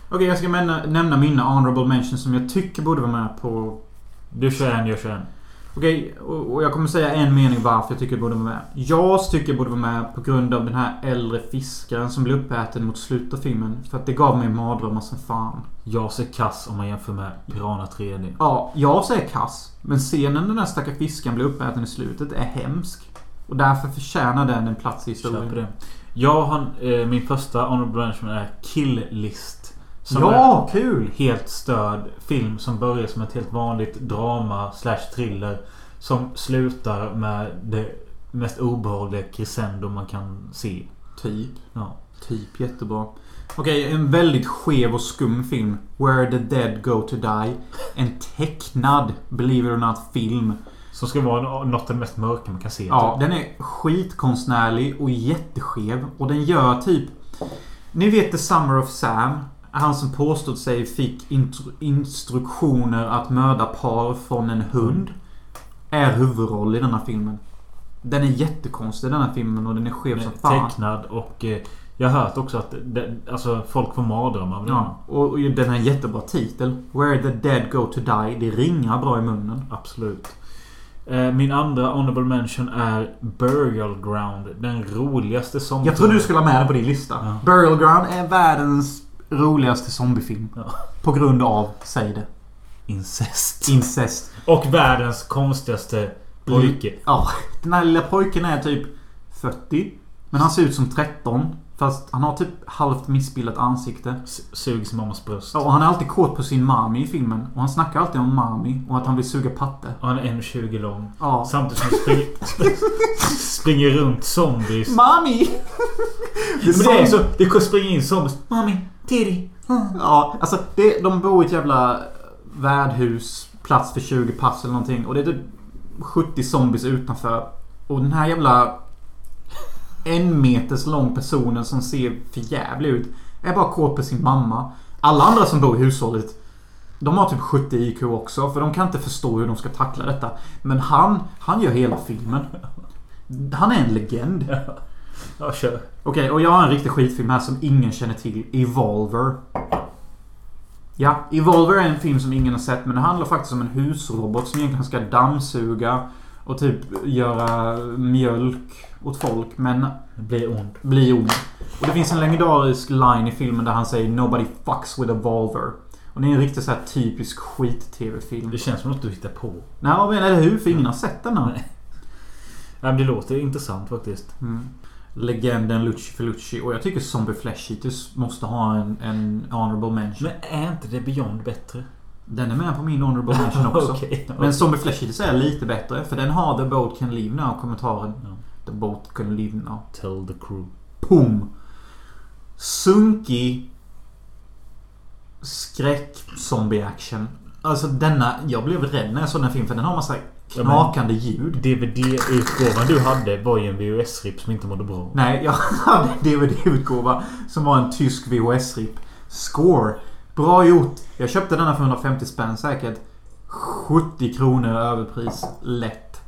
[SPEAKER 2] Okej, jag ska nämna, nämna mina honorable mentions som jag tycker borde vara med på...
[SPEAKER 1] Du kör en, jag kör en.
[SPEAKER 2] Okej, och och jag kommer säga en mening varför jag tycker det borde vara med. Jag tycker det borde vara med på grund av den här äldre fiskaren som blir uppäten mot slutet av filmen. För att det gav mig mardrömmar som fan.
[SPEAKER 1] Jag ser kass om man jämför med Piranha 3D.
[SPEAKER 2] Ja, jag säger kass. Men scenen den där stackars fiskaren blir uppäten i slutet är hemsk. Och därför förtjänar den en plats i historien.
[SPEAKER 1] Jag har, eh, min första honorable mention är Kill List. Som
[SPEAKER 2] Ja,
[SPEAKER 1] är
[SPEAKER 2] kul!
[SPEAKER 1] Helt störd film som börjar som ett helt vanligt drama slash thriller. Som slutar med det mest obehagliga crescendo man kan se.
[SPEAKER 2] Typ.
[SPEAKER 1] Ja.
[SPEAKER 2] Typ jättebra. Okej, en väldigt skev och skum film. Where the dead go to die. En tecknad, believe it or not, film.
[SPEAKER 1] Som ska vara något av det mest mörka man kan se.
[SPEAKER 2] Ja,
[SPEAKER 1] typ.
[SPEAKER 2] den är skitkonstnärlig och jätteskev. Och den gör typ... Ni vet The Summer of Sam? Han som påstod sig fick instruktioner att mörda par från en hund. Är huvudroll i denna filmen. Den är jättekonstig denna filmen och den är skev som fan.
[SPEAKER 1] Tecknad och eh, jag har hört också att det, alltså, folk får mardrömmar av den.
[SPEAKER 2] Ja, och, och den har en jättebra titel. Where the dead go to die. Det ringar bra i munnen.
[SPEAKER 1] Absolut. Eh, Min andra honorable mention är Burial Ground. Den roligaste som...
[SPEAKER 2] Jag trodde du skulle ha med den på din lista.
[SPEAKER 1] Ja.
[SPEAKER 2] Burial Ground är världens roligaste zombiefilm.
[SPEAKER 1] Ja.
[SPEAKER 2] På grund av, säg det.
[SPEAKER 1] Incest.
[SPEAKER 2] Incest.
[SPEAKER 1] Och världens konstigaste pojke.
[SPEAKER 2] Ja, den här lilla pojken är typ 40. Men han ser ut som 13. Fast han har typ halvt missbildat ansikte.
[SPEAKER 1] S- Suger sin mammas bröst.
[SPEAKER 2] Ja, och han är alltid kåt på sin mami i filmen. Och han snackar alltid om mami och att han vill suga patte.
[SPEAKER 1] Och han är 1,20 lång.
[SPEAKER 2] Ja.
[SPEAKER 1] Samtidigt som han springer, springer runt zombies.
[SPEAKER 2] Mami!
[SPEAKER 1] Men det är så. Det springer in zombies. Mami, Titty.
[SPEAKER 2] Ja, alltså det, de bor i ett jävla värdhus. Plats för 20 pass eller någonting. Och det är typ 70 zombies utanför. Och den här jävla en meters lång personen som ser för jävlig ut. Är bara kåt på sin mamma. Alla andra som bor i hushållet. De har typ 70 IQ också. För de kan inte förstå hur de ska tackla detta. Men han, han gör hela filmen. Han är en legend.
[SPEAKER 1] Ja, kör.
[SPEAKER 2] Okej, och jag har en riktig skitfilm här som ingen känner till. Evolver. Ja, Evolver är en film som ingen har sett men det handlar faktiskt om en husrobot som egentligen ska dammsuga och typ göra mjölk åt folk men
[SPEAKER 1] Blir ond.
[SPEAKER 2] bli ond. Och det finns en legendarisk line i filmen där han säger Nobody fucks with a Volver. Och det är en riktigt så här typisk skit-tv-film.
[SPEAKER 1] Det känns som något du hittar på.
[SPEAKER 2] Nej, men eller hur? För ingen har sett den här.
[SPEAKER 1] Nej. Ja, men det låter intressant faktiskt.
[SPEAKER 2] Mm. Legenden Lucci Felucci. Och jag tycker Zombie Flesh Eaters måste ha en, en honorable mention.
[SPEAKER 1] Men är inte det Beyond bättre?
[SPEAKER 2] Den är med på min honorable mention också.
[SPEAKER 1] Okej.
[SPEAKER 2] Men Zombie Flesh Eaters är lite bättre. För den har The Boat Can Leave Now kommentaren. The Boat Can Leave Now.
[SPEAKER 1] Tell the crew.
[SPEAKER 2] Pum! Sunkig skräck zombie action. Alltså denna... Jag blev rädd när jag såg den här filmen för den har massa knakande ljud.
[SPEAKER 1] DVD-utgåvan du hade var ju en VHS-rip som inte mådde bra.
[SPEAKER 2] Nej, jag hade en DVD-utgåva som var en tysk VHS-rip. Score! Bra gjort! Jag köpte denna för 150 spänn säkert. 70 kronor överpris. Lätt.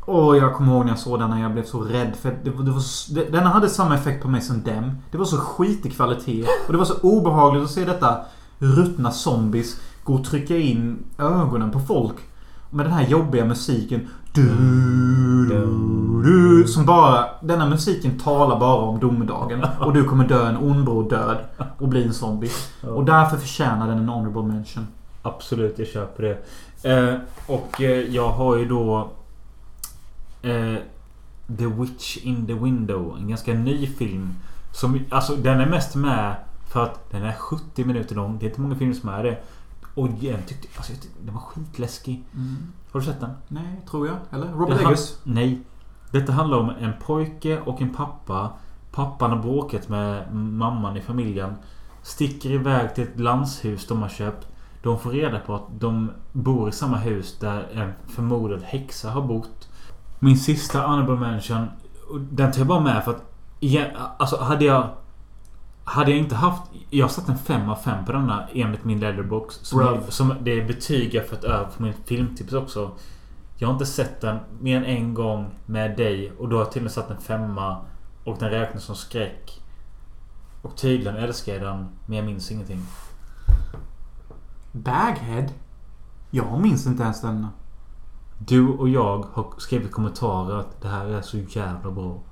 [SPEAKER 2] Och jag kommer ihåg när jag såg den när jag blev så rädd. För det, det var det, den hade samma effekt på mig som dem. Det var så skitig kvalitet. Och det var så obehagligt att se detta ruttna zombies gå och trycka in ögonen på folk. Med den här jobbiga musiken. Du, du, du, som bara... Denna musiken talar bara om domedagen. Och du kommer dö en ond död. Och bli en zombie. Och därför förtjänar den en honorable mention.
[SPEAKER 1] Absolut, jag köper det. Eh, och eh, jag har ju då... Eh, The Witch in the Window. En ganska ny film. Som, alltså den är mest med för att den är 70 minuter lång. Det är inte många filmer som är det. Och jag tyckte, alltså, den var skitläskig. Har du sett den?
[SPEAKER 2] Nej, tror jag. Eller? Robert Eggers.
[SPEAKER 1] Nej. Detta handlar om en pojke och en pappa. Pappan har bråkat med mamman i familjen. Sticker iväg till ett landshus de har köpt. De får reda på att de bor i samma hus där en förmodad häxa har bott. Min sista honorable mention. Den tar jag bara med för att... igen, Alltså hade jag... Hade jag inte haft... Jag satt en 5 av 5 på denna enligt min letterbox. Som,
[SPEAKER 2] Bra.
[SPEAKER 1] som det är betyg jag fått över på min filmtips också. Jag har inte sett den mer än en gång med dig och då har jag till och med satt en femma och den räknas som skräck. Och tydligen älskar jag den men jag minns ingenting.
[SPEAKER 2] Baghead? Jag minns inte ens denna.
[SPEAKER 1] Du och jag har skrivit kommentarer att det här är så jävla bra.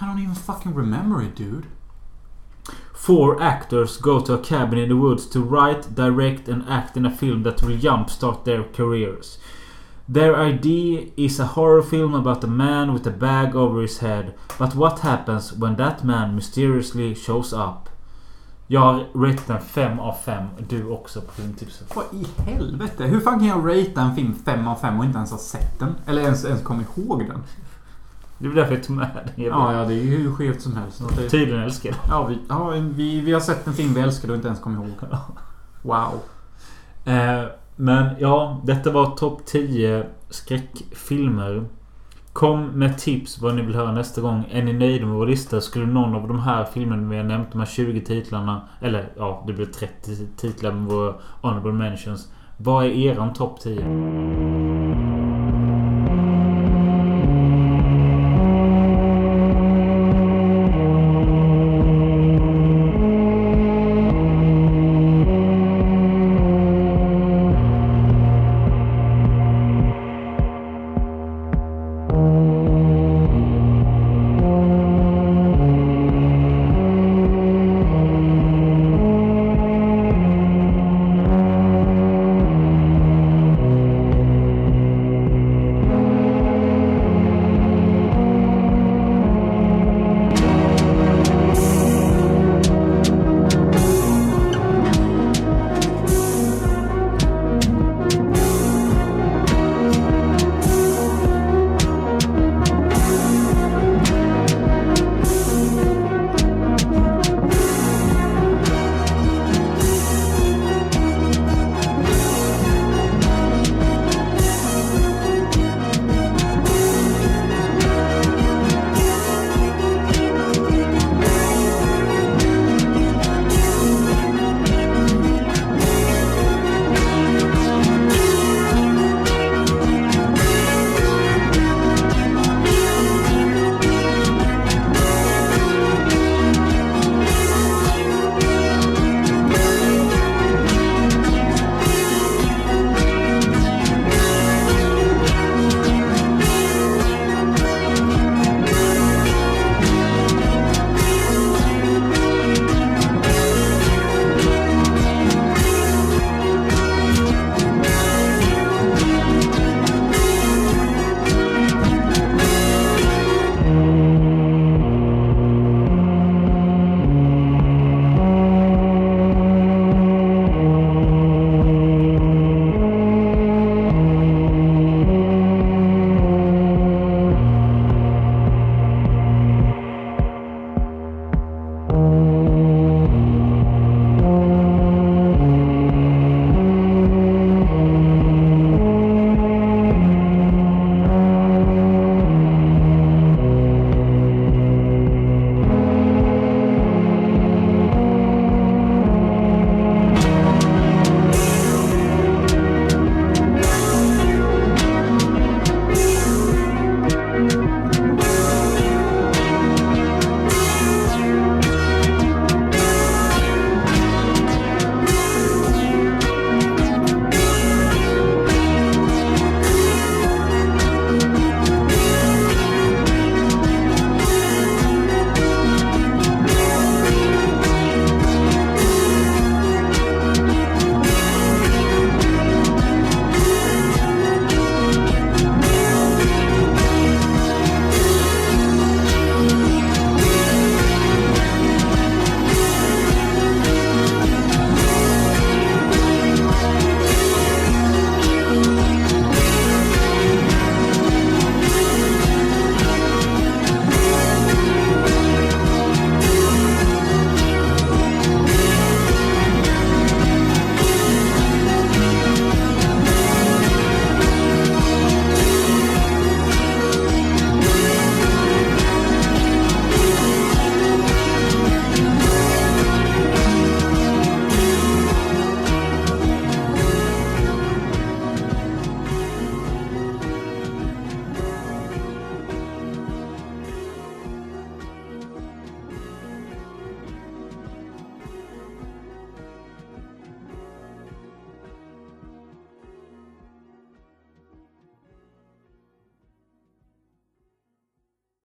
[SPEAKER 2] I don't even fucking remember it dude.
[SPEAKER 1] Four actors go to a cabin in the woods to write, direct and act in a film that will jumpstart their careers. Their idea is a horror film about a man with a bag over his head. But what happens when that man mysteriously shows up? Jag har ratat den 5 av 5. Du också på filmtipset.
[SPEAKER 2] Vad i helvete? Hur fan kan jag ratea en film 5 av 5 och inte ens ha sett den? Eller ens, ens komma ihåg den?
[SPEAKER 1] Det är därför jag tog med den.
[SPEAKER 2] Ja, ja, det är ju hur skevt som helst. Det-
[SPEAKER 1] Tydligen älskar jag
[SPEAKER 2] Ja, vi, ja vi, vi har sett en film vi älskar och inte ens kommer ihåg. Wow.
[SPEAKER 1] Eh, men ja, detta var topp 10 skräckfilmer. Kom med tips vad ni vill höra nästa gång. Är ni nöjda med vår lista? Skulle någon av de här filmerna vi har nämnt, de här 20 titlarna. Eller ja, det blir 30 titlar med våra honorable mentions. Vad är eran topp 10?